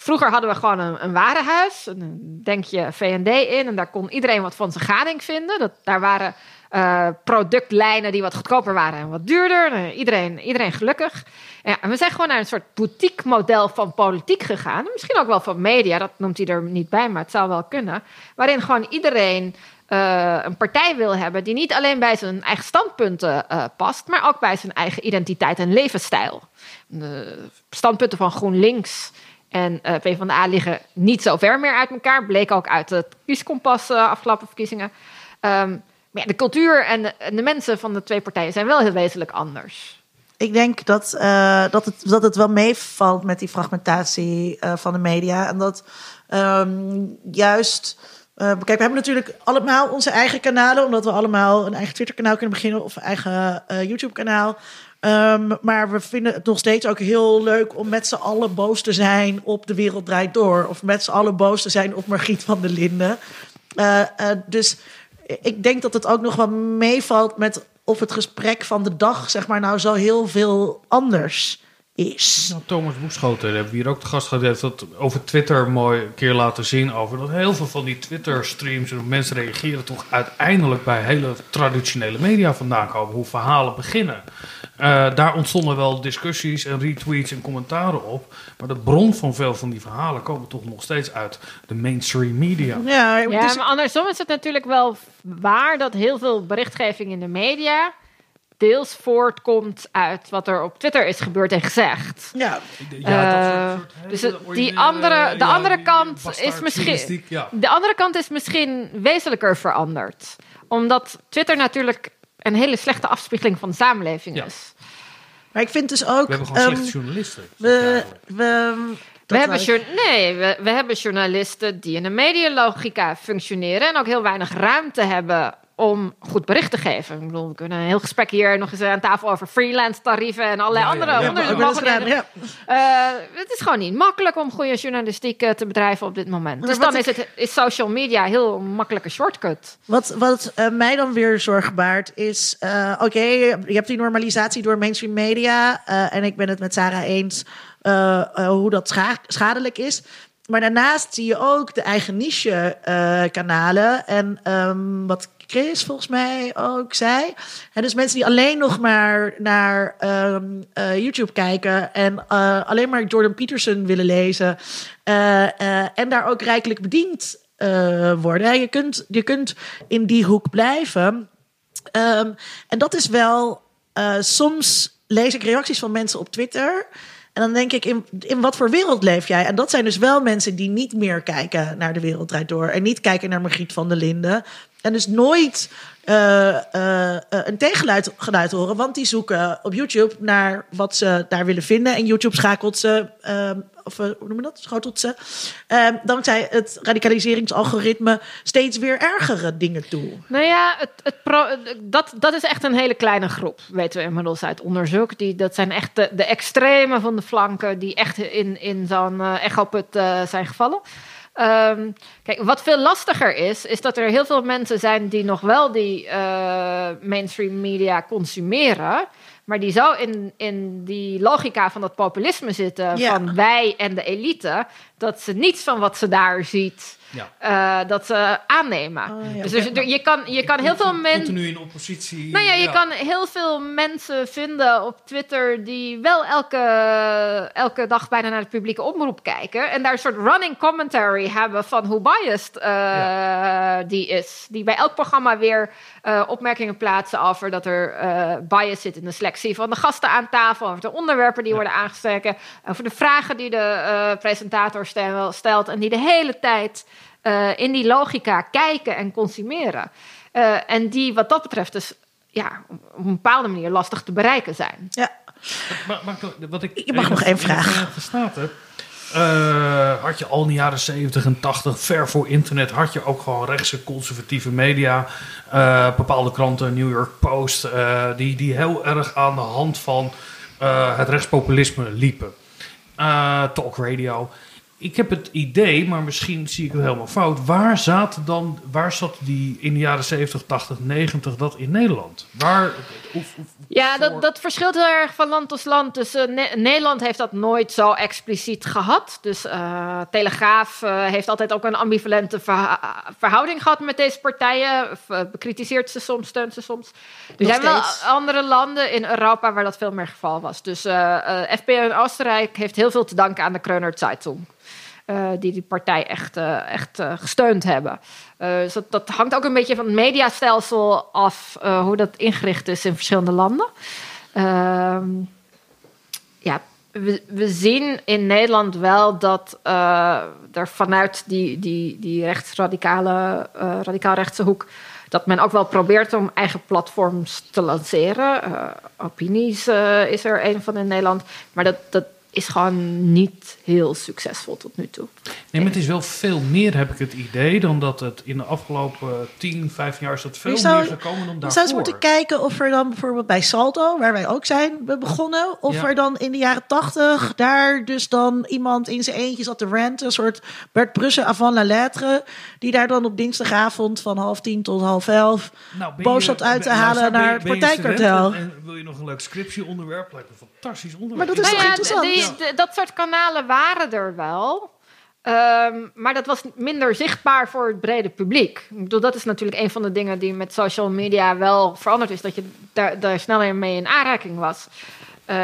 Speaker 5: Vroeger hadden we gewoon een, een warenhuis. En denk je VND in en daar kon iedereen wat van zijn gading vinden. Dat, daar waren eh, productlijnen die wat goedkoper waren en wat duurder. Eh, iedereen, iedereen gelukkig. Ja, en we zijn gewoon naar een soort boutique model van politiek gegaan. Misschien ook wel van media, dat noemt hij er niet bij, maar het zou wel kunnen. Waarin gewoon iedereen eh, een partij wil hebben die niet alleen bij zijn eigen standpunten past, maar ook bij zijn eigen identiteit en levensstijl. De standpunten van GroenLinks en uh, PvdA liggen niet zo ver meer uit elkaar. Bleek ook uit het kieskompas uh, afgelopen verkiezingen. Um, maar de cultuur en de, en de, mensen van de twee partijen zijn wel heel wezenlijk anders.
Speaker 1: Ik denk dat, uh, dat, het, dat het wel meevalt met die fragmentatie van de media. En dat um, juist. kijk, we hebben natuurlijk allemaal onze eigen kanalen, omdat we allemaal een eigen Twitter-kanaal kunnen beginnen of een eigen YouTube-kanaal. Um, maar we vinden het nog steeds ook heel leuk om met z'n allen boos te zijn op De Wereld Draait Door. Of met z'n allen boos te zijn op Margriet van der Linden. Dus ik denk dat het ook nog wel meevalt met of het gesprek van de dag, zeg maar, nou zo heel veel anders is.
Speaker 2: Nou, Thomas Boeschoten, hebben we hier ook de gast gehad, heeft dat over Twitter mooi een keer laten zien. Over dat heel veel van die Twitter-streams en mensen reageren toch uiteindelijk bij hele traditionele media vandaan komen. Hoe verhalen beginnen. Uh, daar ontstonden wel discussies en retweets en commentaren op. Maar de bron van veel van die verhalen komen toch nog steeds uit de mainstream media.
Speaker 5: Ja, ja maar andersom is het natuurlijk wel waar dat heel veel berichtgeving in de media deels voortkomt uit wat er op Twitter is gebeurd en gezegd.
Speaker 1: Ja,
Speaker 5: ja uh, dus het, die andere, de andere kant is misschien. Ja. De andere kant is misschien wezenlijker veranderd. Omdat Twitter natuurlijk een hele slechte afspiegeling van de samenleving ja. is.
Speaker 1: Maar ik vind dus ook.
Speaker 2: We hebben gewoon um, slechte journalisten.
Speaker 1: We, we,
Speaker 5: we hebben, nee, we, we hebben journalisten die in een medialogica functioneren en ook heel weinig ruimte hebben om goed bericht te geven. Ik bedoel, we kunnen een heel gesprek hier nog eens aan tafel over freelance tarieven en allerlei
Speaker 1: ja,
Speaker 5: andere
Speaker 1: ja, ja,
Speaker 5: onderzoeken. Ja. Uh, het is gewoon niet makkelijk om goede journalistiek uh, te bedrijven op dit moment. Maar dus dan is, het, is social media heel een makkelijke shortcut.
Speaker 1: Wat, wat uh, mij dan weer zorg baart is... oké, okay, je hebt die normalisatie door mainstream media... en ik ben het met Sarah eens hoe dat scha schadelijk is... Maar daarnaast zie je ook de eigen niche-kanalen. en um, wat Chris volgens mij ook zei. Dus mensen die alleen nog maar naar um, uh, YouTube kijken en uh, alleen maar Jordan Peterson willen lezen. En daar ook rijkelijk bediend worden. Je kunt, je kunt in die hoek blijven. Um, en dat is wel. soms lees ik reacties van mensen op Twitter. En dan denk ik, in, in wat voor wereld leef jij? En dat zijn dus wel mensen die niet meer kijken naar de wereld draait door. En niet kijken naar Margriet van der Linden. En dus nooit uh, uh, een tegengeluid geluid horen. Want die zoeken op YouTube naar wat ze daar willen vinden. En YouTube schakelt ze, uh, of hoe noemen we dat? Schotelt ze. Ehm, dankzij het radicaliseringsalgoritme steeds weer ergere dingen toe.
Speaker 5: Nou ja, het, het dat, dat is echt een hele kleine groep. Weten we inmiddels uit onderzoek. Die, dat zijn echt de, de extreme van de flanken. Die echt in, in zo'n echoput zijn gevallen. Um, kijk, wat veel lastiger is, is dat er heel veel mensen zijn die nog wel die uh, mainstream media consumeren. Maar die zo in, in die logica van dat populisme zitten, ja. van wij en de elite, dat ze niets van wat ze daar ziet ja. Uh, dat ze aannemen. Oh, ja. Dus je kan, je kan heel veel mensen.
Speaker 2: Continu in oppositie.
Speaker 5: Nou ja, je kan heel veel mensen vinden op Twitter die wel elke, elke dag bijna naar de publieke omroep kijken. En daar een soort running commentary hebben van hoe biased uh, die is. Die bij elk programma weer uh, opmerkingen plaatsen over dat er bias zit in de selectie van de gasten aan tafel. Over de onderwerpen die worden aangestreken. Over de vragen die de presentator stelt. En die de hele tijd uh, in die logica kijken en consumeren. Uh, en die wat dat betreft dus ja, op een bepaalde manier lastig te bereiken zijn.
Speaker 1: Ja.
Speaker 2: Maar, maar, wat ik,
Speaker 1: ik mag nog één vraag.
Speaker 2: Heb, uh, had je al in de jaren 70 en 80, ver voor internet, had je ook gewoon rechtse conservatieve media. Uh, bepaalde kranten, New York Post, uh, die, die heel erg aan de hand van het rechtspopulisme liepen. talk radio. Ik heb het idee, maar misschien zie ik het helemaal fout. Waar, zaten dan, waar zat die in de jaren 70, 80, 90 dat in Nederland? Waar, of, of-
Speaker 5: Ja,
Speaker 2: voor-
Speaker 5: dat, dat verschilt heel erg van land tot land. Dus eh, Ne- Nederland heeft dat nooit zo expliciet gehad. Dus eh, Telegraaf eh, heeft altijd ook een ambivalente verha- verhouding gehad met deze partijen. Bekritiseert ze soms, steunt ze soms. Er zijn wel andere landen in Europa waar dat veel meer het geval was. Dus eh eh, FP in Oostenrijk heeft heel veel te danken aan de Kreuner Zeitung. Eh, die die partij echt, eh, echt eh, gesteund hebben. Dus dat, dat hangt ook een beetje van het mediastelsel af, hoe dat ingericht is in verschillende landen. Ehm, ja, we, we zien in Nederland wel dat er vanuit die, die, die rechtsradicale, eh radicaal-rechtse hoek... dat men ook wel probeert om eigen platforms te lanceren. Eh, Opinies is er een van in Nederland. Maar dat, dat is gewoon niet heel succesvol tot nu toe.
Speaker 2: Nee, maar het is wel veel meer, heb ik het idee, dan dat het in de afgelopen 10, 15 jaar is dat veel
Speaker 1: Je zou-
Speaker 2: meer gekomen dan
Speaker 1: Je
Speaker 2: daarvoor.
Speaker 1: zou eens moeten kijken of er dan bijvoorbeeld bij Salto, waar wij ook zijn we begonnen, of
Speaker 2: Ja.
Speaker 1: er dan in de jaren tachtig daar dus dan iemand in zijn eentje zat te ranten, een soort Bert Brussen avant la lettre, die daar dan op dinsdagavond van half tien tot half elf
Speaker 2: Nou,
Speaker 1: boos
Speaker 2: je-
Speaker 1: zat uit te
Speaker 2: ben- nou,
Speaker 1: halen
Speaker 2: ben je-
Speaker 1: naar het
Speaker 2: ben je
Speaker 1: partijkartel.
Speaker 2: student En, en wil je nog een leuk scriptieonderwerp? Lijkt me een fantastisch onderwerp.
Speaker 1: Maar dat is
Speaker 5: Nou
Speaker 1: toch
Speaker 5: ja,
Speaker 1: interessant?
Speaker 5: Die- de- dat soort kanalen waren er wel. Ehm, maar dat was minder zichtbaar voor het brede publiek. Ik bedoel, dat is natuurlijk een van de dingen die met social media wel veranderd is. Dat je daar, daar sneller mee in aanraking was. Eh,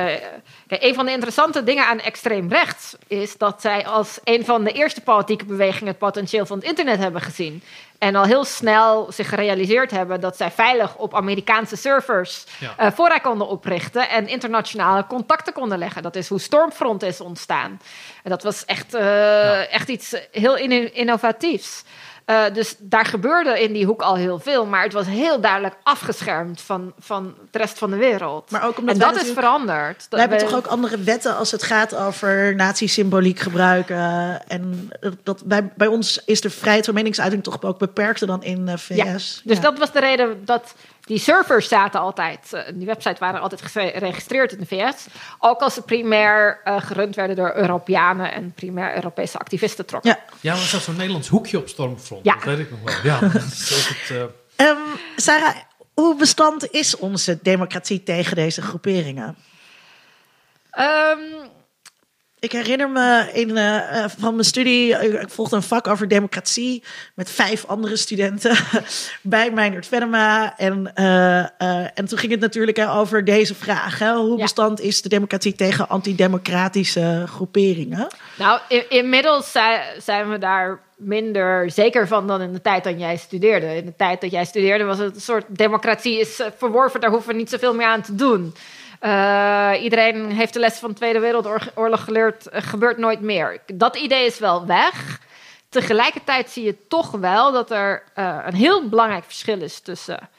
Speaker 5: kijk, een van de interessante dingen aan extreem rechts is dat zij als een van de eerste politieke bewegingen het potentieel van het internet hebben gezien. En al heel snel zich gerealiseerd hebben dat zij veilig op Amerikaanse servers
Speaker 2: Ja.
Speaker 5: eh, voorraad konden oprichten en internationale contacten konden leggen. Dat is hoe Stormfront is ontstaan. En dat was echt, eh, echt iets heel in- innovatiefs. Eh, dus daar gebeurde in die hoek al heel veel, maar het was heel duidelijk afgeschermd van, van de rest van de wereld.
Speaker 1: Maar ook omdat
Speaker 5: en dat is veranderd.
Speaker 1: We hebben toch ook andere wetten als het gaat over nazi-symboliek gebruiken. En dat, bij, bij ons is de vrijheid van meningsuiting toch ook beperkter dan in de VS.
Speaker 5: Ja, dus
Speaker 1: Ja.
Speaker 5: dat was de reden dat die servers zaten altijd, eh, die websites waren altijd geregistreerd in de VS. Ook als ze primair eh, gerund werden door Europeanen en primair Europese activisten trokken.
Speaker 1: Ja.
Speaker 10: Ja, maar zat zo'n Nederlands hoekje op Stormfront.
Speaker 5: Ja.
Speaker 10: Dat weet ik nog wel. Ja, dat is ook het, eh,
Speaker 1: Ehm, Sarah, hoe bestand is onze democratie tegen deze groeperingen?
Speaker 5: Ehm,
Speaker 1: Ik herinner me in, eh, eh, van mijn studie, eh, ik volgde een vak over democratie met vijf andere studenten *laughs* bij Meijnerd Venema. En, en toen ging het natuurlijk over deze vraag. Hè, hoe
Speaker 5: Ja.
Speaker 1: bestand is de democratie tegen antidemocratische groeperingen?
Speaker 5: nou, in- inmiddels zi- zijn we daar minder zeker van dan in de tijd dat jij studeerde. In de tijd dat jij studeerde was het een soort democratie is verworven, daar hoeven we niet zoveel meer aan te doen. Eh, iedereen heeft de les van de Tweede Wereldoorlog geleerd, gebeurt nooit meer. Dat idee is wel weg. Tegelijkertijd zie je toch wel dat er eh, een heel belangrijk verschil is tussen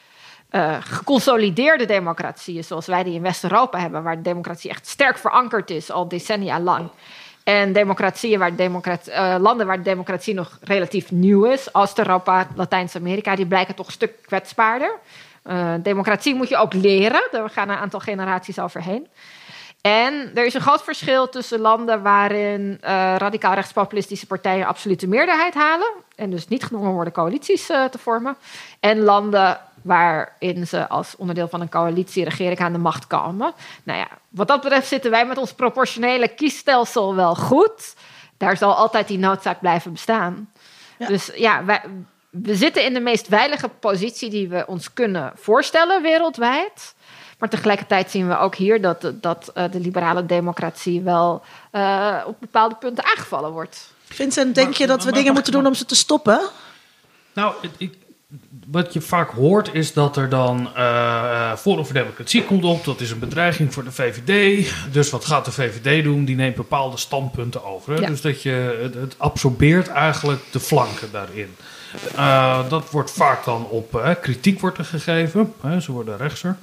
Speaker 5: eh, geconsolideerde democratieën, zoals wij die in West-Europa hebben, waar de democratie echt sterk verankerd is, al decennia lang. En democratieën waar democrat, eh, landen waar de democratie nog relatief nieuw is, Oost-Europa, Latijns-Amerika, die blijken toch een stuk kwetsbaarder. Eh, democratie moet je ook leren, daar gaan een aantal generaties overheen. En er is een groot verschil tussen landen waarin eh, radicaal rechtspopulistische partijen absolute meerderheid halen. En dus niet gedwongen worden coalities eh, te vormen. En landen waarin ze als onderdeel van een coalitieregering aan de macht komen. Nou ja, wat dat betreft zitten wij met ons proportionele kiesstelsel wel goed. Daar zal altijd die noodzaak blijven bestaan.
Speaker 1: Ja.
Speaker 5: Dus ja, wij, we zitten in de meest veilige positie die we ons kunnen voorstellen wereldwijd. Maar tegelijkertijd zien we ook hier dat, dat eh, de liberale democratie wel eh, op bepaalde punten aangevallen wordt.
Speaker 1: Vincent, denk
Speaker 2: Maar-
Speaker 1: je dat
Speaker 2: maar-
Speaker 1: we
Speaker 2: maar
Speaker 1: dingen moeten doen om ze te stoppen?
Speaker 2: Nou, ik, wat je vaak hoort is dat er dan eh Forum voor Democratie komt op. Dat is een bedreiging voor de VVD. Dus wat gaat de VVD doen? Die neemt bepaalde standpunten over. Hè?
Speaker 5: Ja.
Speaker 2: Dus dat je het absorbeert eigenlijk de flanken daarin. Eh, dat wordt vaak dan op eh, kritiek wordt er gegeven. Hè? Ze worden rechtser.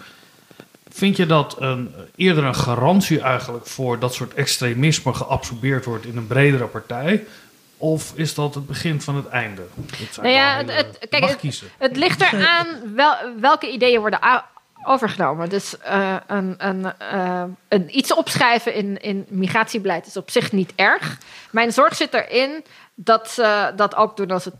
Speaker 2: Vind je dat een, eerder een garantie eigenlijk voor dat soort extremisme geabsorbeerd wordt in een bredere partij? Of is dat het begin van het einde?
Speaker 5: Nou ja, het,
Speaker 2: je
Speaker 5: kijk,
Speaker 2: mag
Speaker 5: het,
Speaker 2: kiezen.
Speaker 5: het ligt eraan wel, welke ideeën worden overgenomen. Dus uh, een, een, uh, een, iets opschrijven in, in migratiebeleid is op zich niet erg. Mijn zorg zit erin dat ze dat ook doen als het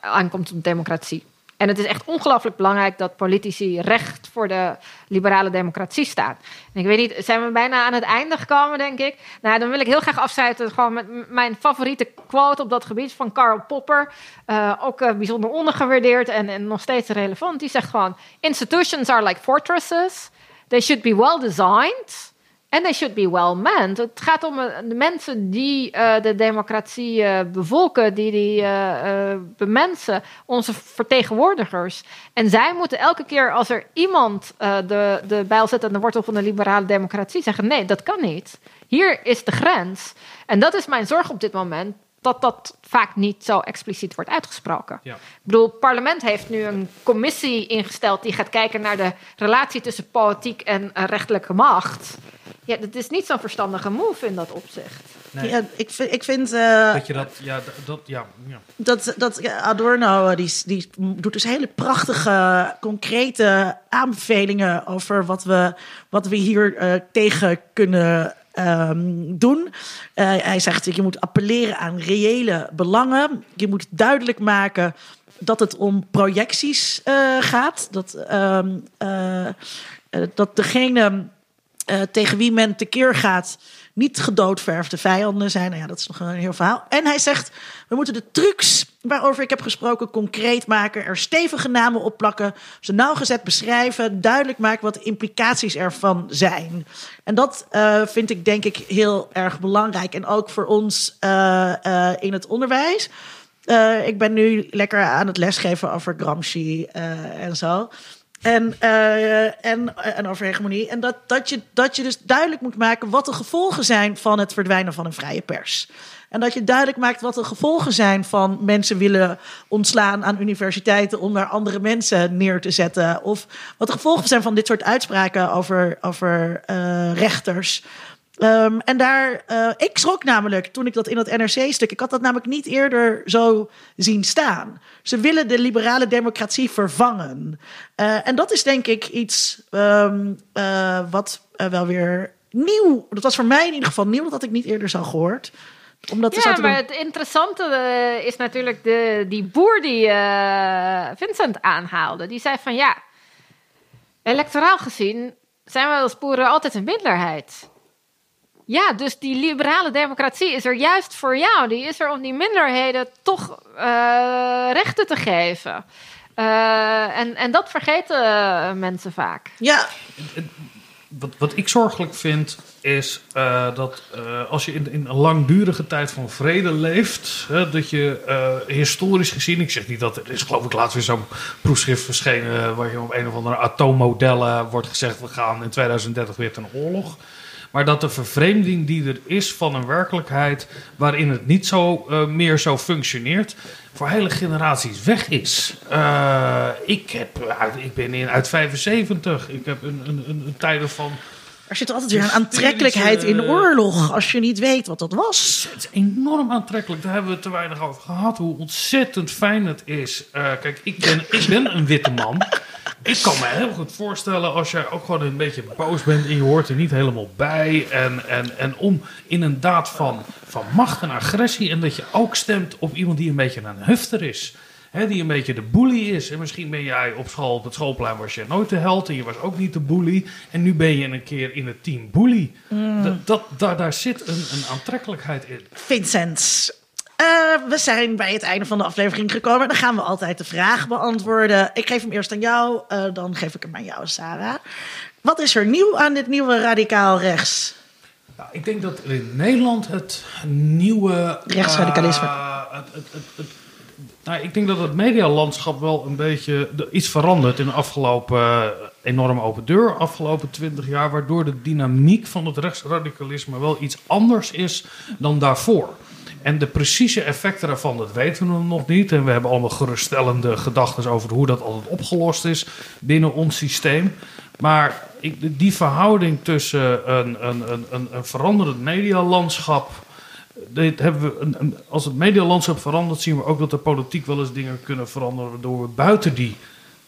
Speaker 5: aankomt op democratie. En het is echt ongelooflijk belangrijk dat politici recht voor de liberale democratie staan. Ik weet niet, zijn we bijna aan het einde gekomen, denk ik? Nou, dan wil ik heel graag afsluiten gewoon met mijn favoriete quote op dat gebied van Karl Popper. Uh, ook uh, bijzonder ondergewaardeerd en, en nog steeds relevant. Die zegt gewoon: Institutions are like fortresses. They should be well designed. En they should be well meant. Het gaat om eh, de mensen die uh, de democratie uh, bevolken, die die uh, bemensen, onze vertegenwoordigers. En zij moeten elke keer als er iemand de, de bijl zet aan de wortel van de liberale democratie zeggen: nee, dat kan niet. Hier is de grens. En dat is mijn zorg op dit moment dat dat vaak niet zo expliciet wordt uitgesproken. Ja. Ik bedoel, het parlement heeft nu een commissie ingesteld die gaat kijken naar de relatie tussen politiek en rechterlijke macht. Ja, dat is niet zo'n verstandige move in dat opzicht.
Speaker 1: Nee. Ja, ik vind. Ik vind uh,
Speaker 2: dat je dat. Ja, dat, ja, ja.
Speaker 1: Dat, dat Adorno die, die doet dus hele prachtige, concrete aanbevelingen over wat we, wat we hier uh, tegen kunnen Um, doen. Uh, hij zegt, je moet appelleren aan reële belangen. Je moet duidelijk maken dat het om projecties uh, gaat. Dat, um, uh, dat degene tegen wie men tekeer gaat niet gedoodverfde vijanden zijn. Nou ja, dat is nog een heel verhaal. En hij zegt, we moeten de trucs waarover ik heb gesproken concreet maken. Er stevige namen op plakken. Ze nauwgezet beschrijven. Duidelijk maken wat de implicaties ervan zijn. En dat uh, vind ik denk ik heel erg belangrijk. En ook voor ons uh, in het onderwijs. ik ben nu lekker aan het lesgeven over Gramsci en zo. En, uh, en, en over hegemonie. En dat, dat, je, dat je dus duidelijk moet maken wat de gevolgen zijn van het verdwijnen van een vrije pers. En dat je duidelijk maakt wat de gevolgen zijn van mensen willen ontslaan aan universiteiten om daar andere mensen neer te zetten. Of wat de gevolgen zijn van dit soort uitspraken over, over uh, rechters. Um, en daar, uh, ik schrok namelijk toen ik dat in dat NRC-stuk, ik had dat namelijk niet eerder zo zien staan. Ze willen de liberale democratie vervangen. Uh, en dat is denk ik iets um, uh, wat wel weer nieuw, dat was voor mij in ieder geval nieuw, dat had ik niet eerder zo gehoord.
Speaker 5: Omdat ja, maar het interessante is natuurlijk de, die boer die Vincent aanhaalde. Die zei van ja, electoraal gezien zijn we als boeren altijd een minderheid. Ja, dus die liberale democratie is er juist voor jou. Die is er om die minderheden toch uh, rechten te geven. Uh, en, en dat vergeten uh, mensen vaak.
Speaker 1: Ja.
Speaker 2: Wat, wat ik zorgelijk vind, is dat als je in, in, een langdurige tijd van vrede leeft, dat je historisch gezien, ik zeg niet dat er is, geloof ik, laatst weer zo'n proefschrift verschenen, waar je op een of andere atoommodellen wordt gezegd: we gaan in 2030 weer ten oorlog. Maar dat de vervreemding die er is van een werkelijkheid waarin het niet zo uh, meer zo functioneert, voor hele generaties weg is. Uh, ik, heb, ik ben in, uit 75. Ik heb een, een, een, een tijden van.
Speaker 1: Er zit altijd weer een aantrekkelijkheid in oorlog als je niet weet wat dat was.
Speaker 2: Het is enorm aantrekkelijk. Daar hebben we te weinig over gehad. Hoe ontzettend fijn het is. Uh, kijk, ik ben, ik ben een witte man. Ik kan me heel goed voorstellen als jij ook gewoon een beetje boos bent en je hoort er niet helemaal bij. En, en, en om in een daad van, van macht en agressie. En dat je ook stemt op iemand die een beetje een hufter is. He, die een beetje de bully is. En misschien ben jij op school, op het schoolplein was je nooit de held. En je was ook niet de bully. En nu ben je een keer in het team bully. Mm. Dat, dat, daar, daar zit een, een aantrekkelijkheid in.
Speaker 1: Vincent, uh, we zijn bij het einde van de aflevering gekomen. Dan gaan we altijd de vraag beantwoorden. Ik geef hem eerst aan jou, uh, dan geef ik hem aan jou, Sarah. Wat is er nieuw aan dit nieuwe radicaal rechts?
Speaker 2: Nou, ik denk dat in Nederland het nieuwe...
Speaker 1: Rechtsradicalisme.
Speaker 2: Uh, het, het, het, nou, ik denk dat het medialandschap wel een beetje iets verandert in de afgelopen enorme open deur, afgelopen twintig jaar, waardoor de dynamiek van het rechtsradicalisme wel iets anders is dan daarvoor. En de precieze effecten daarvan, dat weten we nog niet. En we hebben allemaal geruststellende gedachten over hoe dat altijd opgelost is binnen ons systeem. Maar die verhouding tussen een, een, een, een veranderend medialandschap. Dit hebben we, als het medialandschap verandert, zien we ook dat de politiek wel eens dingen kunnen veranderen. waardoor we buiten die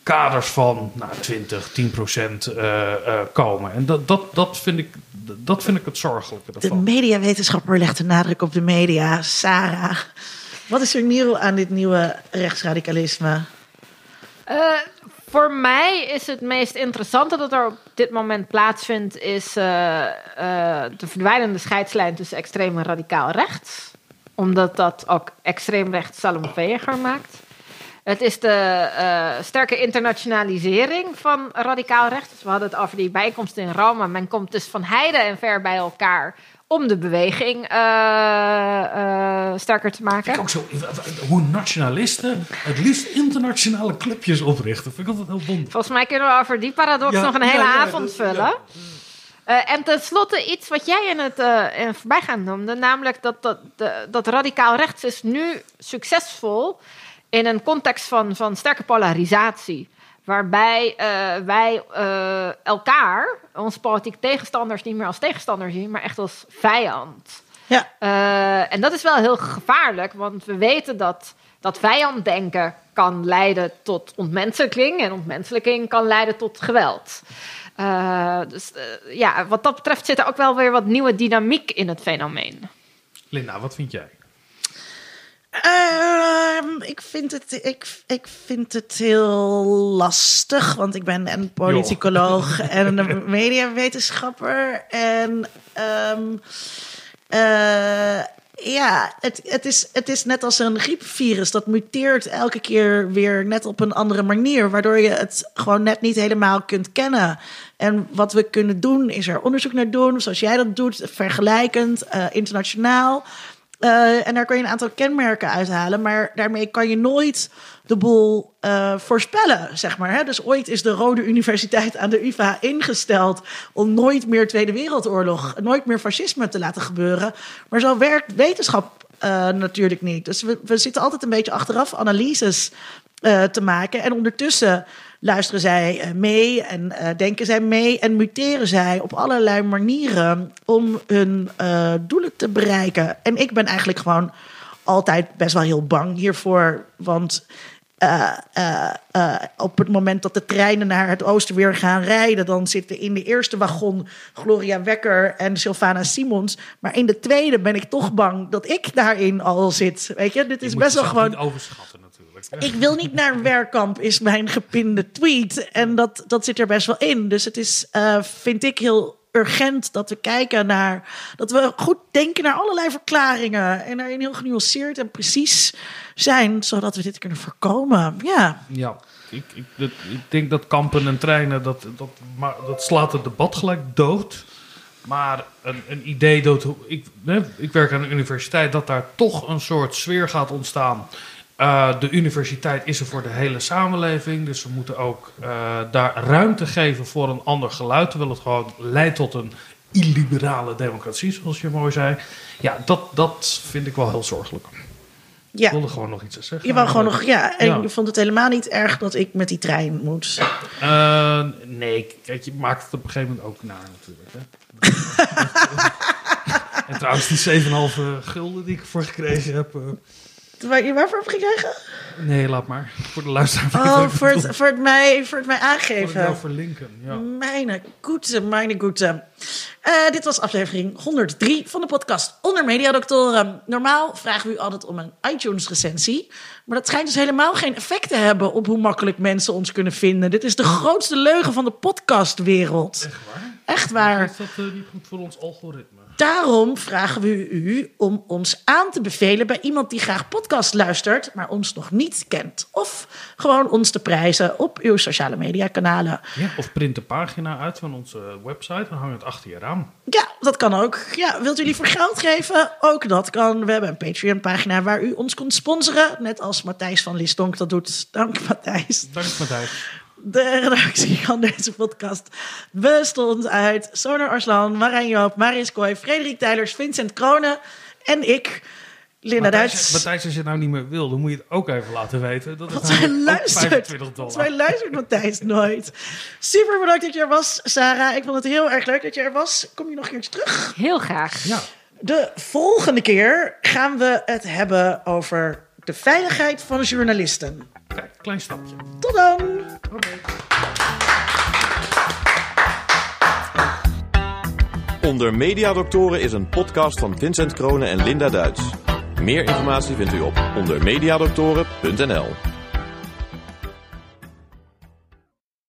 Speaker 2: kaders van nou, 20, 10 procent eh, eh, komen. En dat, dat, dat, vind ik, dat vind ik het zorgelijke
Speaker 1: De
Speaker 2: ervan.
Speaker 1: mediawetenschapper legt de nadruk op de media. Sarah, wat is er nieuw aan dit nieuwe rechtsradicalisme?
Speaker 5: Eh, voor mij is het meest interessante dat er op dit moment plaatsvindt, is eh, eh, de verdwijnende scheidslijn tussen extreem en radicaal rechts. Omdat dat ook extreem rechts salonveiliger maakt. Het is de eh, sterke internationalisering van radicaal rechts. Dus we hadden het over die bijeenkomst in Rome. Men komt dus van heide en ver bij elkaar om de beweging eh, eh, sterker te maken.
Speaker 2: Ik ook zo, hoe nationalisten het liefst internationale clubjes oprichten. Vind ik altijd heel wonderlijk.
Speaker 5: Volgens mij kunnen we over die paradox
Speaker 2: Ja,
Speaker 5: nog een hele
Speaker 2: ja,
Speaker 5: avond vullen. en tenslotte iets wat jij in het eh in voorbijgaan noemde, namelijk dat, dat, de, dat radicaal rechts is nu succesvol in een context van, van sterke polarisatie. Waarbij eh, wij eh, elkaar, onze politieke tegenstanders, niet meer als tegenstander zien, maar echt als vijand.
Speaker 1: Ja.
Speaker 5: Eh, en dat is wel heel gevaarlijk, want we weten dat, dat vijanddenken kan leiden tot ontmenselijking en ontmenselijking kan leiden tot geweld. Eh, dus ja, wat dat betreft zit er ook wel weer wat nieuwe dynamiek in het fenomeen.
Speaker 2: Linda, wat vind jij?
Speaker 1: Ehm, ik, vind het, ik, ik vind het heel lastig, want ik ben een politicoloog en een *laughs* mediawetenschapper. En ehm, eh, ja, het, het, is, het is net als een griepvirus. Dat muteert elke keer weer net op een andere manier, waardoor je het gewoon net niet helemaal kunt kennen. En wat we kunnen doen, is er onderzoek naar doen, zoals jij dat doet, vergelijkend, eh, internationaal. Eh, en daar kan je een aantal kenmerken uithalen, maar daarmee kan je nooit de boel eh, voorspellen, zeg maar. Hè? Dus ooit is de Rode Universiteit aan de UvA ingesteld om nooit meer Tweede Wereldoorlog, nooit meer fascisme te laten gebeuren. Maar zo werkt wetenschap eh, natuurlijk niet. Dus we, we zitten altijd een beetje achteraf analyses te maken. En ondertussen luisteren zij eh, mee en eh, denken zij mee en muteren zij op allerlei manieren om hun eh, doelen te bereiken. En ik ben eigenlijk gewoon altijd best wel heel bang hiervoor. Want op het moment dat de treinen naar het oosten weer gaan rijden, dan zitten in de eerste wagon Gloria Wekker en Sylvana Simons. Maar in de tweede ben ik toch bang dat ik daarin al zit. Weet je, dit is
Speaker 2: Je
Speaker 1: best wel gewoon.
Speaker 2: niet overschatten. *laughs*
Speaker 1: Ik wil niet naar werkkamp, is mijn gepinde tweet. En dat, dat zit er best wel in. Dus het is, eh, vind ik, heel urgent dat we kijken naar. dat we goed denken naar allerlei verklaringen. En daarin heel genuanceerd en precies zijn, zodat we dit kunnen voorkomen. Ja.
Speaker 2: Ja, ik, ik, ik denk dat kampen en treinen, dat, dat, maar, dat slaat het debat gelijk dood. Maar een, een idee dat ik, ik werk aan een universiteit, dat daar toch een soort sfeer gaat ontstaan. Eh, de universiteit is er voor de hele samenleving, dus we moeten ook eh, daar ruimte geven voor een ander geluid, terwijl het gewoon leidt tot een illiberale democratie, zoals je mooi zei. Ja, dat, dat vind ik wel heel zorgelijk. Ik
Speaker 1: ja.
Speaker 2: wilde gewoon nog iets te zeggen.
Speaker 1: Je wou gewoon nog, ja. En
Speaker 2: Ja.
Speaker 1: je vond het helemaal niet erg dat ik met die trein moet.
Speaker 2: Eh, nee, kijk, je maakt het op een gegeven moment ook naar natuurlijk. Hè. *laughs* en trouwens, die 7,5 gulden die ik ervoor gekregen heb.
Speaker 1: Waar je waarvoor heb gekregen?
Speaker 2: nee, laat maar. Voor de luisteraar.
Speaker 1: Oh, voor het, voor het, mij, voor het mij
Speaker 2: Voor
Speaker 1: aangeven.
Speaker 2: jou verlinken. Ja.
Speaker 1: Mijn goede, mijn goede. Eh, dit was aflevering 103 van de podcast Onder Mediadoktoren. Normaal vragen we u altijd om een iTunes-recensie. Maar dat schijnt dus helemaal geen effect te hebben op hoe makkelijk mensen ons kunnen vinden. Dit is de grootste leugen van de podcastwereld.
Speaker 2: Echt waar?
Speaker 1: Echt waar.
Speaker 2: Is dat eh, niet goed voor ons algoritme?
Speaker 1: Daarom vragen we u om ons aan te bevelen bij iemand die graag podcast luistert, maar ons nog niet kent. Of gewoon ons te prijzen op uw sociale media kanalen.
Speaker 2: Ja, of print de pagina uit van onze website en hang het achter je raam.
Speaker 1: Ja, dat kan ook. Ja, wilt u liever geld geven? Ook dat kan. We hebben een Patreon-pagina waar u ons kunt sponsoren. Net als Matthijs van Listonk dat doet. Dank Matthijs.
Speaker 2: Dank Matthijs.
Speaker 1: De redactie van deze podcast bestond uit Sonar Arslan, Marijn Joop, Marius Kooi, Frederik Tijlers, Vincent Kronen en ik, Linda Duits.
Speaker 2: Matthijs, als je het nou niet meer wil, dan moet je het ook even laten weten. Dat
Speaker 1: Want
Speaker 2: ook
Speaker 1: luistert.
Speaker 2: 25 dollar.
Speaker 1: Want zij luistert Matthijs nooit. Super bedankt dat je er was, Sarah. Ik vond het heel erg leuk dat je er was. Kom je nog een keertje terug?
Speaker 5: Heel graag.
Speaker 2: Ja.
Speaker 1: De volgende keer gaan we het hebben over de veiligheid van journalisten.
Speaker 2: Kijk, klein stapje.
Speaker 1: Tot dan!
Speaker 4: Onder Mediadoktoren is een podcast van Vincent Kronen en Linda Duits. Meer informatie vindt u op ondermediadoktoren.nl.